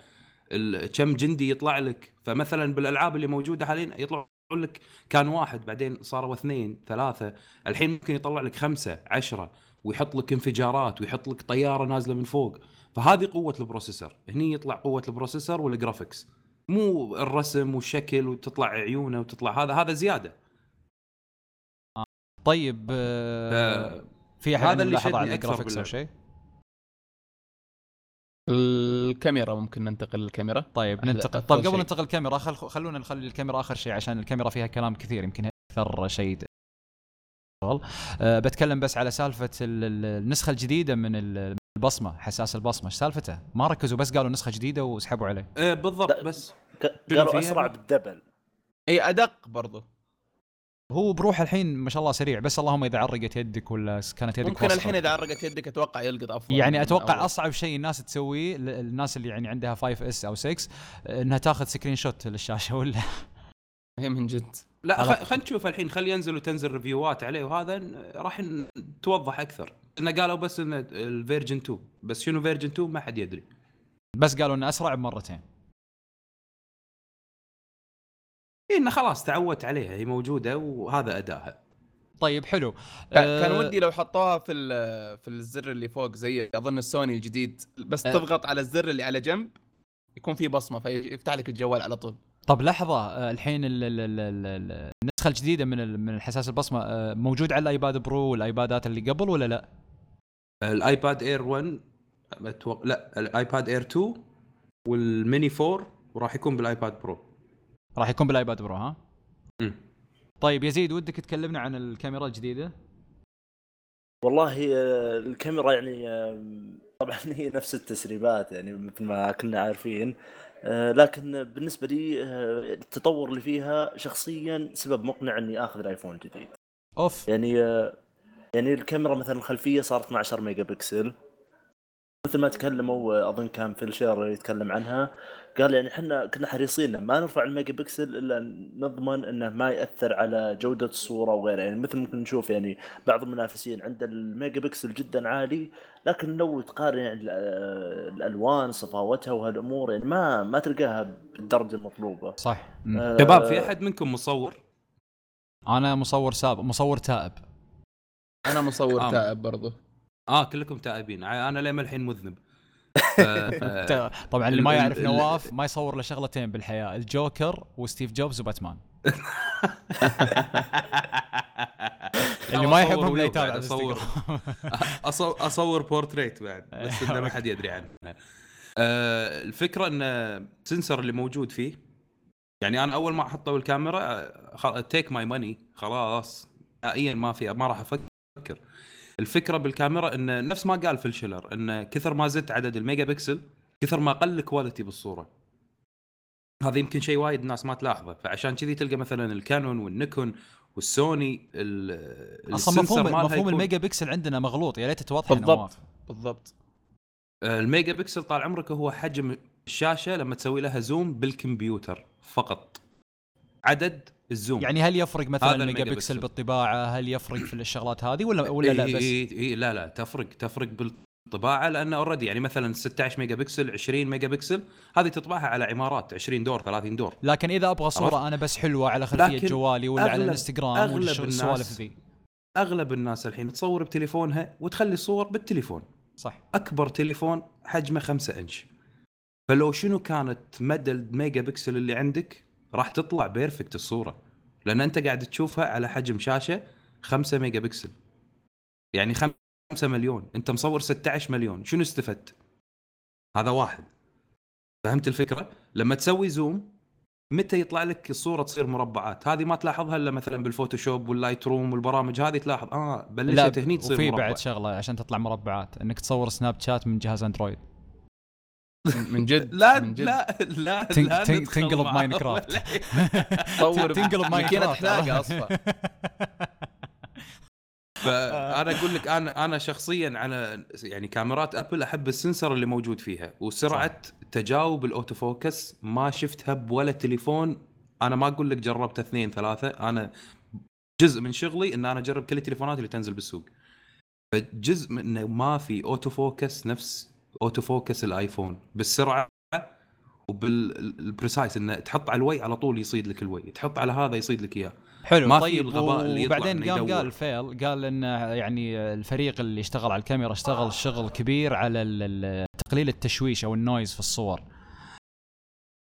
ال- كم جندي يطلع لك. فمثلا بالألعاب اللي موجودة حاليا يطلع لك كان واحد بعدين صاروا اثنين ثلاثة الحين ممكن يطلع لك خمسة عشرة ويحط لك انفجارات ويحط لك طيارة نازلة من فوق. فهذه قوة ال processor هني يطلع قوة ال processor وال graphics مو الرسم والشكل وتطلع عيونه وتطلع هذا هذا زيادة طيب آه، في أحد هذا اللي على ال graphics أو. شيء؟ الكاميرا ممكن ننتقل للكاميرا طيب ننتقل طيب قبل. ننتقل الكاميرا خل... خلونا نخلي الكاميرا آخر شيء عشان الكاميرا فيها كلام كثير يمكن أكثر شيء أه بتكلم بس على سالفة ال- ال- النسخة الجديدة من ال- البصمة حساس البصمة إيش سالفته؟ ما ركزوا بس قالوا نسخة جديدة وسحبوا عليه إيه بالضبط. بس قالوا؟ أسرع بالدبل إي أدق برضو هو بروح الحين ما شاء الله سريع بس اللهم إذا عرقت يدك ولا كانت يدك ممكن. الحين إذا عرقت يدك أتوقع يلقط أفضل يعني أتوقع أول. أصعب شيء الناس تسويه الناس اللي يعني عندها 5 اس أو 6 إنها تاخذ screenshot للشاشة ولا هي من جد لا خلينا نشوف الحين خلي ينزل وتنزل review ات عليه وهذا راح توضح أكثر. إنه قالوا بس انه ال version 2 بس شنو version 2 ما حد يدري. بس قالوا إنه أسرع بمرتين. إيه إنه خلاص تعودت عليها هي موجودة وهذا ادائها طيب حلو. كان أه، ودي لو حطوها في ال- في الزر اللي فوق زي أظن السوني الجديد بس أه. تضغط على الزر اللي على جنب يكون في بصمة فيفتح لك الجوال على طول. طب لحظة آه، الحين ال- ال- ال- ال- ال- النسخة الجديدة من ال- من الحساس البصمة آه، موجود على الآيباد Pro والآيبادات اللي قبل ولا لا؟ الآيباد Air 1 أتوق... لا الآيباد Air 2 والميني 4 وراح يكون بالآيباد Pro راح يكون بالآيباد Pro ها؟ مم. طيب يزيد ودك تكلمنا عن الكاميرا الجديدة؟ والله الكاميرا يعني طبعا هي نفس التسريبات يعني مثل ما كنا عارفين لكن بالنسبة لي آه، التطور اللي فيها شخصيا سبب مقنع إني آخذ الآيفون الجديد. أوف. يعني آه، يعني الكاميرا مثلا الخلفيه صارت 12 ميجا بكسل. مثل ما تكلموا آه، أظن كان فيل شيلر يتكلم عنها. قال يعني إحنا كنا حريصين ما نرفع الميجا بكسل إلا نضمن إنه ما يأثر على جودة الصورة وغيرها يعني مثل ممكن نشوف يعني بعض المنافسين عند الميجا بكسل جدا عالي لكن لو تقارن يعني ال- الألوان صفاوتها وهالأمور يعني ما ما تلقاها بالدرجة المطلوبة صح مم. آه، شباب في أحد منكم مصور؟ أنا مصور سابق مصور تائب أنا مصور آه. تائب برضو آه كلكم تائبين أنا لين الحين مذنب طبعا اللي ال- ما يعرف نواف ما يصور له شغلتين بالحياة الجوكر وستيف جوبز وباتمان. اللي ما يحبهم لا يتابع أصور. أصور بورتريت بعد بس إنه ما حد يدري عنه. آه، الفكرة إن ال sensor اللي موجود فيه يعني أنا أول ما حطوا الكاميرا take my money خلاص. نهائيا ما في ما راح أفكر. الفكرة بالكاميرا إن نفس ما قال فيل شيلر إن كثر ما زدت عدد الميجا بكسل كثر ما قل ال quality بالصورة. هذا يمكن شيء وايد الناس ما تلاحظه. فعشان كذي تلقى مثلا الكانون والنيكون والسوني ال- أصلا ال sensor مفهوم مالها مفهوم الميجا بكسل عندنا مغلوط يا ريت توضح بالضبط. بالضبط. الميجا بكسل طال عمرك هو حجم الشاشة لما تسوي لها zoom بالكمبيوتر فقط. عدد ال zoom. يعني هل يفرق مثلا الميجا بكسل. بالطباعة؟ هل يفرق في الشغلات هذه ولا ولا لا إيه بس؟ إيه إيه لا لا تفرق تفرق بالطباعة لأن already يعني مثلا 16 ميجا بكسل 20 ميجا بكسل هذه تطبعها على عمارات 20 دور 30 دور. لكن إذا أبغى صورة أنا بس حلوة على خلفية جوالي ولا على الإنستغرام ولا السوالف ذي؟ أغلب الناس الحين تصور بتليفونها وتخلي الصور بالتليفون. صح. أكبر تليفون حجمه 5 إنش. فلو شنو كانت مدى الميجا بكسل اللي عندك؟ راح تطلع perfect الصورة لأن أنت قاعد تشوفها على حجم شاشة 5 ميجا بكسل يعني 5 مليون أنت مصور 16 مليون شنو استفدت؟ هذا واحد. فهمت الفكرة؟ لما تسوي zoom متى يطلع لك الصورة تصير مربعات؟ هذه ما تلاحظها إلا مثلا بال Photoshop وال Lightroom والبرامج هذه تلاحظ. آه بلشت هني تصير وفي مربع. بعد شغلة عشان تطلع مربعات إنك تصور Snapchat من جهاز أندرويد. من جد لا من جد. لا لا تنقلب معاه Minecraft. ولا- تصور تنقلب Minecraft. حلاقة أصلا. فأنا أقول لك أنا أنا شخصيا على يعني كاميرات ابل أحب ال sensor اللي موجود فيها وسرعة تجاوب ال autofocus ما شفتها بولا تليفون. أنا ما أقول لك جربت اثنين ثلاثة. أنا جزء من شغلي إن أنا أجرب كل التليفونات اللي تنزل بالسوق. فجزء من إنه ما في autofocus نفس autofocus الآيفون بالسرعة وبال precise إنه تحط على ال way على طول يصيد لك ال way تحط على هذا يصيد لك إياه حلو ما في طيب الغباء اللي يطلع وبعدين قام. قال Phil قال إن يعني الفريق اللي اشتغل على الكاميرا اشتغل شغل كبير على تقليل التشويش أو ال noise في الصور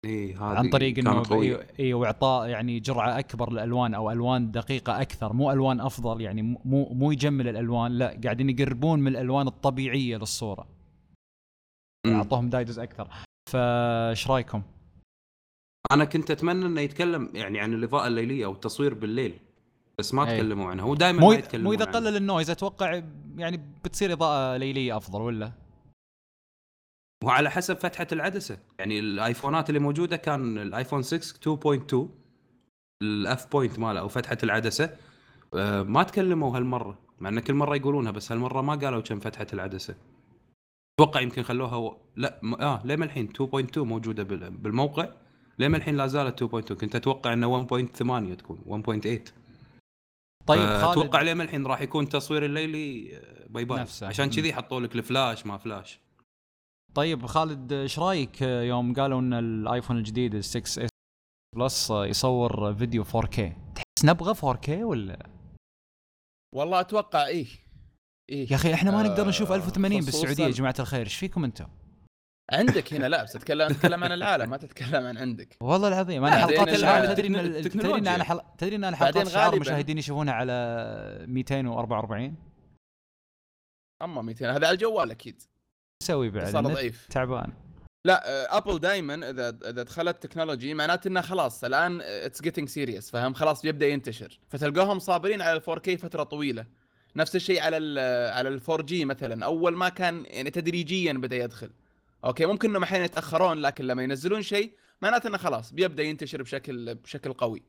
إيه عن طريق إنه كانت قوية. اي إي، وإعطاء يعني جرعة أكبر للألوان أو ألوان دقيقة أكثر مو ألوان أفضل يعني مو مو يجمل الألوان لا قاعدين يقربون من الألوان الطبيعية للصورة. أعطوهم details أكثر فايش رأيكم؟ أنا كنت أتمنى إنه يتكلم يعني عن الاضاءه الليلية أو التصوير بالليل بس ما أي. تكلموا عنها هو دائما مو ما يتكلمون مو إذا عنها. قلل ال noise أتوقع يعني بتصير إضاءة ليلية أفضل ولا؟ وعلى حسب فتحة العدسة يعني الآيفونات اللي موجودة كان الآيفون 6 2.2 ال F point ماله أو فتحة العدسة آه، ما تكلموا هالمرة مع إن كل مرة يقولونها بس هالمرة ما قالوا كم فتحة العدسة أتوقع يمكن خلوها و... لا م... آه ليه ما الحين 2.2 موجودة بال... بالموقع. ليه ما الحين لا زالت 2.2 كنت أتوقع إنه 1.8 تكون 1.8 طيب آه، خالد. أتوقع ليه ما الحين راح يكون تصوير الليلي آه، by by. نفسه. عشان. كذي حطوا لك الفلاش ما فلاش. طيب خالد إيش رأيك يوم قالوا إن الآيفون الجديد ال 6 S Plus يصور فيديو 4K تحس نبغى 4K ولا؟ والله أتوقع إيه. إيه. يا أخي إحنا ما آه، نقدر نشوف 1080 خصوصاً- بالسعودية يا جماعة الخير. إيش فيكم أنتم؟ عندك هنا لا بس تتكلم تتكلم عن العالم ما تتكلم عن عندك. والله العظيم أنا حلقات ال- الشعر تدري إن. تدري إن أنا. تدري إن أنا حلقات غالباً- المشاهدين يشوفونها على 244 أما 200 هذا على الجوال أكيد. نسوي بعد النت ضعيف. تعبان. لا آه، Apple دائما اذا إذا دخلت technology معناته إنه خلاص الآن it's getting serious فاهم خلاص بيبدا ينتشر. فتلقاهم صابرين على ال 4K فترة طويلة. نفس الشيء على ال على ال 4G مثلا. أول ما كان يعني تدريجيا بدأ يدخل. أوكي ممكن إنهم أحيانا يتأخرون لكن لما ينزلون شيء معناته إنه خلاص بيبدأ ينتشر بشكل بشكل قوي.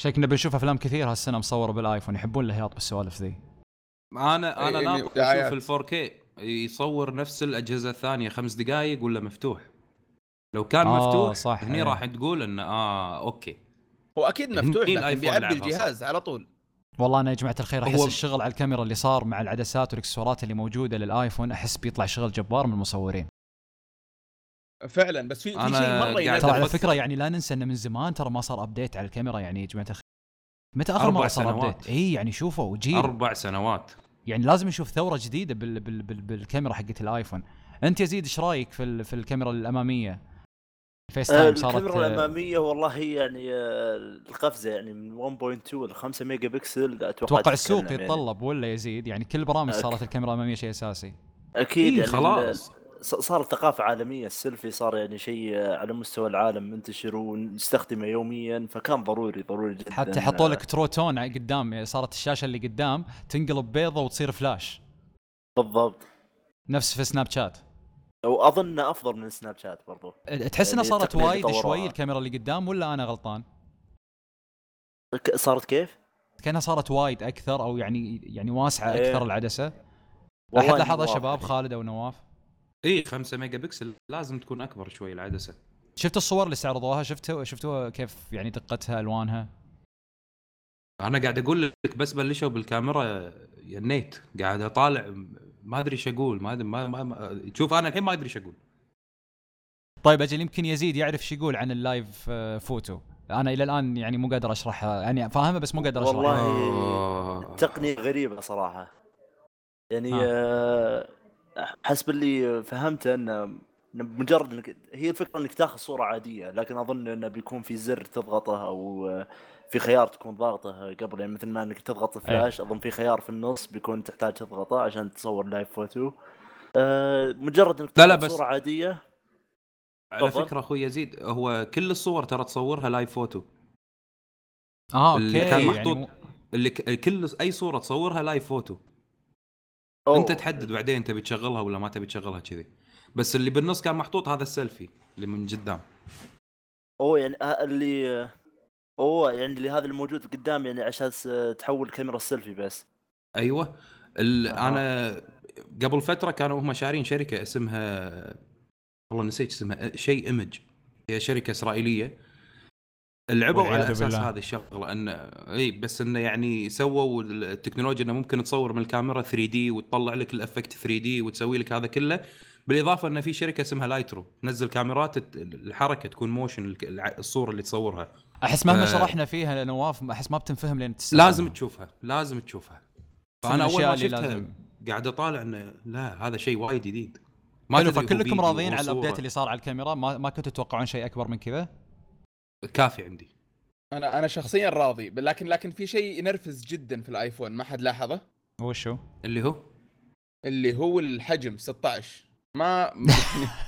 شكلنا بنشوف أفلام كثير هالسنة مصورة بالآيفون يحبون الهياط بالسوالف ذي. أنا أنا إيه، ناطر دعايات. أشوف ال 4K يصور نفس الأجهزة الثانية خمس دقائق ولا مفتوح. لو كان آه، مفتوح صح، هني إيه. راح تقول إنه آه أوكي. هو أكيد مفتوح لكن بيعبي الجهاز على طول. والله أنا يا جماعة الخير أحس هو- الشغل على الكاميرا اللي صار مع العدسات والإكسسوارات اللي موجودة للآيفون أحس بيطلع شغل جبار من المصورين فعلا بس في في شيء مرة ينزل ترى على. فكرة يعني لا ننسى انه من زمان ترى ما صار update على الكاميرا يعني يا جماعة الخير متى آخر مرة صار. update؟ اي يعني شوفوا جيل أربع سنوات يعني لازم نشوف ثورة جديدة بال بال بال بالكاميرا حقت الآيفون أنت يزيد إيش رأيك في ال- في الكاميرا الأمامية Face آه، Time صارت الكاميرا آه، الأمامية والله هي يعني آه، القفزة يعني من 1.2 ل 5 ميجا بكسل أتوقع أتوقع السوق يعني. يتطلب ولا يزيد؟ يعني كل البرامج أك- صارت الكاميرا الأمامية شيء أساسي. أكيد إيه يعني خلاص. ال- ص- صارت ثقافة عالمية السيلفي صار يعني شيء على مستوى العالم منتشر ونستخدمه يوميا فكان ضروري ضروري جدا. حتى حطوا لك True Tone قدام يعني صارت الشاشة اللي قدام تنقلب بيضة وتصير فلاش بالضبط. نفس في Snapchat واظن أفضل من Snapchat برضو تحس انها يعني صارت وايد. شوي الكاميرا اللي قدام ولا أنا غلطان؟ صارت كيف؟ كأنها صارت وايد أكثر أو يعني يعني واسعة إيه. أكثر العدسة والله أحد لاحظها شباب. خالد أو نواف إي 5 ميجا بكسل لازم تكون أكبر شوي العدسة شفت الصور اللي استعرضوها شفتوا شفتوا كيف يعني دقتها ألوانها أنا قاعد أقول لك بس بلشوا بالكاميرا ينيت قاعد أطالع ما أدري إيش أقول ما أدري ما, ما, ما شوف أنا الحين ما أدري إيش أقول طيب أجل يمكن يزيد يعرف شو يقول عن ال Live آه، فوتو أنا إلى الآن يعني مو قادر أشرحها يعني فاهمها بس مو قادر أشرحها والله آه. تقنية غريبة صراحة يعني آه. آه، حسب اللي فهمته إنه مجرد إنك هي الفكرة إنك تاخذ صورة عادية لكن أظن إنه بيكون في زر تضغطه أو آه، في خيار تكون ضاغطة قبل يعني مثل ما إنك تضغط فلاش أظن في خيار في النص بيكون تحتاج تضغطة عشان تصور Live Photo آه، مجرد إنك لا، لا، بس- صورة عادية. على تفضل. فكرة أخوي يزيد هو كل الصور ترى تصورها Live Photo آه اللي أوكي كان يعني محطوط مو- اللي كل أي صورة تصورها Live Photo أوه. أنت تحدد بعدين تبي تشغلها ولا ما تبي تشغلها كذي. بس اللي بالنص كان محطوط هذا السيلفي اللي من قدام. أوه يعني آه، اللي آه، أوه يعني اللي هذا الموجود قدام يعني عشان تحول كاميرا السيلفي بس. أيوه. ال... أها. أنا قبل فترة كانوا هم شارين شركة اسمها والله نسيت اسمها شيء image. هي شركة إسرائيلية. لعبوا على أساس بالله. هذه الشغلة انه إي بس انه يعني سووا التكنولوجيا إنه ممكن تصور من الكاميرا 3D وتطلع لك ال effect 3D وتسوي لك هذا كله. بالإضافة انه في شركة اسمها Lytro تنزل كاميرات الحركة تكون motion الصورة اللي تصورها. أحس مهما آه. شرحنا فيها نواف أحس ما بتنفهم لين تستخدم لازم تشوفها لازم تشوفها. فأنا أول ما شفتها لازم. قاعد أطالع إنه لا هذا شيء وايد جديد. حلو تدري هو فكلكم راضيين على. ال update اللي صار على الكاميرا؟ ما, ما كنتوا تتوقعون شيء أكبر من كذا؟ كافي عندي. أنا أنا شخصيا راضي لكن لكن في شيء ينرفز جدا في الآيفون ما حد لاحظه. وشو اللي هو؟ اللي هو الحجم 16 ما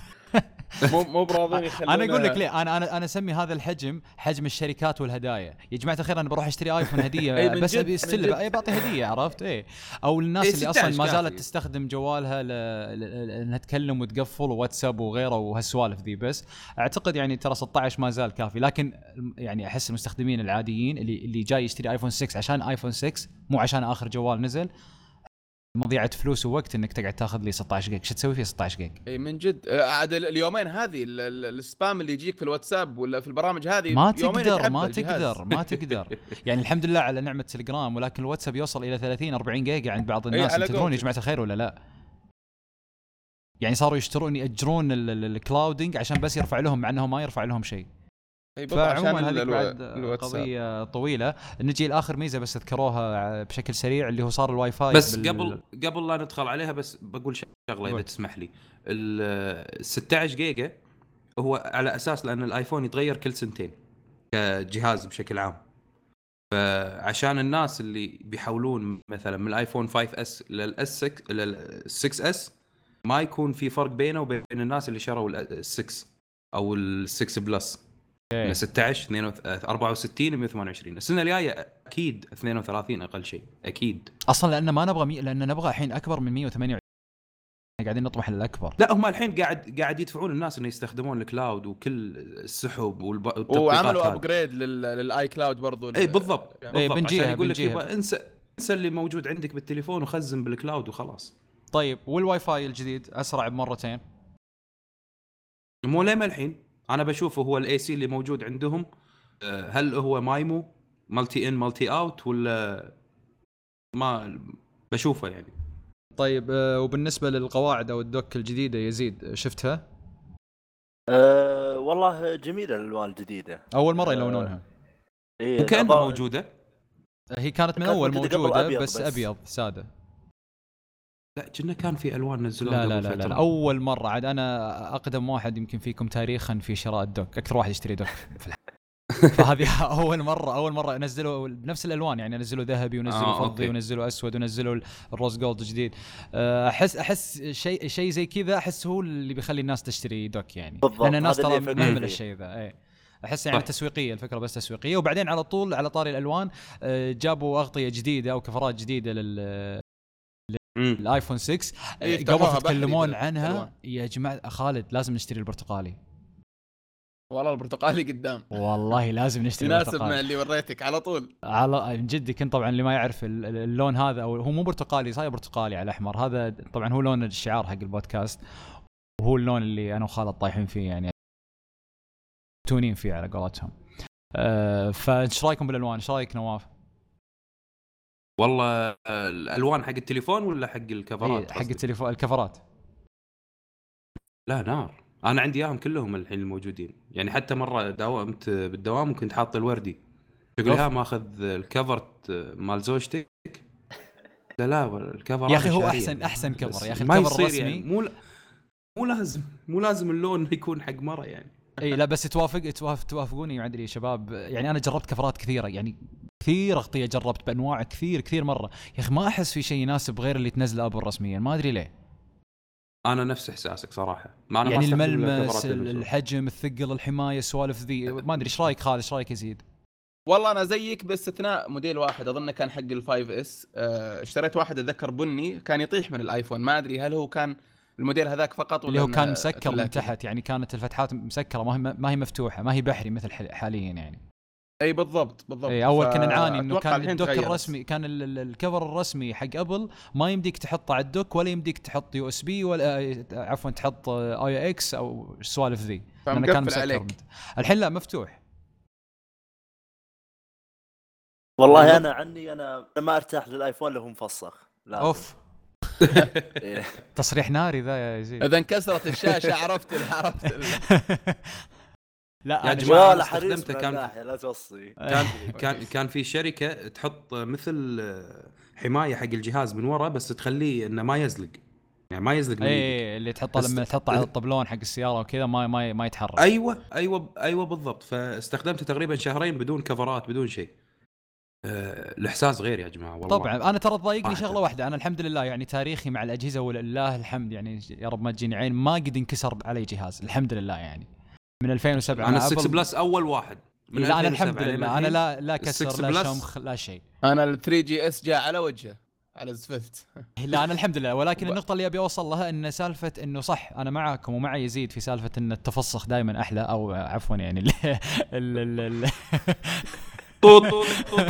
مو مو براضين يخلونه. أنا أقول لك ليه. أنا أنا أنا أسمي هذا الحجم حجم الشركات والهدايا. يا جماعة الخير أنا بروح أشتري آيفون هدية بس أبي من استل جد. إي بعطي هدية عرفت؟ إيه أو الناس إيه، اللي أصلا 16 ما زالت. تستخدم جوالها. انها تكلم وتقفل وواتساب وغيره وهالسوالف ذي. بس أعتقد يعني ترى 16 ما زال كافي. لكن يعني أحس المستخدمين العاديين اللي اللي جاي يشتري آيفون 6 عشان آيفون 6 مو عشان آخر جوال نزل مضيعة فلوس ووقت إنك تقعد تاخذ لي 16 جيج شو تسوي فيه 16 جيج إي من جد آه، عاد ال- اليومين هذه ال- ال- ال spam اللي يجيك في الواتساب ولا في البرامج هذه ما تقدر ما. تقدر ما تقدر يعني الحمد لله على نعمة تليجرام ولكن الواتساب يوصل إلى 30 40 جيجا عند بعض الناس تدرون يا. جماعة الخير ولا لا؟ يعني صاروا يشترون يأجرون ال- ال- ال clouding عشان بس يرفع لهم مع إنه ما يرفع لهم شيء فعموما ال- هذه بعد قضية طويلة نجي لاخر ميزة بس ذكروها بشكل سريع اللي هو صار الواي فاي بس بال- قبل قبل لا ندخل عليها بس بقول شغلة إذا. تسمح لي ال 16 جيجا هو على أساس لأن الآيفون يتغير كل سنتين كجهاز بشكل عام فعشان الناس اللي بيحولون مثلا من الآيفون 5 S لل S 6 لل 6 S ما يكون في فرق بينه وبين الناس اللي شروا ال 6 أو ال 6 Plus إيه. من 16 62 64 128 السنة الجاية أكيد 32 أقل شيء أكيد. أصلا لأن ما نبغى مي... لأن نبغى الحين أكبر من 128 قاعدين نطمح للأكبر. لا هم الحين قاعد قاعد يدفعون الناس إنه يستخدمون ال cloud وكل السحب والب... والتطبيقات وعملوا هذه. upgrade لل iCloud برضو. اي بالضبط. يعني بالضبط. بنجيها- عشان يقول لك. يبا انسى انسى اللي موجود عندك بالتليفون وخزن بال cloud وخلاص. طيب والواي فاي الجديد أسرع بمرتين؟ مو لما الحين؟ أنا بشوفه هو ال AC اللي موجود عندهم. آه، هل هو MIMO multi in multi out ولا ما بشوفه يعني. طيب آه، وبالنسبة للقواعد أو ال dock الجديدة يزيد شفتها؟ أه والله جميلة الألوان الجديدة. أول مرة آه، يلونونها. إيه وكأنها موجودة. هي كانت من كانت أول موجودة أبيض بس, بس. أبيض سادة. لا كنا كان في ألوان نزلوها لا لا لا, لا. لا أول مرة عاد أنا أقدم واحد يمكن فيكم تاريخا في شراء ال dock أكثر واحد يشتري dock في فهذه أول مرة أول مرة نزلوا بنفس الألوان يعني نزلوا ذهبي ونزلوا آه، فضي أوكي. ونزلوا أسود ونزلوا ال rose gold جديد أه، أحس أحس شيء شيء زي كذا أحس هو اللي بيخلي الناس تشتري dock يعني بالضبط، لأن الناس ترى مهمل. الشيء ذا اي أحس يعني. تسويقية الفكرة بس تسويقية وبعدين على طول على طاري الألوان أه، جابوا أغطية جديدة أو كفرات جديدة. الآيفون 6 إيه، قبل يفتحوها تتكلمون عنها. يا جماعة خالد لازم نشتري البرتقالي. والله البرتقالي قدام. والله لازم نشتري يناسب مع اللي وريتك على طول. على من جد كنت طبعا اللي ما يعرف ال- ال- اللون هذا أو هو مو برتقالي صاير برتقالي على احمر هذا طبعا هو لون الشعار حق البودكاست. وهو اللون اللي أنا وخالد طايحين فيه يعني تونين فيه على قولتهم. أه فإيش رأيكم بالألوان؟ إيش رأيك نواف؟ والله الألوان حق التليفون ولا حق إيه، الكفرات حق قصدك؟ التليفون الكفرات. لا نار. أنا عندي إياهم كلهم الحين الموجودين يعني حتى مرة داومت بالدوام وكنت حاط الوردي. تقول أوف. ها ماخذ الكفرت مال زوجتك؟ لا لا الكفر يا هذا أخي هو شاريه. أحسن- أحسن كفر. يا أخي ما الكفر يصير يعني. الرسمي. مو لا- مو لازم مو لازم اللون يكون حق مرة يعني. اي لا بس توافق توافق توافقوني ما ادري يا شباب. يعني أنا جربت كفرات كثيرة. يعني كثير أغطية جربت بأنواع كثير كثير مرة. يا أخي ما أحس في شيء يناسب غير اللي تنزله أبل رسميا. ما أدري ليه. أنا نفس إحساسك صراحة. ما أنا ما يعني أستخدم الملمس. الحجم الثقل الحماية السوالف ذي. ما أدري إيش رأيك خالد؟ إيش رأيك يزيد والله أنا زيك باستثناء موديل واحد أظن كان حق ال five S. آه، اشتريت واحد أتذكر بني كان يطيح من الآيفون. ما أدري هل هو كان الموديل هذاك فقط ولا اللي هو كان مسكر من؟ تحت. يعني كانت الفتحات مسكرة ما هي ما هي مفتوحة ما هي بحري مثل حاليا يعني. إي بالضبط بالضبط إي أول كنا نعاني إنه كان ال dock تغيرت. الرسمي كان ال- ال- ال cover الرسمي حق أبل ما يمديك تحطه على ال dock ولا يمديك تحط USB ولا آه، عفوا تحط AUX أو السوالف ذي لأنه كان مسكر عليك. الحين لا مفتوح والله أنا عني أنا أنا ما أرتاح للآيفون اللي هو مفسخ لازم. أوف إيه. تصريح ناري ذا يا يزيد إذا انكسرت الشاشة عرفت عرفت لا يا أنا جماعة لا حريص كان- لا توصي. كان كان كان في شركة تحط مثل حماية حق الجهاز من ورا بس تخليه إنه ما يزلق. يعني ما يزلق من اي اللي تحطه لما تحطه على الطبلون حق السيارة وكذا ما ما ما يتحرك. أيوه أيوه أيوه بالضبط. فاستخدمته تقريبا شهرين بدون كفرات بدون شيء. أه الإحساس غير يا جماعة والله. طبعا. أنا ترى تضايقني. شغلة واحدة. أنا الحمد لله يعني تاريخي مع الأجهزة ولله الحمد يعني يا رب ما تجيني عين ما قد انكسر علي جهاز. الحمد لله يعني. من 2007 أنا مع 6 أبل. Plus أول واحد من لا أنا 2007 الحمد لله أنا. لا لا كسر لا. شمخ لا شيء أنا ال 3 GS جاء على وجهه على زفلت لا أنا الحمد لله ولكن النقطة اللي أبي أوصل لها إن سالفة إنه صح أنا معكم ومع يزيد في سالفة إن التفسخ دائما أحلى أو عفوا يعني ال ال طوط. طوط طوط طوط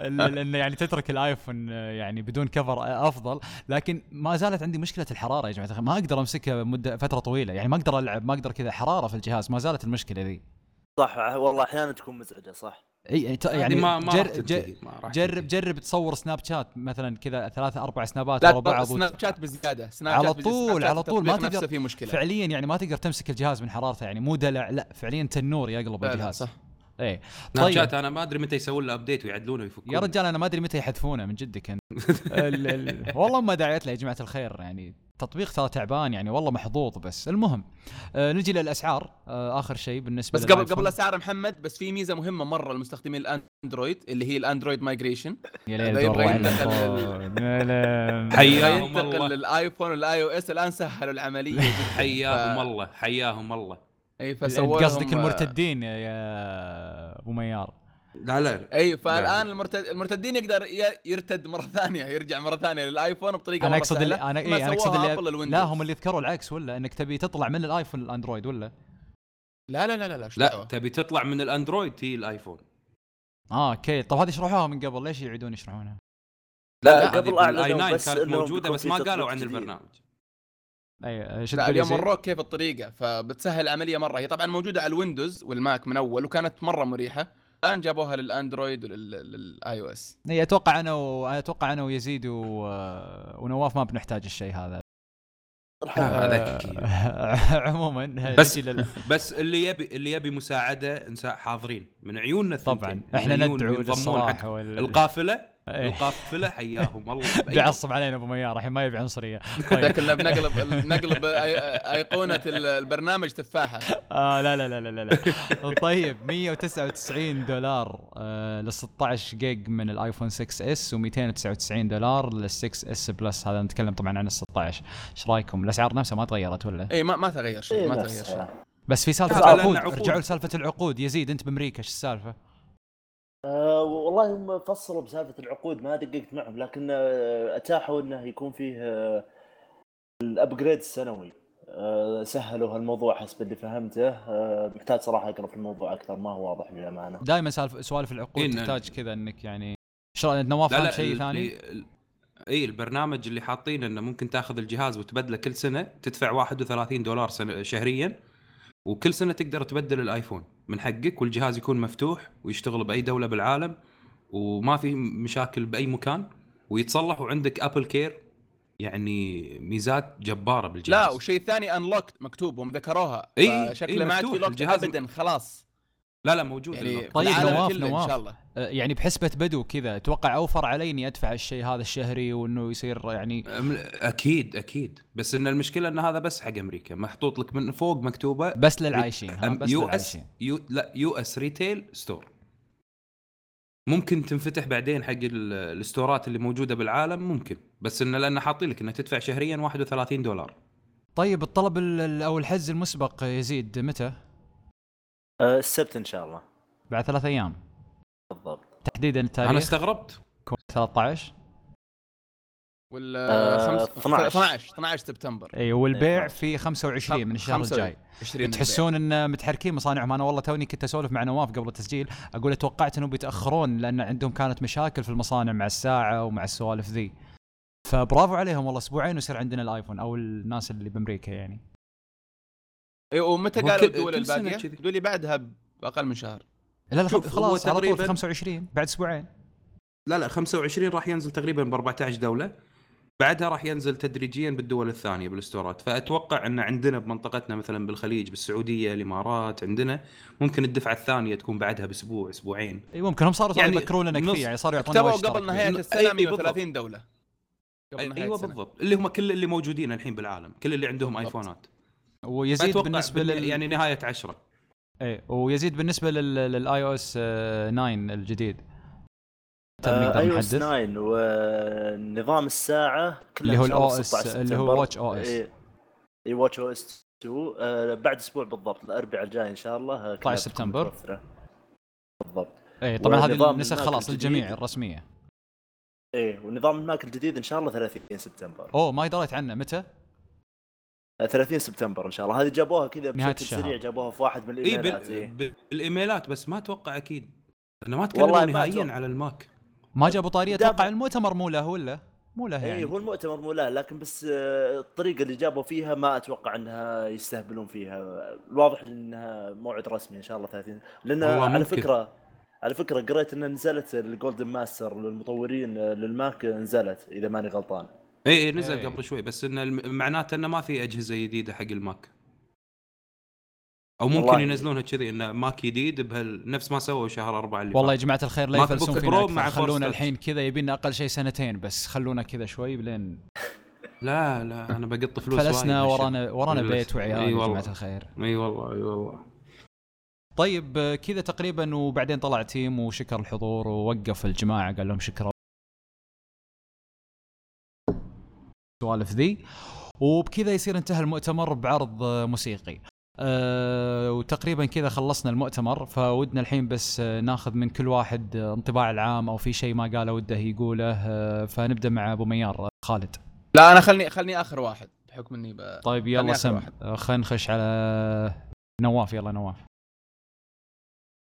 ال- ال- انه يعني تترك الآيفون يعني بدون كفر أفضل. لكن ما زالت عندي مشكلة الحرارة يا جماعة الخير. ما أقدر أمسكها مدة فترة طويلة. يعني ما أقدر ألعب ما أقدر كذا حرارة في الجهاز. ما زالت المشكلة ذي. صح والله أحيانا تكون مزعجة صح. إي يعني ت- ما ما جر جرب تنتهي. جرب تصور سناب شات مثلا كذا ثلاثة أربع سنابات ورا بعض سناب شات بزيادة. سناب على طول- على طول، ما تقدر- فيه مشكلة. فعليا يعني ما تقدر تمسك الجهاز من حرارته. يعني مو دلع لا فعليا تنور يقلب الجهاز. صح. إيه. سناب طيب. شات أنا ما أدري متى يسوون له update ويعدلونه ويفكونه يا رجال أنا ما أدري متى يحذفونه من جدك أنت. ال ال والله ما داعيت له يا جماعة الخير يعني تطبيق ترى تعبان يعني والله محظوظ بس. المهم آه نجي للأسعار. آه آخر شيء بالنسبة بس قبل. قبل أسعار محمد بس في ميزة مهمة مرة لمستخدمين الأندرويد اللي هي ال Android migration. يا ليل يبغى ينتقل. حياهم ينتقل الله. للآيفون وال iOS الآن سهلوا العملية. حياهم الله حياهم الله. أي فسووا قصدك المرتدين يا- أبو ميار لا لا أي فالآن لا. المرتد المرتدين يقدر يرتد مرة ثانية يرجع مرة ثانية للآيفون بطريقة أنا مرة أقصد. اللي أنا إيه أنا أقصد اللي. لا هم اللي ذكروا العكس ولا إنك تبي تطلع من الآيفون للاندرويد ولا لا لا لا لا لا, لا؟ تبي تطلع من الأندرويد تي الآيفون آه أوكي طب هذه شرحوها من قبل ليش يعيدون يشرحونها لا هذه قبل أعلنوا 9 بس كانت موجودة بس ما قالوا عن. البرنامج أي شو لا اليوم؟ وروك كيف الطريقة؟ فبتسهل العملية مرة. هي طبعا موجودة على الويندوز والماك من أول وكانت مرة مريحة. الآن جابوها للأندرويد ولل iOS. إي أتوقع أنا و... أتوقع أنا ويزيد و... ونواف ما بنحتاج الشيء هذا. لا، هذا أكيد. عموما بس لل- بس اللي يبي اللي يبي مساعدة نساء حاضرين. من عيوننا طبعا. إحنا ندعو للصلاح حق وال... القافلة. إيه. القافله حياهم الله بيعصب علينا أبو ميار الحين ما يبي عنصرية. طيب. لكن بنقلب نقلب أي- أيقونة البرنامج تفاحة. آه لا لا لا لا لا. طيب 199 دولار آه ل 16 جيج من الآيفون 6 S و299 دولار لل 6 S Plus. هذا نتكلم طبعا عن ال 16 إيش رأيكم؟ الأسعار نفسها ما تغيرت ولا؟ اي ما ما تغير شيء إيه ما نفس- تغير شيء. بس في سالفة العقود. عقود. رجعوا لسالفة العقود. يزيد أنت بأمريكا إيش السالفة؟ آه والله هم فصلوا بسالفة العقود ما دققت معهم لكن آه أتاحوا إنه يكون فيه آه الابجريد السنوي. آه سهلوا هالموضوع حسب اللي فهمته. آه محتاج صراحة أقرأ في الموضوع أكثر ما هو واضح للأمانة. دائما سالفة سوالف العقود إيه، تحتاج كذا إنك يعني إيش رأيك؟ نواف فاهم شيء ثاني؟ إي البرنامج اللي حاطين إنه ممكن تاخذ الجهاز وتبدله كل سنة تدفع 31 دولار سنة شهريا. وكل سنة تقدر تبدل الآيفون. من حقك والجهاز يكون مفتوح ويشتغل بأي دولة بالعالم وما في مشاكل بأي مكان ويتصلح وعندك AppleCare يعني ميزات جبارة بالجهاز. لا وشيء ثاني unlocked مكتوب هم ذكروها. إي، شكله إي، ما عاد في. lock الجهاز- ابدا خلاص. لا لا موجود يعني. طيب، نواف، نواف. إن شاء الله آه، يعني بحسبة بدو كذا أتوقع أوفر علي إني أدفع الشيء هذا الشهري وإنه يصير يعني أكيد أكيد بس إن المشكلة إن هذا بس حق أمريكا محطوط لك من فوق مكتوبة بس للعايشين ها بس US للعايشين US لا US retail store ممكن تنفتح بعدين حق ال- الستورات اللي موجودة بالعالم ممكن بس انه لأنه حاطين لك انه تدفع شهريا 31 دولار طيب الطلب ال- ال- أو الحجز المسبق يزيد متى؟ آه السبت إن شاء الله. بعد ثلاث أيام. بالضبط. تحديدا أنا التاريخ استغربت يكون 13 وال آه، خمس- 12. 12 12 سبتمبر. إي والبيع. في 25 من الشهر الجاي. 20 تحسون إن متحركين مصانعهم أنا والله توني كنت أسولف مع نواف قبل التسجيل. أقول توقعت إنهم بيتأخرون لأن عندهم كانت مشاكل في المصانع مع الساعة ومع السوالف ذي. فبرافو عليهم والله. أسبوعين ويصير عندنا الآيفون أو الناس اللي بأمريكا يعني. اي ومتى قالوا كل- الدول كل سنة الباقيه؟ كذي. قالوا لي بعدها بأقل من شهر. لا لا شوف، هو خلاص على طول في تقريباً- 25 بعد أسبوعين. لا لا 25 راح ينزل تقريبا ب 14 دولة. بعدها راح ينزل تدريجيا بالدول الثانية بالستورات فأتوقع إن عندنا بمنطقتنا مثلا بالخليج بالسعودية الإمارات عندنا ممكن الدفعة الثانية تكون بعدها بأسبوع أسبوعين. إي ممكن هم صاروا صاروا يعني يبكرون لنا نص- كثير يعني صاروا يعطونا وجه قبل ترى نهاية السنة أي- أي 130 دولة. قبل نهاية أيوه السنة. بالضبط. اللي هم كل اللي موجودين الحين بالعالم كل اللي عندهم بالضبط. آيفونات. ويزيد فأتوقع بالنسبة بالن- لل يعني نهاية 10 إيه ويزيد بالنسبة لل... لل iOS 9 الجديد آه iOS نحدث 9 ونظام الساعة كله اللي هو ال OS 16 اللي هو سبتمبر. Watch OS. اي اي watchOS 2 آه بعد أسبوع بالضبط الأربعاء الجاي إن شاء الله آه، كلها 13 تكون سبتمبر. بالضبط إيه طبعا هذه النسخ خلاص. للجميع الرسمية إيه ونظام الماك الجديد إن شاء الله 30 سبتمبر أوه ما دريت عنه متى؟ آه 30 سبتمبر إن شاء الله هذه جابوها كذا بشكل. سريع جابوها في واحد من إي الإيميلات. إيه. بال... بالإيميلات بس ما أتوقع أكيد لأنه ما والله تكلموا ما نهائيا أتوقع. على الماك ما جابوا طارية أتوقع المؤتمر مو له ولا؟ مو له إي يعني هو المؤتمر مو له لكن بس آه، الطريقة اللي جابوا فيها ما أتوقع إنها يستهبلون فيها الواضح إنها موعد رسمي إن شاء الله 30 لأن على ممكن. فكرة على فكرة قريت إن نزلت ال golden master للمطورين آه، للماك نزلت إذا ماني غلطان اي اي نزل إيه. قبل شوي بس انه الم- معناته إنه ما في أجهزة جديدة حق الماك أو ممكن والله. ينزلونها كذي انه ماك جديد بهال نفس ما سووا شهر أربعة اللي والله يا فات. جماعة الخير لا ماك يفلسون فينا أكثر. مع خلونا فورستر. الحين كذا يبينا أقل شيء سنتين بس خلونا كذا شوي بلين لا لا أنا بقط فلوس فلسنا وايد ورانا ورانا. بيت وعيال إي يا والله. جماعة الخير إي والله إي والله طيب آه، كذا تقريبا وبعدين طلع تيم وشكر الحضور ووقف الجماعة قال لهم شكرا السوالف ذي. وبكذا يصير انتهى المؤتمر بعرض آه، موسيقي. أه وتقريبا كذا خلصنا المؤتمر فودنا الحين بس آه، ناخذ من كل واحد آه، انطباع العام أو في شيء ما قاله وده يقوله. أه فنبدأ مع أبو ميار آه، خالد. لا أنا خلني خلني آخر واحد بحكم إني ب... طيب يلا سم. آه، خلينا نخش على نواف. يلا نواف.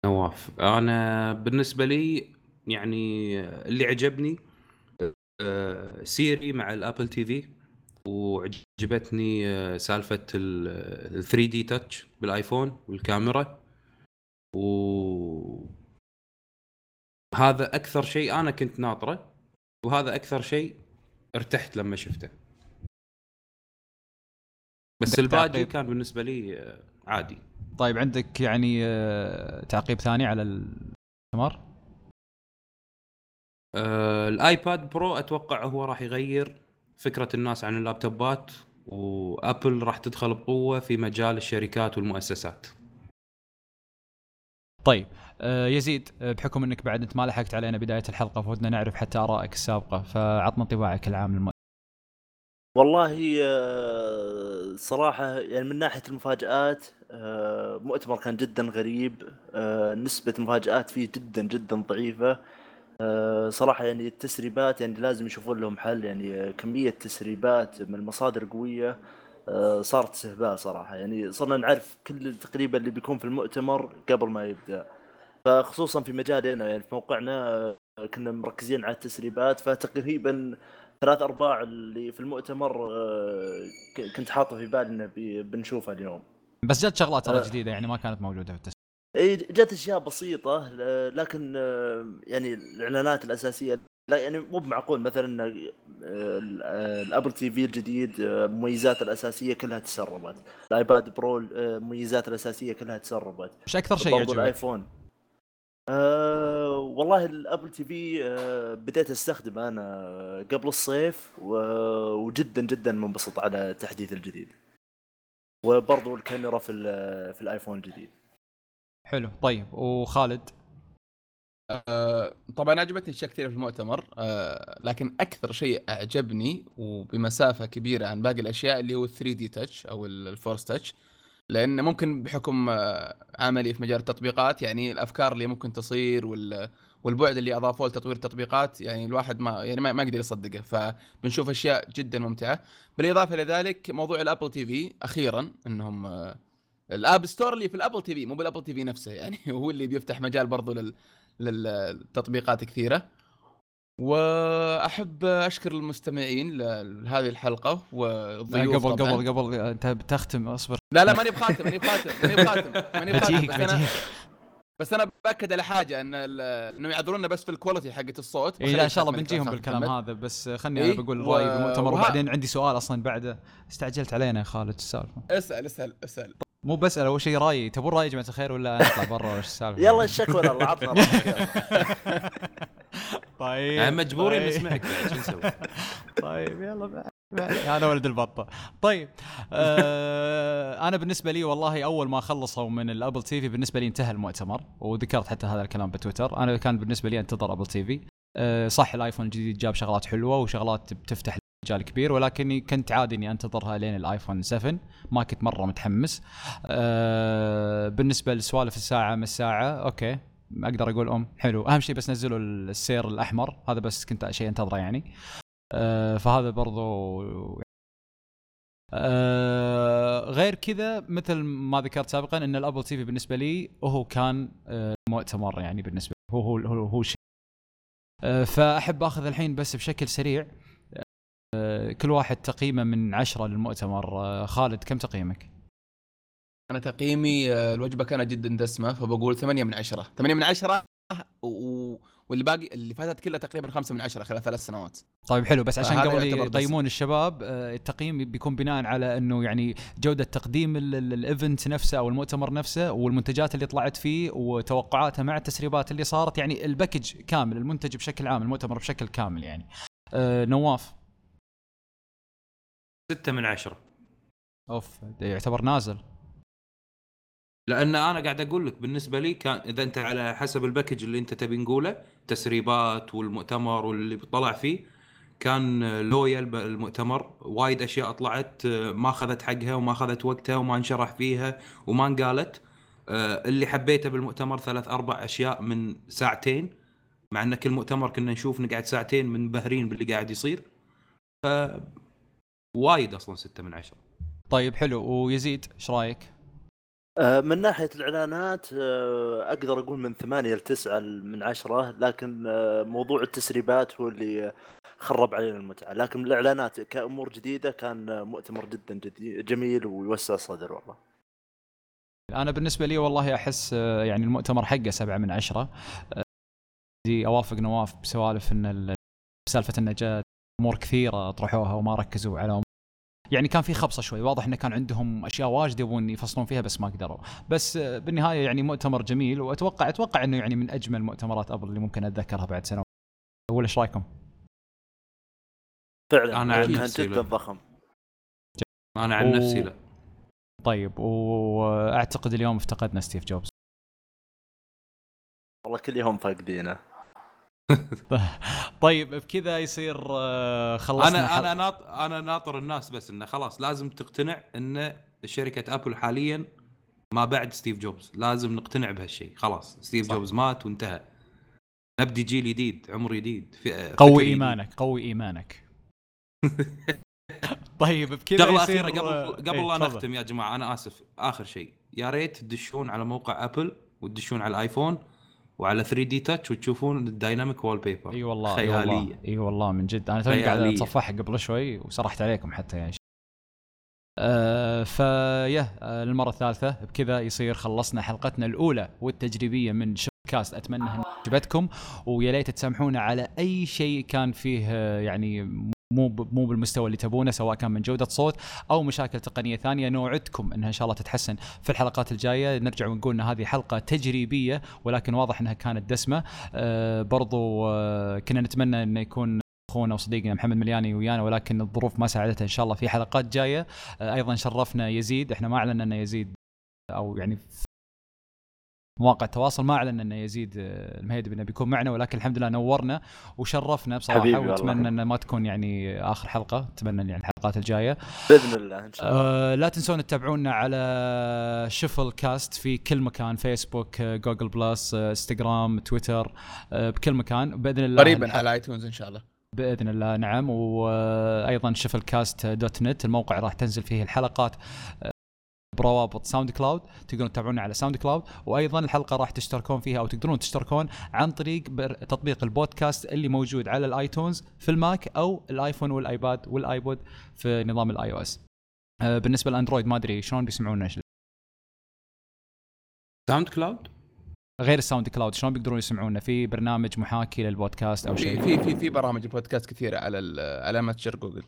نواف أنا بالنسبة لي يعني اللي عجبني آه، سيري مع الأبل تي في وعجبتني آه، سالفة ال 3D Touch بالآيفون والكاميرا. و هذا أكثر شيء أنا كنت ناطره وهذا أكثر شيء ارتحت لما شفته. بس الباقي. كان بالنسبة لي آه، عادي. طيب عندك يعني تعقيب ثاني على المؤتمر آه الآيباد برو أتوقع هو راح يغير فكرة الناس عن اللابتوبات وأبل راح تدخل بقوة في مجال الشركات والمؤسسات. طيب آه يزيد آه، بحكم إنك بعد أنت ما لحقت علينا بداية الحلقة فودنا نعرف حتى آرائك السابقة فعطنا انطباعك العام للم... والله آه، صراحة يعني من ناحية المفاجآت آه، مؤتمر كان جدا غريب نسبة المفاجآت فيه جدا جدا ضعيفة. آه، صراحة يعني التسريبات يعني لازم يشوفون لهم حل. يعني كمية تسريبات من المصادر قوية آه، صارت استهبال صراحة. يعني صرنا نعرف كل تقريبا اللي بيكون في المؤتمر قبل ما يبدأ. فخصوصا في مجالنا يعني في موقعنا آه، كنا مركزين على التسريبات. فتقريبا ثلاث أرباع اللي في المؤتمر كنت حاطه في بالي انه بنشوفها اليوم. بس جت شغلات ترى. جديدة يعني ما كانت موجودة في التسجيل إي جت أشياء بسيطة لكن آه، يعني الإعلانات الأساسية لا يعني مو بمعقول. مثلا آه، ال- آه، الابل تي في الجديد آه، مميزاته الأساسية كلها تسربت. الآيباد برو آه، مميزاته الأساسية كلها تسربت. إيش أكثر شيء يعجبك؟ الآيفون. أه والله الابل تي في أه بديت أستخدمه أنا قبل الصيف وجدا جدا منبسط على التحديث الجديد. وبرضو الكاميرا في في الآيفون الجديد. حلو. طيب وخالد؟ آه، طبعا عجبتني أشياء كثيرة في المؤتمر آه، لكن أكثر شيء أعجبني وبمسافة كبيرة عن باقي الأشياء اللي هو 3 دي تاتش أو الفورس تاتش لأن ممكن بحكم آه، عملي في مجال التطبيقات يعني الأفكار اللي ممكن تصير وال والبعد اللي أضافوه لتطوير التطبيقات يعني الواحد ما يعني ما, ما يقدر يصدقه فبنشوف أشياء جدا ممتعة. بالإضافة إلى ذلك موضوع الأبل تي في أخيرا إنهم آه، ال App Store اللي في الابل تي في مو بالابل تي في نفسه يعني هو اللي بيفتح مجال برضو لل للتطبيقات كثيرة. وأحب أشكر المستمعين لهذه الحلقة والضيوف قبل طبعاً. قبل قبل أنت بتختم أصبر. لا لا ماني بخاتم ماني بخاتم ماني بخاتم ماني بخاتم بس أنا بس أنا بأكد على حاجة إن إنهم يعذرونا بس في ال quality حقت الصوت. اي لا إن شاء الله بنجيهم بالكلام محمد. هذا بس خلني إيه، أنا بقول رايي بالمؤتمر وبعدين عندي سؤال أصلا بعده. استعجلت علينا يا خالد السالفه؟ اسأل اسأل اسأل. مو بسال اول شيء رأيي تبون رأيي يا جماعة الخير ولا نطلع برا إيش السالفة؟ يلا الشكوى لله عطنا يلا. طيب يعني مجبورين طيب. نسمعك بعد شو نسوي؟ طيب يلا بعد بعد. أنا ولد البطة طيب آه أنا بالنسبة لي والله أول ما خلصوا من الأبل تي في بالنسبة لي انتهى المؤتمر وذكرت حتى هذا الكلام بتويتر أنا كان بالنسبة لي انتظر أبل تي في آه صح الآيفون الجديد جاب شغلات حلوة وشغلات بتفتح مجال كبير ولكني كنت عادي إني أنتظرها لين الآيفون 7 ما كنت مرة متحمس. آه بالنسبة لسوالف الساعة من الساعة أوكي أقدر أقول أم حلو. أهم شيء بس نزلوا السير الأحمر. هذا بس كنت شيء أنتظره يعني. آه، فهذا برضو آه، غير كذا مثل ما ذكرت سابقا إن الأبل تي في بالنسبة لي هو كان آه، مؤتمر يعني بالنسبة لي. هو هو هو, هو شيء. فأحب آخذ الحين بس بشكل سريع. كل واحد تقييمه من عشرة للمؤتمر. آه، خالد كم تقييمك؟ أنا تقييمي آه، الوجبة كانت جدا دسمة فبقول 8 من 10 8 من 10 و... واللي باقي اللي فاتت كلها تقريبا 5 من 10 خلال ثلاث سنوات. طيب حلو. بس عشان قبل يقيمون الشباب آه، التقييم بيكون بناء على إنه يعني جودة تقديم ال- ال- ال event نفسه أو المؤتمر نفسه والمنتجات اللي طلعت فيه وتوقعاتها مع التسريبات اللي صارت. يعني ال package كامل المنتج بشكل عام المؤتمر بشكل كامل يعني. نواف. ستة من عشرة. أوف يعتبر نازل. لأن أنا قاعد أقول لك بالنسبة لي كان إذا أنت على حسب ال package اللي أنت تبي نقوله تسريبات والمؤتمر واللي طلع فيه كان لويال المؤتمر وايد أشياء طلعت آه، ما أخذت حقها وما أخذت وقتها وما انشرح فيها وما انقالت. آه، اللي حبيته بالمؤتمر ثلاث أربع أشياء من ساعتين مع إن كل مؤتمر كنا نشوف نقعد ساعتين منبهرين باللي قاعد يصير. ف وايد أصلا ستة من عشرة. طيب حلو. ويزيد إيش رأيك؟ آه، من ناحية الإعلانات آه، أقدر أقول من ثمانية لتسعة من عشرة لكن آه، موضوع التسريبات هو اللي خرب علينا المتعة. لكن الإعلانات كأمور جديدة كان مؤتمر جدا جدي- جميل ويوسع الصدر والله. أنا بالنسبة لي والله أحس يعني المؤتمر حقه سبعة من عشرة. دي أوافق نواف بسوالف إن ال- سالفة إنه جاء أمور كثيرة طرحوها وما ركزوا على. يعني كان في خبصة شوي واضح إنه كان عندهم أشياء واجد يبون يفصلون فيها بس ما قدروا بس آه، بالنهاية يعني مؤتمر جميل وأتوقع أتوقع إنه يعني من أجمل مؤتمرات أبل اللي ممكن أتذكرها بعد سنوات ولا إيش رأيكم؟ فعلا أنا عن لأنها نفسي جدا لا. ضخم أنا عن و- نفسي لا طيب وأعتقد اليوم افتقدنا ستيف جوبز والله كل يوم فاقدينه طيب بكذا يصير آه، خلصنا أنا. أنا ناط أنا ناطر الناس بس إنه خلاص لازم تقتنع إن شركة أبل حاليا ما بعد ستيف جوبز لازم نقتنع بهالشيء خلاص ستيف صح. جوبز مات وانتهى نبدي جيل جديد عمر جديد فكر قوي جديد. إيمانك قوي إيمانك طيب بكذا شغله يصير أخيرة آه، قبل قبل إيه، لا. نختم يا جماعة أنا آسف آخر شيء يا ريت تدشون على موقع أبل وتدشون على الآيفون وعلى 3D Touch وتشوفون الدايناميك وول بيبر إي والله خيالية. إي والله من جد. أنا توني قاعد. اتصفحها قبل شوي وسرحت عليكم حتى شيخ آه فيا آه للمرة الثالثة. بكذا يصير خلصنا حلقتنا الأولى والتجريبية من كاست أتمنى إنها عجبتكم ويا ليت تسامحونا على أي شيء كان فيه آه، يعني مو مو بالمستوى اللي تبونه سواء كان من جودة صوت أو مشاكل تقنية ثانية. نوعدكم إنها إن شاء الله تتحسن في الحلقات الجاية. نرجع ونقول إن هذه حلقة تجريبية ولكن واضح إنها كانت دسمة. آه برضو آه كنا نتمنى انه يكون أخونا وصديقنا محمد ملياني ويانا ولكن الظروف ما ساعدته إن شاء الله في حلقات جاية. آه أيضا شرفنا يزيد. إحنا ما اعلنا ان يزيد أو يعني مواقع التواصل ما أعلن ان يزيد آه، المهيدي انه بيكون معنا ولكن الحمد لله نورنا وشرفنا بصراحة. وأتمنى أن ما تكون يعني آخر حلقة أتمنى يعني الحلقات الجاية. بإذن الله إن شاء الله. آه لا تنسون تتابعونا على شفل كاست في كل مكان فيسبوك جوجل بلس انستغرام تويتر آه بكل مكان. بإذن الله قريبا على ايتونز إن شاء الله. بإذن الله نعم. وأيضا شفل كاست dot net الموقع راح تنزل فيه الحلقات. آه، بروابط ساوند كلاود تقدرون تتابعونا على ساوند كلاود وأيضا الحلقة راح تشتركون فيها أو تقدرون تشتركون عن طريق تطبيق البودكاست اللي موجود على الآيتونز في الماك أو الآيفون والآيباد والآيبود في نظام ال iOS. بالنسبة للاندرويد ما أدري شلون بيسمعونا ساوند كلاود غير الساوند كلاود شلون بيقدرون يسمعونا؟ في برنامج محاكي للبودكاست أو شيء؟ في في في برامج بودكاست كثيرة على على متجر جوجل.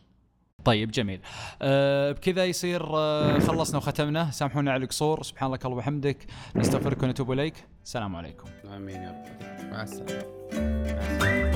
طيب جميل. أه بكذا يصير أه خلصنا وختمنا. سامحونا على القصور. سبحانك اللهم وبحمدك. نستغفرك ونتوب إليك. السلام عليكم. آمين يا رب. مع السلامة.